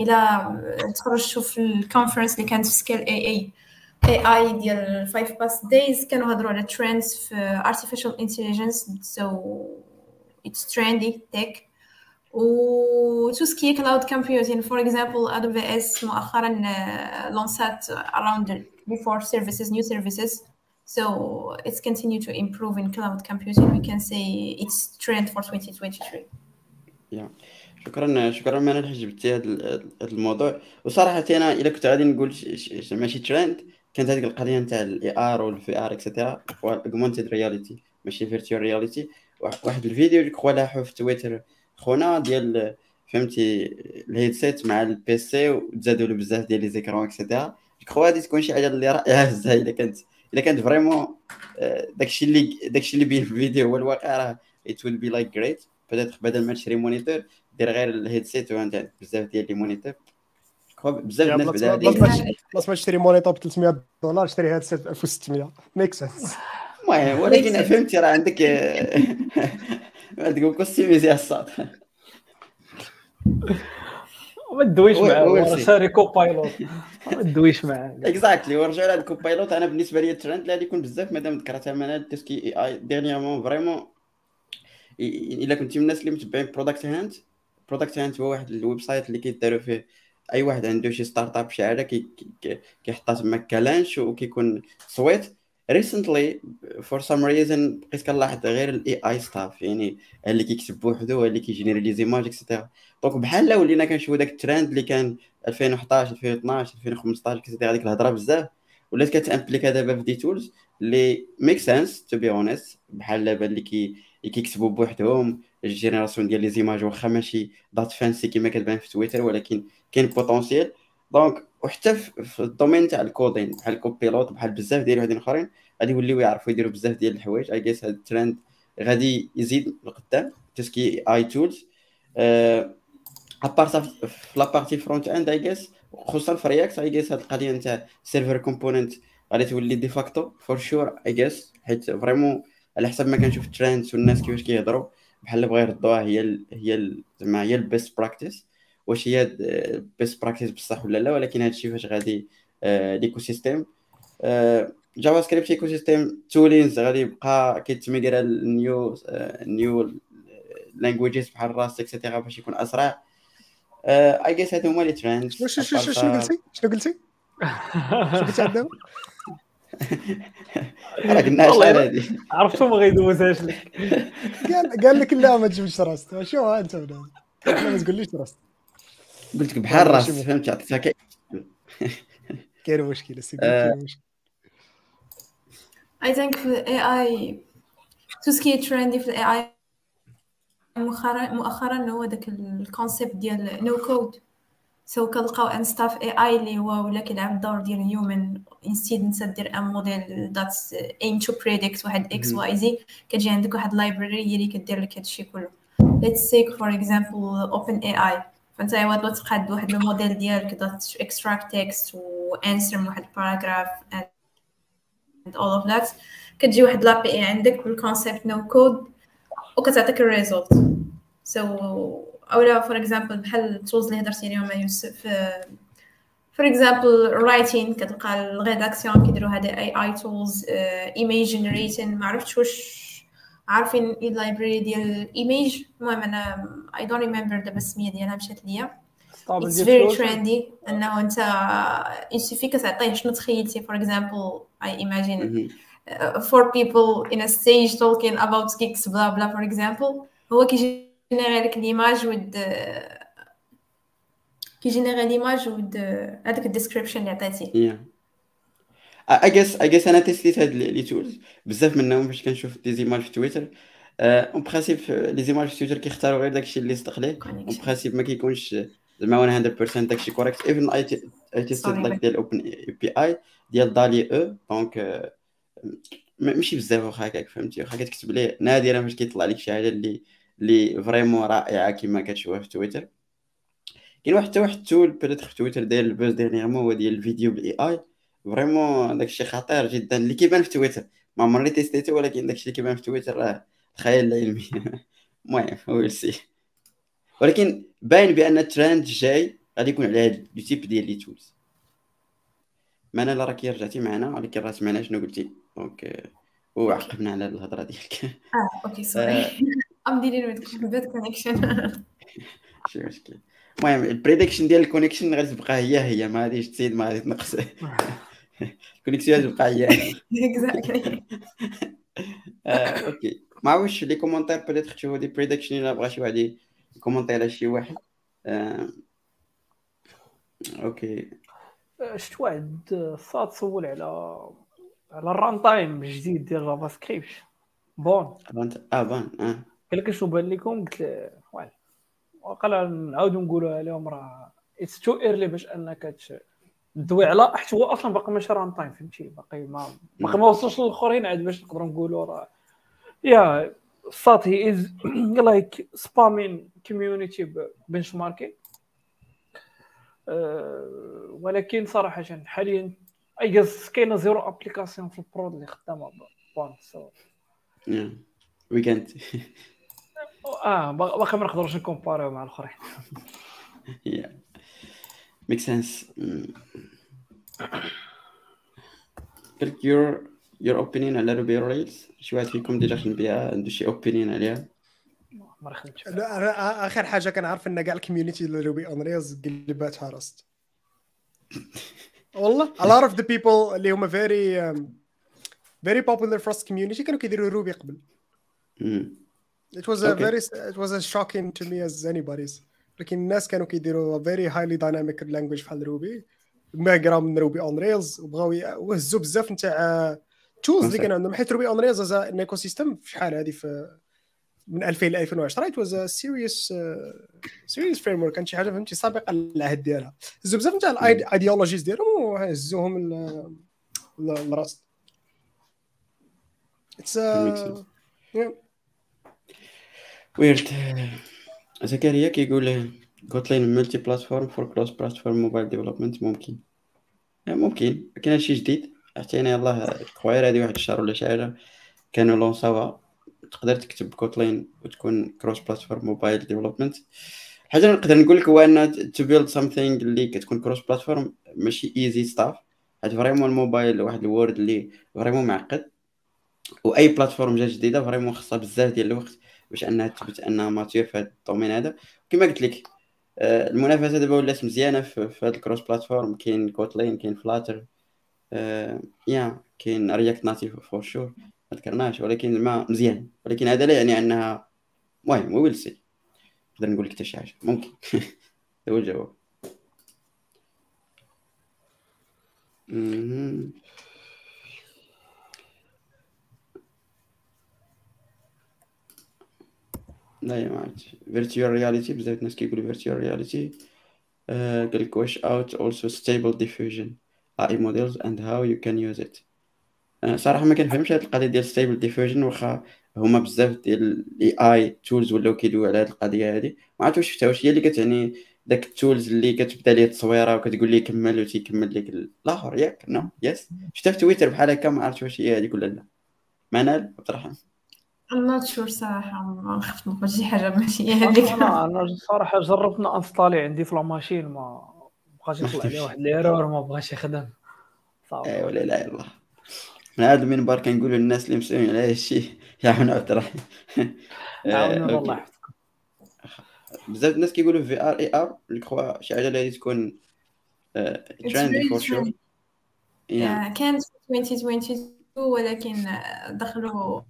[SPEAKER 2] إلى تخرجتوا في الكونفرنس اللي كانت في سكيل اي اي اي اي ديال 5 باس دايز كانوا هضروا على ترندز في artificial intelligence so it's trendy tech. و تو سكي كلاود كومبيوتين فور اكزامبل ادو في اس مؤخرا لونسات around before services new services. So it's continue to improve in cloud computing. We can say it's trend for 2023
[SPEAKER 1] yeah. شكرا شكرا منال حيت جبتي هذا الموضوع. وصراحه أنا إلا كنت غادي نقول ماشي ترند كانت هذيك القضية نتاع ال AR وال VR et cetera augmented reality ماشي virtual reality واحد الفيديو je crois لاحو في تويتر خونا ديال فهمتي ال headset مع ال PC وتزادوا له بزاف ديال les écrans et cetera je crois هادي تكون شي حاجة اللي رائعة بزاف إلا كانت إلا كانت vraiment داكشي اللي داكشي اللي بين في الفيديو هو الواقع راه it will be like great بدات بدل ما تشري monitor دير غير ال headset وعندك بزاف ديال les monitors. بزاف الناس
[SPEAKER 4] بدا بلاص ما تشري monitor ب 300 دولار شري headset ب 1600 make sense
[SPEAKER 1] المهم *laughs* ولكن فهمتي راه عندك *laughs* عندك customisي ال setup
[SPEAKER 3] ما تدويش
[SPEAKER 1] وي-
[SPEAKER 3] معاه. شاري Copilot. ما تدويش معاه
[SPEAKER 1] exactly *laughs* ورجعوا لهاد ال Copilot أنا بالنسبة لي الترند اللي غادي يكون بزاف مادام ذكرتها منال tout ce qui est AI dernièrement vraiment إلا كنتي من الناس اللي متبعين Product Hunt Product Hunt هو واحد ال website اللي كيداروا فيه أي واحد عنده شي startup شي حاجة كي- كي- كيحطها تما ك launch وكيكون تصويت. recently for some reason بقيت كنلاحظ غير ال AI stuff يعني اللي كيكتب بوحدو اللي كي générي les images et cetera donc بحال ولينا كنشوفوا داك الترند اللي كان 2011 2012 2015 كتدير هذيك الهضرة بزاف. ولات كت impliqueا دابا في des tools اللي make sense to be honest بحال دابا اللي كي كيكتبوا بوحدهم. ال génération ديال les images واخا ماشي that fancy كما كتبان في تويتر ولكن كاين potentiel donc وحتى في ال domaine تاع ال coding بحال ال Copilot بحال بزاف ديال الوحدين اخرين غادي يوليو يعرفوا يديروا بزاف ديال الحوايج. I guess هذا الترند غادي يزيد لقدام تسكي اي تولز ابار في لابارتي فرونت اند اي جيس خصوصا في React I guess هاد القضية نتاع server component غادي تولي de facto for sure I guess حيت vraiment على حسب ما كنشوف ال trends والناس كيفاش كيهضروا. بحال بغا يردوها هي ال هي ال زعما هي ال best practice؟ واش هي best practice بصح ولا لا؟ ولكن هادشي فاش غادي l'écosystème JavaScript ecosystem toolings غادي يبقى كيت migra ل new new languages بحال Rust et cetera باش يكون أسرع. I guess هادو هما لي
[SPEAKER 4] شنو شنو قلتي؟ شنو قلتي؟ شنو قلتي عندهم *laughs*
[SPEAKER 3] إلا-
[SPEAKER 1] هادي
[SPEAKER 3] عرفتو ما غيدوزهاش لك.
[SPEAKER 4] قال قال لك لا ما تجيبش راست. شو أنت ما تقوليش راست.
[SPEAKER 1] قلت لك بحال
[SPEAKER 4] شوف.
[SPEAKER 1] فهمتي عطيتها
[SPEAKER 4] كاين مشكل سيدي
[SPEAKER 1] آه.
[SPEAKER 4] كاين مشكل
[SPEAKER 2] I think في ال AI tout ce qui trendy في ال AI مؤخرا مؤخرا هو داك ال concept ديال no code so كنلقاو un stuff AI اللي هو ولا كيلعب الدور ديال human instead أنت دير un model that aim to predict واحد
[SPEAKER 1] X.
[SPEAKER 2] Y Z كتجي عندك واحد library هي اللي كدير لك هادشي كله. Let's take for example open AI فأنت عوض تقاد واحد الموديل ديالك that extract text و answer من واحد and and all of that. كتجي واحد l'API عندك بال concept no code وكتعطيك ال result so أولا for example بحال ال tools اللي هضرتي اليوم مع يوسف for example writing كتلقى ال rédaction كيديروا هاد AI tools image generation ما عرفتش واش عارفين ال library ديال ال image المهم أنا I don't remember دابا السميه ديالها مشات ليا.
[SPEAKER 3] stable
[SPEAKER 2] It's
[SPEAKER 3] ديال
[SPEAKER 2] very
[SPEAKER 3] فلوس.
[SPEAKER 2] trendy إنه أنت يسوفي كتعطيه شنو تخيلتي؟ for example I imagine
[SPEAKER 1] مهم.
[SPEAKER 2] uh, four people in a stage talking about geeks blah blah for example. هو كي générer لك l'image with كي générer l'image with هذاك ال description اللي عطيتي
[SPEAKER 1] I I guess أنا تيستيت هاد les tools بزاف منهم فاش كنشوف des images في تويتر en principe les images في تويتر كيختاروا غير داكشي اللي يصدق ليه.
[SPEAKER 2] en.
[SPEAKER 1] principe ما كيكونش زعما 100% داكشي correct even I I
[SPEAKER 2] Sorry, like
[SPEAKER 1] ديال OpenAI ديال DALL-E أو donc ماشي بزاف واخا هكاك فهمتي؟ واخا كتكتب ليه نادرا فاش كيطلع لك شي حاجة اللي اللي vraiment رائعة كما كتشوفها في تويتر. كاين واحد حتى واحد ال tool peut-être في تويتر داير ال buzz dernièrement هو ديال الفيديو بال AI vraiment داكشي خطير جدا. اللي كيبان في تويتر. ما عمرني تيستيتو ولكن داكشي اللي كيبان في تويتر راه خيال العلمي *laughs* المهم we'll see ولكن باين بأن الترند جاي. غادي يكون على هاد le type ديال les tools منال راكي رجعتي معنا ولكن راه سمعنا شنو قلتي. donc آه، وعقبنا على الهضرة ديالك.
[SPEAKER 2] آه OK sorry I'm dealing with bad connection.
[SPEAKER 1] شي مشكل المهم ال prediction ديال ال connection غادي تبقى هي هي ما غاديش تزيد ما غادي تنقص ال connexion غادي تبقى هي آه، OK ما عرفتش les commentaires peut-être تشوفوا des prédictions الا بغى شي واحد ي commenter على شي واحد OK
[SPEAKER 3] شفت واحد الصاد سول على على ال runtime الجديد ديال JavaScript
[SPEAKER 1] Bun آه Bun آه
[SPEAKER 3] قال لك شنو بان لكم قلت وال وقال نعاودو نقولوها لهم راه it's too early باش انك تدوي على حيت هو أصلا باقي ماشي runtime فهمتي؟ باقي ما باقي ما وصلش للأخرين عاد باش نقدروا نقولوا راه. يا سات he is like spamming community benchmarking ولكن صراحة حاليا I guess كاينة zéro application في ال prod اللي خدامة so
[SPEAKER 1] ويكند *laughs*
[SPEAKER 3] آه باقي ما نقدروش نكومباريو مع الآخرين.
[SPEAKER 1] make sense قلت your your opinion على Ruby Rails شي واحد فيكم déjà خدم بها عنده شي opinion عليها؟
[SPEAKER 3] ما خدمتش
[SPEAKER 4] لا أنا آخر حاجة كنعرف إن كاع ال community ديال Ruby on Rails قلبات ه Rust والله a lot of the people اللي هما very um, very popular first community كانوا كيديروا Ruby قبل.
[SPEAKER 1] مم.
[SPEAKER 4] It was a
[SPEAKER 1] Okay.
[SPEAKER 4] very it was as shocking to me as anybody's لكن الناس كانوا كيديروا very highly dynamic language بحال Ruby ما قراو من Ruby on Rails وبغاو وهزوا بزاف نتاع tools اللي
[SPEAKER 1] Concept.
[SPEAKER 4] كانوا عندهم. حيت Ruby on Rails is an ecosystem في شحال هذه في من 2000 ل 2010 it was a serious uh, serious framework. كانت شي حاجة فهمتي سابقة للعهد ديالها. هزوا بزاف نتاع ال ideologies ديالهم وهزوهم ل- ل-
[SPEAKER 1] ل Rust it's. ويرد زكريا كيقول Kotlin multiplatform for cross platform mobile development ممكن ممكن ولكن هادشي جديد حتى أنا يلاه خوير هادي واحد الشهر ولا شي حاجة كانوا لونساوها تقدر تكتب Kotlin وتكون cross platform mobile development حاجة نقدر نقول لك هو ان to build something اللي كتكون cross platform ماشي easy stuff حيت vraiment ال mobile واحد ال world اللي vraiment معقد واي plateforme جات جديده vraiment خصها بزاف ديال الوقت باش أنها تثبت أنها mature في هذا ال domaine هذا. كما قلت لك آه، المنافسة دابا ولات مزيانة في, هذا ال cross platform كاين Kotlin كاين Flutter آه، يا كاين React Native for sure ما ذكرناش ولكن ما مزيان. ولكن هذا لا يعني أنها المهم we'll see نقدر نقول لك حتى شي حاجة. ممكن. هذا *laughs* هو الجواب. لا ما عرفتش virtual reality بزاف الناس كيقولوا virtual reality قال لك واش about stable diffusion AI models and how you can use it. آه، صراحة ما كنفهمش هاد القضية ديال stable diffusion واخا هما بزاف ديال ال AI tools ولاو كيدويو على هاد القضية هادي ما عرفت واش شفتها واش هي اللي كتعني داك ال tools اللي كتبدا ليه التصويره وكتقول ليه كمل وتيكمل لك الآخر ياك no yes شفتها في تويتر بحال هكا ما عرفتش واش هي هذيك ولا لا منال عبد الرحمن
[SPEAKER 2] I'm not sure صراحة ما خفت نقول شي حاجة ماشي هي هذيك.
[SPEAKER 3] أنا أنا صراحة جربت أ installer عندي في la machine ما بقاش يطلع لي واحد ال error ما بغاش يخدم. صافي.
[SPEAKER 1] اي ولا لا الله من هذا المنبر كنقول للناس اللي مسؤولين على هذا الشيء يعاون عبد آه،
[SPEAKER 3] عاوني
[SPEAKER 1] OK.
[SPEAKER 3] والله يحفظك
[SPEAKER 1] بزاف الناس كيقولوا VR AR je crois شي حاجة اللي تكون trendy for
[SPEAKER 2] sure. آه، كانت في 2022 ولكن آه، دخلوا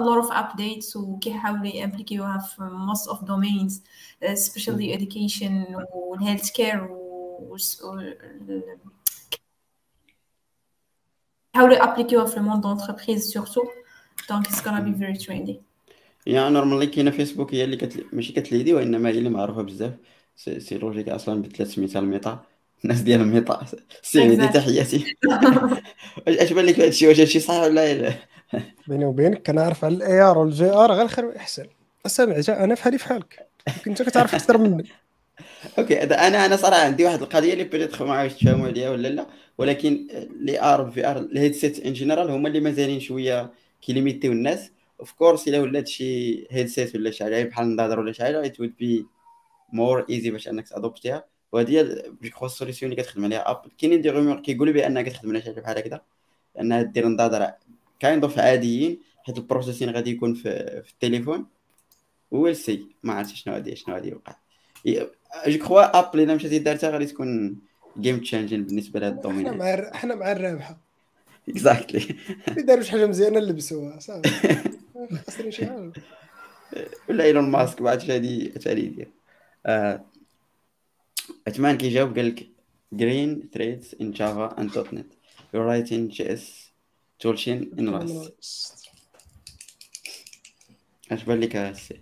[SPEAKER 2] a lot of updates وكيحاولوا يـ appliquer يوها في most of domains uh, especially education و health care و يحاولوا يـ appliquer يوها في ال monde d'entreprise surtout donc it's gonna be very trendy.
[SPEAKER 1] يا normalement كاينة فيسبوك هي اللي كتل... ماشي كت lead ي وإنما هي اللي معروفة بزاف. سي, سي لوجيك أصلا بدلات سميتها الميتا الناس ديال سيدي
[SPEAKER 2] Exactly.
[SPEAKER 1] تحياتي. *laughs* اش بان لك هذا الشيء واش هادشي صح ولا لا؟
[SPEAKER 4] بيني وبينك كنعرف على الاي ار والجي ار غير الخير والاحسن أسامع جا أنا بحالي بحالك يمكن انت كتعرف أكثر مني. *laughs*
[SPEAKER 1] أوكي هذا أنا أنا صراحة عندي واحد القضية اللي بيتيت ما عرفتش تفهموا عليها ولا لا ولكن لي ار في ار الهيدسيت ان جينيرال هما اللي مازالين شوية كيليميتيو الناس. اوف كورس إلا ولات شي هيدسيت ولا شي حاجة بحال النظر ولا شي حاجة ات ويل بي more easy باش أنك ت adopter يها وهذه je crois ال solution اللي كتخدم عليها ابل كاينين des rumeurs كيقولوا بأنها كتخدم على شي حاجة بحال هكذا أنها دير نظاظر كاين اوف عاديين حيت ال processing غادي يكون في, في التليفون. we'll see ما عرفتش شنو غادي شنو غادي يوقع. je crois أبل إلا مشات دارتها غادي تكون game changing بالنسبة لهذا
[SPEAKER 4] حنا
[SPEAKER 1] ال domaine
[SPEAKER 4] مع الر- حنا مع الرابحة.
[SPEAKER 1] exactly
[SPEAKER 4] اللي داروا شي حاجة مزيانة لبسوها. صافي. *laughs* خاصني شي حاجة
[SPEAKER 1] ولا إيلون ماسك بعد اش غادي اش غادي يدير. آه، عثمان كيجاوب قال لك green threads in Java and .NET you writing JS toolchain in Rust اش بان لك الشيء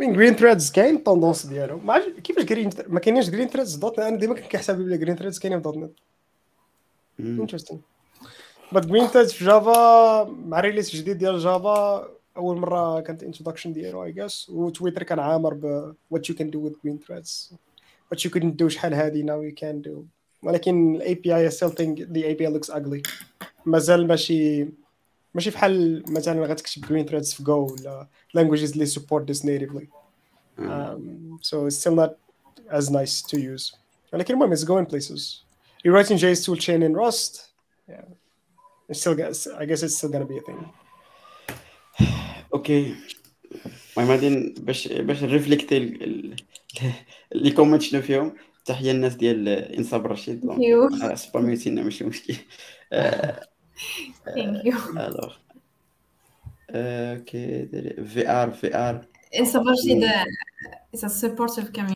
[SPEAKER 4] مين green threads كاين ال tendance ديالو. ما عرفتش كيفاش green ما كاينينش green threads dot أنا ديما كنت كنحسب بلي green threads كاينين في .NET
[SPEAKER 1] مم.
[SPEAKER 4] interesting but green threads في جافا مع release جديد ديال جافا أول مرة كانت introduction ديالو I guess وتويتر كان عامر ب what you can do with green threads what you couldn't do شحال هذه now you can do ولكن ال API still think the API looks ugly مازال ماشي ماشي بحال مثلا غتكتب جرين ثريدز في جو ولا languages اللي support this natively
[SPEAKER 1] آه.
[SPEAKER 4] um, so it's still not as nice to use ولكن المهم it's going places rewriting JS tool chain in Rust yeah it's still I guess it's still gonna be a thing
[SPEAKER 1] اوكي المهم غادي باش باش نريفليكتي لي كومنت شنو فيهم تحيه الناس ديال انصاب رشيد سباميتينا ماشي مشكل.
[SPEAKER 2] ثانك يو
[SPEAKER 1] الوغ أوكي في ار في ار
[SPEAKER 2] انصاب رشيد is a supportive community.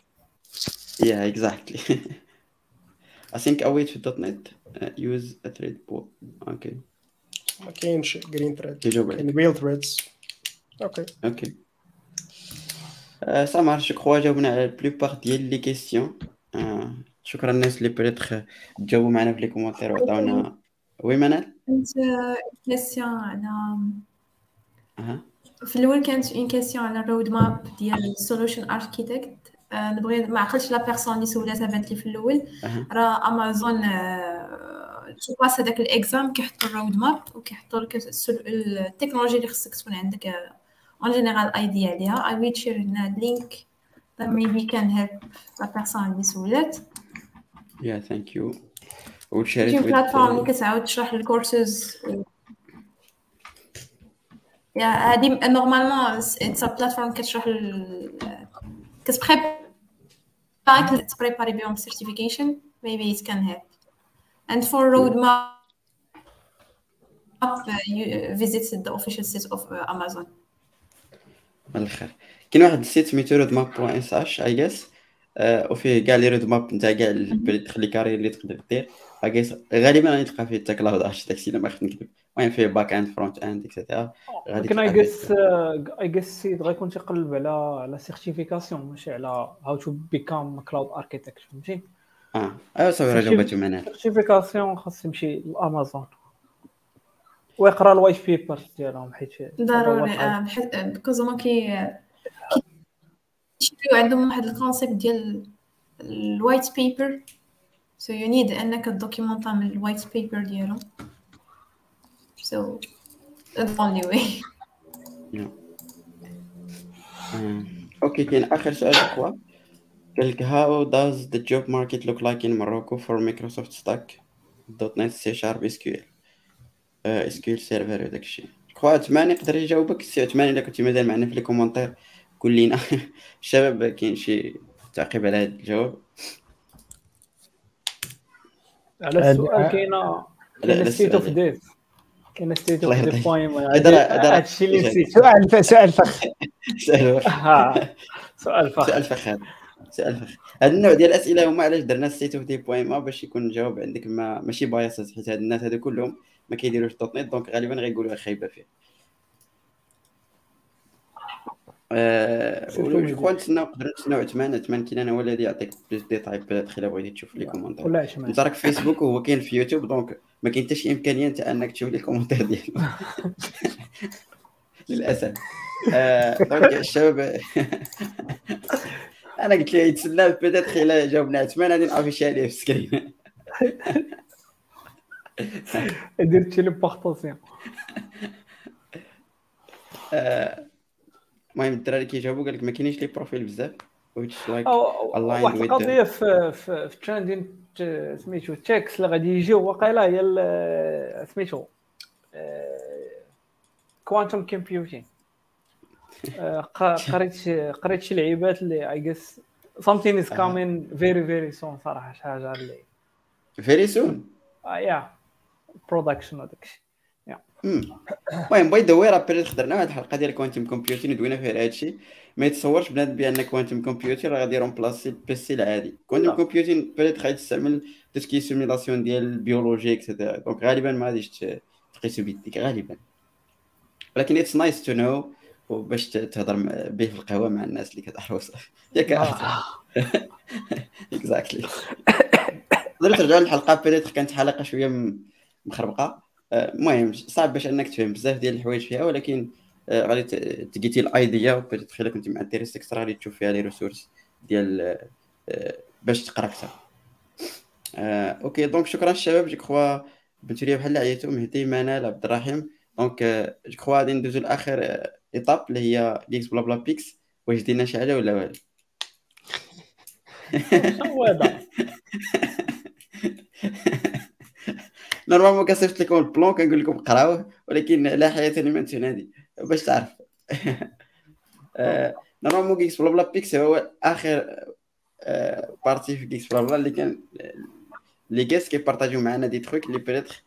[SPEAKER 1] Yeah exactly. *laughs* I think await في .NET uh, use a thread. Pool okay
[SPEAKER 4] ما كاينش green thread
[SPEAKER 1] كيجاوب عليك
[SPEAKER 4] كاين real threads OK
[SPEAKER 1] OK سامر je crois جاوبنا على بلوبار ديال les questions شكرا الناس اللي بريتخ تجاوبوا معنا في les commentaires وعطاونا oui منال
[SPEAKER 2] كانت question على في الأول كانت une question على ال roadmap ديال solution architect نبغي ما عقلتش la personne اللي سولاتها بانت لي في
[SPEAKER 1] الأول.
[SPEAKER 2] راه امازون تو باس هذاك ال exam كيحطوا ال roadmap وكيحطوا لك ال technologies اللي خصك تكون عندك une general idea عليها I will share هنا link that maybe can help la personne اللي سولات
[SPEAKER 1] يا thank you وشاريت
[SPEAKER 2] كاين plateforme اللي كتعاود تشرح الكورسز يا هادي نورمالمون اتس ا بلاتفورم كتشرح ال- كتبريباري تبريباري بهم certification. Maybe it can help. And for roadmap uh, you visit the official site of uh, Amazon.
[SPEAKER 1] من الآخر كاين واحد السيت سميتو رود ماب بوان اس اش اي جيس وفيه كاع لي رود ماب نتاع كاع البريد لي كاري اللي تقدر دير. اي غالبا غادي تلقى فيه حتى كلاود داكشي إلا ما خفت نكذب. المهم فيه back end front end et cetera غادي
[SPEAKER 3] لكن اي
[SPEAKER 1] تلقى
[SPEAKER 3] جيس اي جيس السيد غيكون تيقلب على على certification ماشي على how to become cloud architect فهمتي؟
[SPEAKER 1] آه. ايوا صافي راه جاوباتو معنا.
[SPEAKER 3] certification خاص يمشي لامازون ويقرأ ال white papers ديالهم حيت
[SPEAKER 2] ضروري آه، بحيث because هما كي كيشريو عندهم واحد ال concept ديال ال white paper so you need أنك ت documenter من ال white paper ديالهم so only way.
[SPEAKER 1] آه. OK كاين آخر سؤال اخوا قال لك how does the job market look like in Morocco for Microsoft Stack .NET C Sharp SQL آه، SQL server وداك الشيء خو عثمان يقدر يجاوبك. سي عثمان إلا كنتي مازال معنا في les commentaires. قول لينا الشباب *laughs* كاين شي تعقيب على هذا الجواب؟
[SPEAKER 3] على السؤال كاينة
[SPEAKER 1] لا،
[SPEAKER 3] كاين
[SPEAKER 1] لا،
[SPEAKER 3] State
[SPEAKER 1] of.
[SPEAKER 3] Dev كاين
[SPEAKER 1] State
[SPEAKER 3] of بويم هادشي اللي نسيت
[SPEAKER 4] سؤال *laughs* سؤال فخ.
[SPEAKER 1] سؤال
[SPEAKER 3] ها، سؤال فخ
[SPEAKER 1] سؤال فخ سؤال فخ هذا النوع ديال الأسئلة هما علاش درنا State of Dev point ma باش يكون الجواب عندك ما ماشي biased حيت هاد الناس هادو كلهم ما كيديروش dot net donc غالبا غيقولوا خايبة فيه. آه نتسناو نقدروا نتسناو عثمان. عثمان كاين أنا هو الذي يعطيك plus détails الا بغيتي تشوف les commentaires
[SPEAKER 3] ولا عثمان
[SPEAKER 1] أنت راك في فيسبوك وهو كاين في يوتيوب donc ما كاين حتى شي إمكانية انت أنك تشوف les commentaires ديالو *laughs* *laughs* للأسف. آه، donc الشباب *laughs* أنا قلت له يتسنى peut-être الا جاوبنا. عثمان غادي n'afficher عليه في ال screen
[SPEAKER 3] دير téléportation
[SPEAKER 1] آه، المهم الدراري كيجاوبوا قال لك ما كاينينش les profils بزاف which like
[SPEAKER 3] واحد القضية في في في trending سميتو tech اللي غادي يجيو واقيلا هي سميتو quantum computing *laughs* قريت قريت شي لعيبات اللي I guess something is coming very very soon صراحة شي حاجة اللي
[SPEAKER 1] very soon
[SPEAKER 3] yeah production وداك الشيء.
[SPEAKER 1] المهم by the way راه بريت درنا واحد الحلقة ديال quantum computing ودوينا فيها هذا الشيء ما يتصورش بنادم بأن quantum computing راه غادي يـ remplacer ال PC
[SPEAKER 3] العادي.
[SPEAKER 1] quantum. computing بريت غادي تستعمل tout ce qui simulation ديال البيولوجي et cetera donc غالبا ما غاديش تقيسو بيديك غالبا. ولكن it's nice to know باش تهضر به في القهوة مع الناس اللي كتعرفوا صافي *laughs* ياك اكزاكتلي تقدروا ترجعوا للحلقة بريت كانت حلقة شوية مخربقة. المهم صعب باش أنك تفهم بزاف ديال الحوايج فيها ولكن آه، غادي ت- تلقيتي الأيديا وبيتيت الا كنتي مع انتريست اكسترا غادي تشوف فيها لي ريسورس ديال آه، باش تقرا أكثر. آه، أوكي دونك شكرا الشباب جو كخوا بنتو لي بحال عيطوا مهدي منال عبد الرحيم. دونك جو كخوا غادي ندوزو لآخر ايطاب اللي هي ليكس بلا بلا بيكس واش دينا شي حاجة ولا والو؟
[SPEAKER 3] هذا *laughs*
[SPEAKER 1] normalement كنصيفط لكم ال plan كنقول لكم قراوه ولكن لا حياة لمن تنادي باش تعرف normalement Geeksblabla picks هو اخر partie في Geeksblabla اللي كان les guests كي partager و معنا des trucs اللي peut-être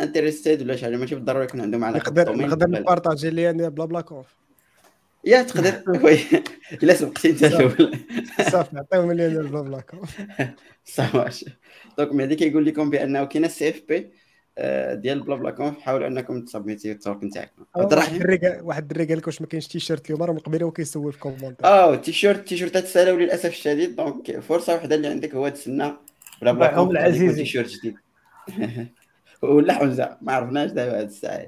[SPEAKER 1] interesting ولا شي حاجة ماشي بالضروره يكون عندهم علاقه
[SPEAKER 4] نقدر نقدر.
[SPEAKER 1] ن
[SPEAKER 4] partager لي BlablaConf
[SPEAKER 1] يا تقدر. *laughs* oui إلا سبقتي أنت الأول.
[SPEAKER 4] صافي عطيهم لي أنا بلا
[SPEAKER 1] صافي donc مهدي كيقول لكم بأنه كاينة ال CFP ديال BlablaConf. حاولوا أنكم ت submit يو ال talk تاعكم عبد
[SPEAKER 4] واحد
[SPEAKER 1] الرحيم
[SPEAKER 4] الدري قال- واحد الدري قال لك واش ما كاينش تيشيرت اليوم راه من قبيلة وكيسول في commentaire
[SPEAKER 1] آه تيشيرت تيشيرتات سالاو للأسف الشديد. donc فرصة وحدة اللي عندك هو تسنى Blabla
[SPEAKER 3] باعهم
[SPEAKER 1] Conf. غادي يكون
[SPEAKER 3] العزيزي.
[SPEAKER 1] تيشيرت جديد. *laughs* ولا حمزه ما عرفناش دابا هاد الساعة.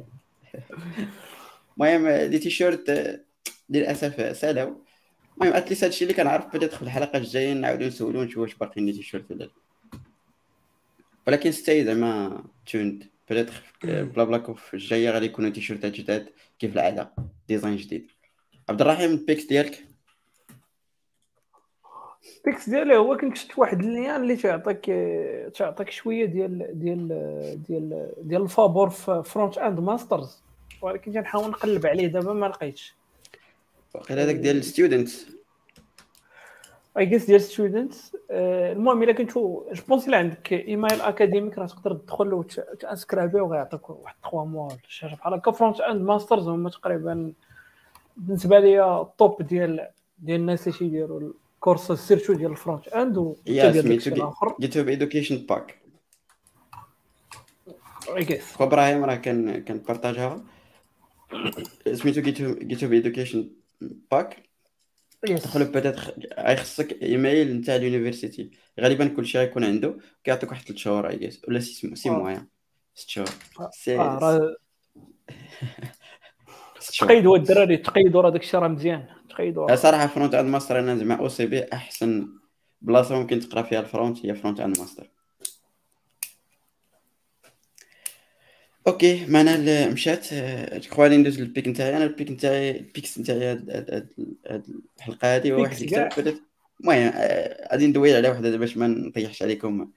[SPEAKER 1] *laughs* المهم les T-shirts آه، للأسف سالاو المهم at least هادشي اللي كنعرف بدات في الحلقة الجاية نعاودو نسولو نشوف واش باقيين les T-shirts ولا لا. ولكن stay زعما tuned بدات BlablaConf. الجاية غادي يكونوا تيشيرتات جداد كيف العادة. design جديد. عبد الرحيم ال picks ديالك؟
[SPEAKER 3] ال pick ديالي هو كنكشف واحد lien اللي تعطيك تعطيك شوية ديال ديال ديال ديال الفابور في Frontend Masters ولكن كنحاول نقلب عليه دابا ما لقيتش.
[SPEAKER 1] واقيلا هذاك ديال ال
[SPEAKER 3] student I guess ديال student المهم إلا كنتو je pense إلا عندك email académique راه تقدر تدخل وت inscrire وغيعطيك واحد 3 mois ولا شي حاجة بحال هكا. Frontend Masters هما تقريبا بالنسبة لي ال top ديال ديال الناس اللي تيديروا ال cours
[SPEAKER 1] surtout
[SPEAKER 3] ديال
[SPEAKER 1] ال
[SPEAKER 3] frontend و
[SPEAKER 1] الآخر. GitHub Education Pack
[SPEAKER 3] I guess
[SPEAKER 1] خو إبراهيم راه كان كان partager ها سميتو GitHub Education
[SPEAKER 3] Pack؟
[SPEAKER 1] تدخل peut-être غيخصك ايميل نتاع ال université غالبا كلشي غيكون عنده. كيعطيك واحد 3 شهور اي ولا 6 six
[SPEAKER 3] آه.
[SPEAKER 1] mois 6 *laughs* شهور. six.
[SPEAKER 3] تقيدوا الدراري تقيدوا راه داكشي راه مزيان. تقيدوا
[SPEAKER 1] آه، صراحة Frontend Masters أنا زعما أو سي بي أحسن بلاصة ممكن تقرأ فيها ال front هي Frontend Masters OK معنا ال- مشات جو غادي ندوز لل pick نتاعي أنا ال pick نتاعي ال picks نتاعي هاد- هاد هاد- هاد الحلقة هادي هو واحد
[SPEAKER 3] pick
[SPEAKER 1] الكتاب
[SPEAKER 3] كاع.
[SPEAKER 1] بدات المهم آه، غادي ندوي على وحده باش ما نطيحش عليكم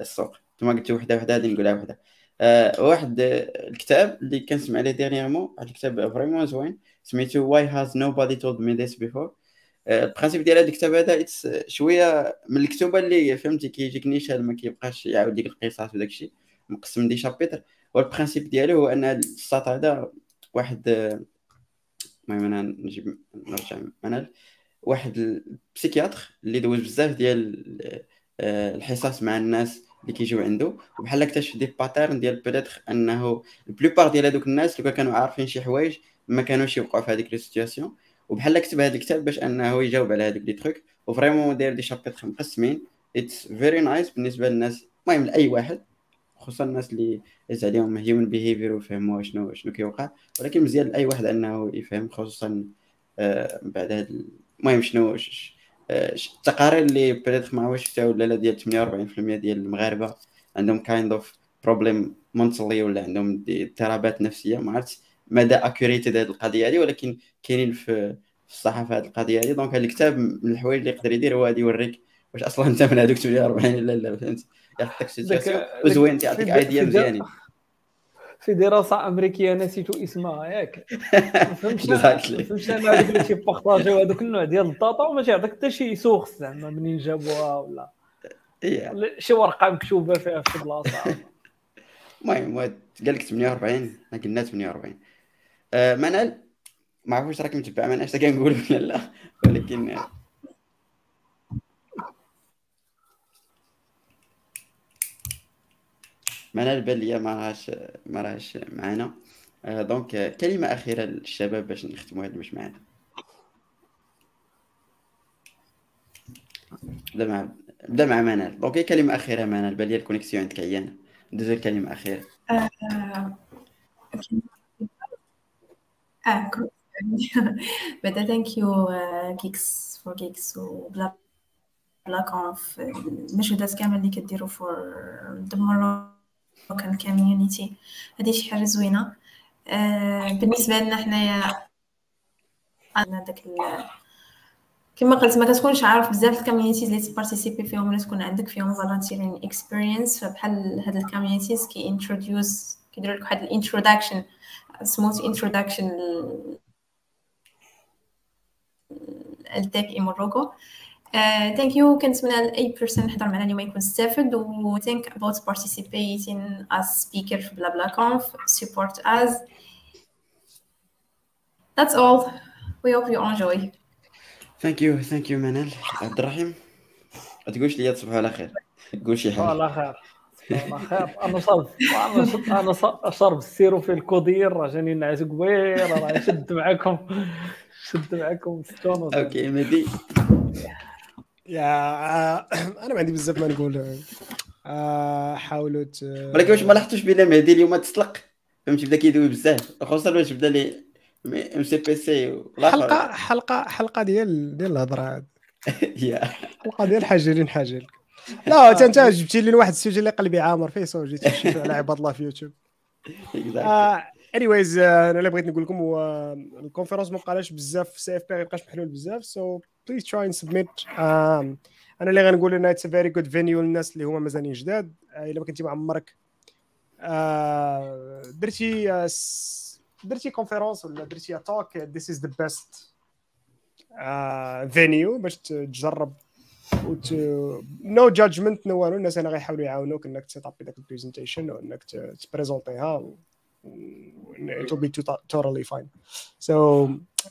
[SPEAKER 1] السوق نتوما قلتوا وحده وحده غادي نقولها وحده آه، واحد آه، الكتاب اللي كنسمع عليه dernièrement واحد الكتاب vraiment زوين سميتو واي هاز told me this before? آه، ال principe ديال هذا الكتاب هذا it's شوية من الكتب اللي فهمتي كيجيك نيشان ما كيبقاش يعاود ديك القصص وداك الشيء مقسم des chapitres وال principe ديالو هو أن الساط هذا واحد المهم أنا نجيب نرجع منال واحد psychiatre اللي دوز بزاف ديال آه، الحصص مع الناس اللي كيجيو عنده وبحال اكتشف des patterns ديال peut-être أنه la plupart ديال هذوك الناس اللي كانوا عارفين شي حوايج ما كانوش يوقعوا في هذيك ال situations وبحال كتب هذا الكتاب باش أنه يجاوب على هذوك les trucs و vraiment داير des chapitres مقسمين. it's very nice بالنسبة للناس المهم لأي واحد. خصوصا الناس اللي هز عليهم human behavior ويفهموا شنو شنو كيوقع. ولكن مزيان لأي واحد أنه يفهم خصوصا آه، بعد ال- المهم شنو ش- آه، التقارير اللي بدات ما عرفتش شفتها ولا لا ديال 48% ديال المغاربة. عندهم kind of problem mentally ولا عندهم اضطرابات نفسية. ما عرفتش مدى accurate هذه القضية هذه ولكن كاينين في في الصحافة هذه القضية هذه donc هذا الكتاب من الحوايج اللي يقدر يدير هو غادي يوريك واش أصلا أنت من هذوك 48 ولا لا فهمت؟ يعطيك situations
[SPEAKER 3] داك-
[SPEAKER 1] وزوين تعطيك
[SPEAKER 3] idea
[SPEAKER 1] مزيانين.
[SPEAKER 3] في دراسة أمريكية نسيت اسمها ياك. *laughs* فهمتش فهمتش أنا هذوك اللي تيبارطاجيو هذوك النوع ديال ال data وما تيعطيك حتى شي source زعما منين جابوها ولا.
[SPEAKER 1] إيه.
[SPEAKER 3] شي ورقة مكتوبة فيها في شي بلاصة.
[SPEAKER 1] المهم قال لك 48 حنا قلنا 48 آه منال ما عرفتش راك متبع معنا اش كنقول ولا لا. ولكن منال بان ليا ما راهش ما راهش معنا آه دونك آه، كلمة أخيرة للشباب باش نختموا هذا المش معنا بدا مع بدا مع منال donc هي كلمة أخيرة منال بان ليا ال connexion عندك عيانه دوزو كلمه
[SPEAKER 2] أخيرة. كنت بعدا thank you Geeks for Geeks وبلا بلا كونف. المجهودات كامل اللي كديروا for the Moroccan community هذه شي حاجة زوينة. آه بالنسبة لنا حنايا عندنا داك كما قلت ما كتكونش عارف بزاف ال communities اللي تبارتيسيبي فيهم ولا تكون عندك فيهم volunteering experience فبحال هاد ال communities كي introduce كيديروا لك واحد ال introduction smooth introduction ل tech in Morocco. thank you كنتمنى لاي person حضر معنا اليوم يكون استفد و think about participating as speaker في بلا بلا كونف support us. That's all. We hope you enjoy.
[SPEAKER 1] thank you thank you منال عبد الرحيم ما تقولش لي تصبحوا على خير. قول شي حاجة
[SPEAKER 3] والله خير. والله خير. أنا صرف أنا أنا ص- شرب السيرو في الكودير. راه جاني نعس قوير راه شد معاكم *laughs* شد معاكم ستون
[SPEAKER 1] okay مهدي
[SPEAKER 4] يا آه، *clears throat* أنا ما عندي بزاف ما نقول. آه، حاولوا ت-
[SPEAKER 1] ولكن واش ما لاحظتوش بأن مهدي اليوم تسلق فهمتي؟ بدا كيدوي بزاف. خصوصا واش بدا لي ام سي بي سي
[SPEAKER 4] حلقة حلقة حلقة ديال ديال
[SPEAKER 1] الهضرة *laughs*
[SPEAKER 4] حلقة ديال حاجة حاجة. لا انت أنت جبتي لي واحد ال sujet اللي قلبي عامر فيه so جيت على عباد الله في يوتيوب. anyways أنا اللي بغيت نقول لكم هو ال conference ما بقالاش بزاف CFP ما يبقاش محلول بزاف so please try and submit أنا اللي غنقول أن it's very good venue للناس اللي هما مازالين جداد. آه، إلا ما كنتي معمرك. آه، درتي آه، درتي conference ولا درتي talk this is the best venue باش تجرب with no judgment no والو الناس أنا غيحاولوا يعاونوك إنك تسيتابي داك ال presentation وانك تبريزونتيها it will be to- totally fine. So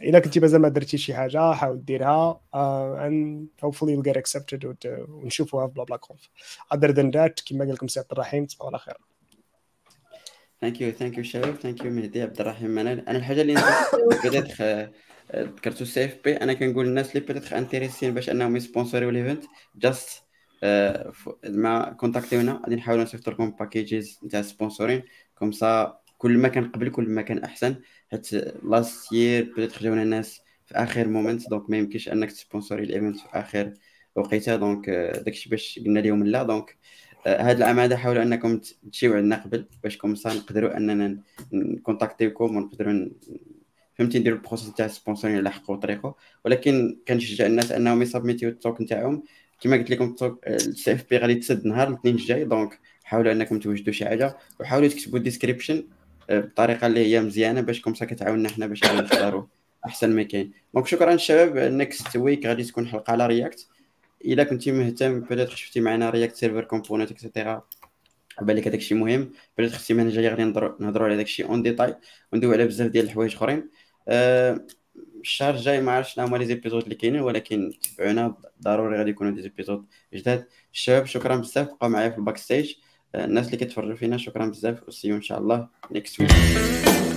[SPEAKER 4] إلا كنتي مازال ما درتي شي حاجة حاول ديرها. and hopefully you'll get accepted وت- ونشوفوها في بلا بلا كونف other than that كما قال لكم سي عبد الرحيم تصبحوا على خير.
[SPEAKER 1] thank you thank you شباب thank you مهدي عبد الرحيم منال أنا الحاجة اللي *laughs* بدات ذكرتو CFP أنا كنقول للناس اللي بدات انتريسين باش أنهم يسبونسوريو ال event just ما كونتاكتيونا غادي نحاولوا نصيفطوا لكم packages نتاع sponsoring comme ça كل ما كان قبل كل ما كان أحسن. حيت last year بدات خرجونا الناس في آخر moment donc ما يمكنش أنك تسبونسوري ال event في آخر وقيته donc داكشي باش قلنا لهم لا donc هذا العام هذا حاولوا أنكم تجيو عندنا قبل باش comme ça نقدروا أننا نكونتاكتيوكم ونقدروا فهمتي نديروا ال process تاع ال sponsoring اللي حقوا طريقه ولكن كنشجع الناس أنهم يسبميتيو ال talk نتاعهم. كما قلت لكم ال talk ال CFP غادي تسد نهار الاثنين الجاي donc حاولوا أنكم توجدوا شي حاجة. وحاولوا تكتبوا description بطريقة اللي هي مزيانة باش comme ça كتعاوننا حنا باش نختاروا أحسن ما كاين. donc شكرا الشباب. next week غادي تكون حلقة على React إلا كنتي مهتم بدات شفتي معنا React server component etcetera بالك هذاك الشيء مهم أختي من جاية غادي نهضروا على داك الشيء en détail وندويو على بزاف ديال الحوايج أخرين. أه الشهر الجاي ما عرفتش شنو هما les épisodes اللي كاينين ولكن تبعونا ضروري غادي يكونوا des épisodes جداد. الشباب شكرا بزاف. بقاو معايا في ال backstage الناس اللي كتفرجوا فينا شكرا بزاف و see you إن شاء الله next week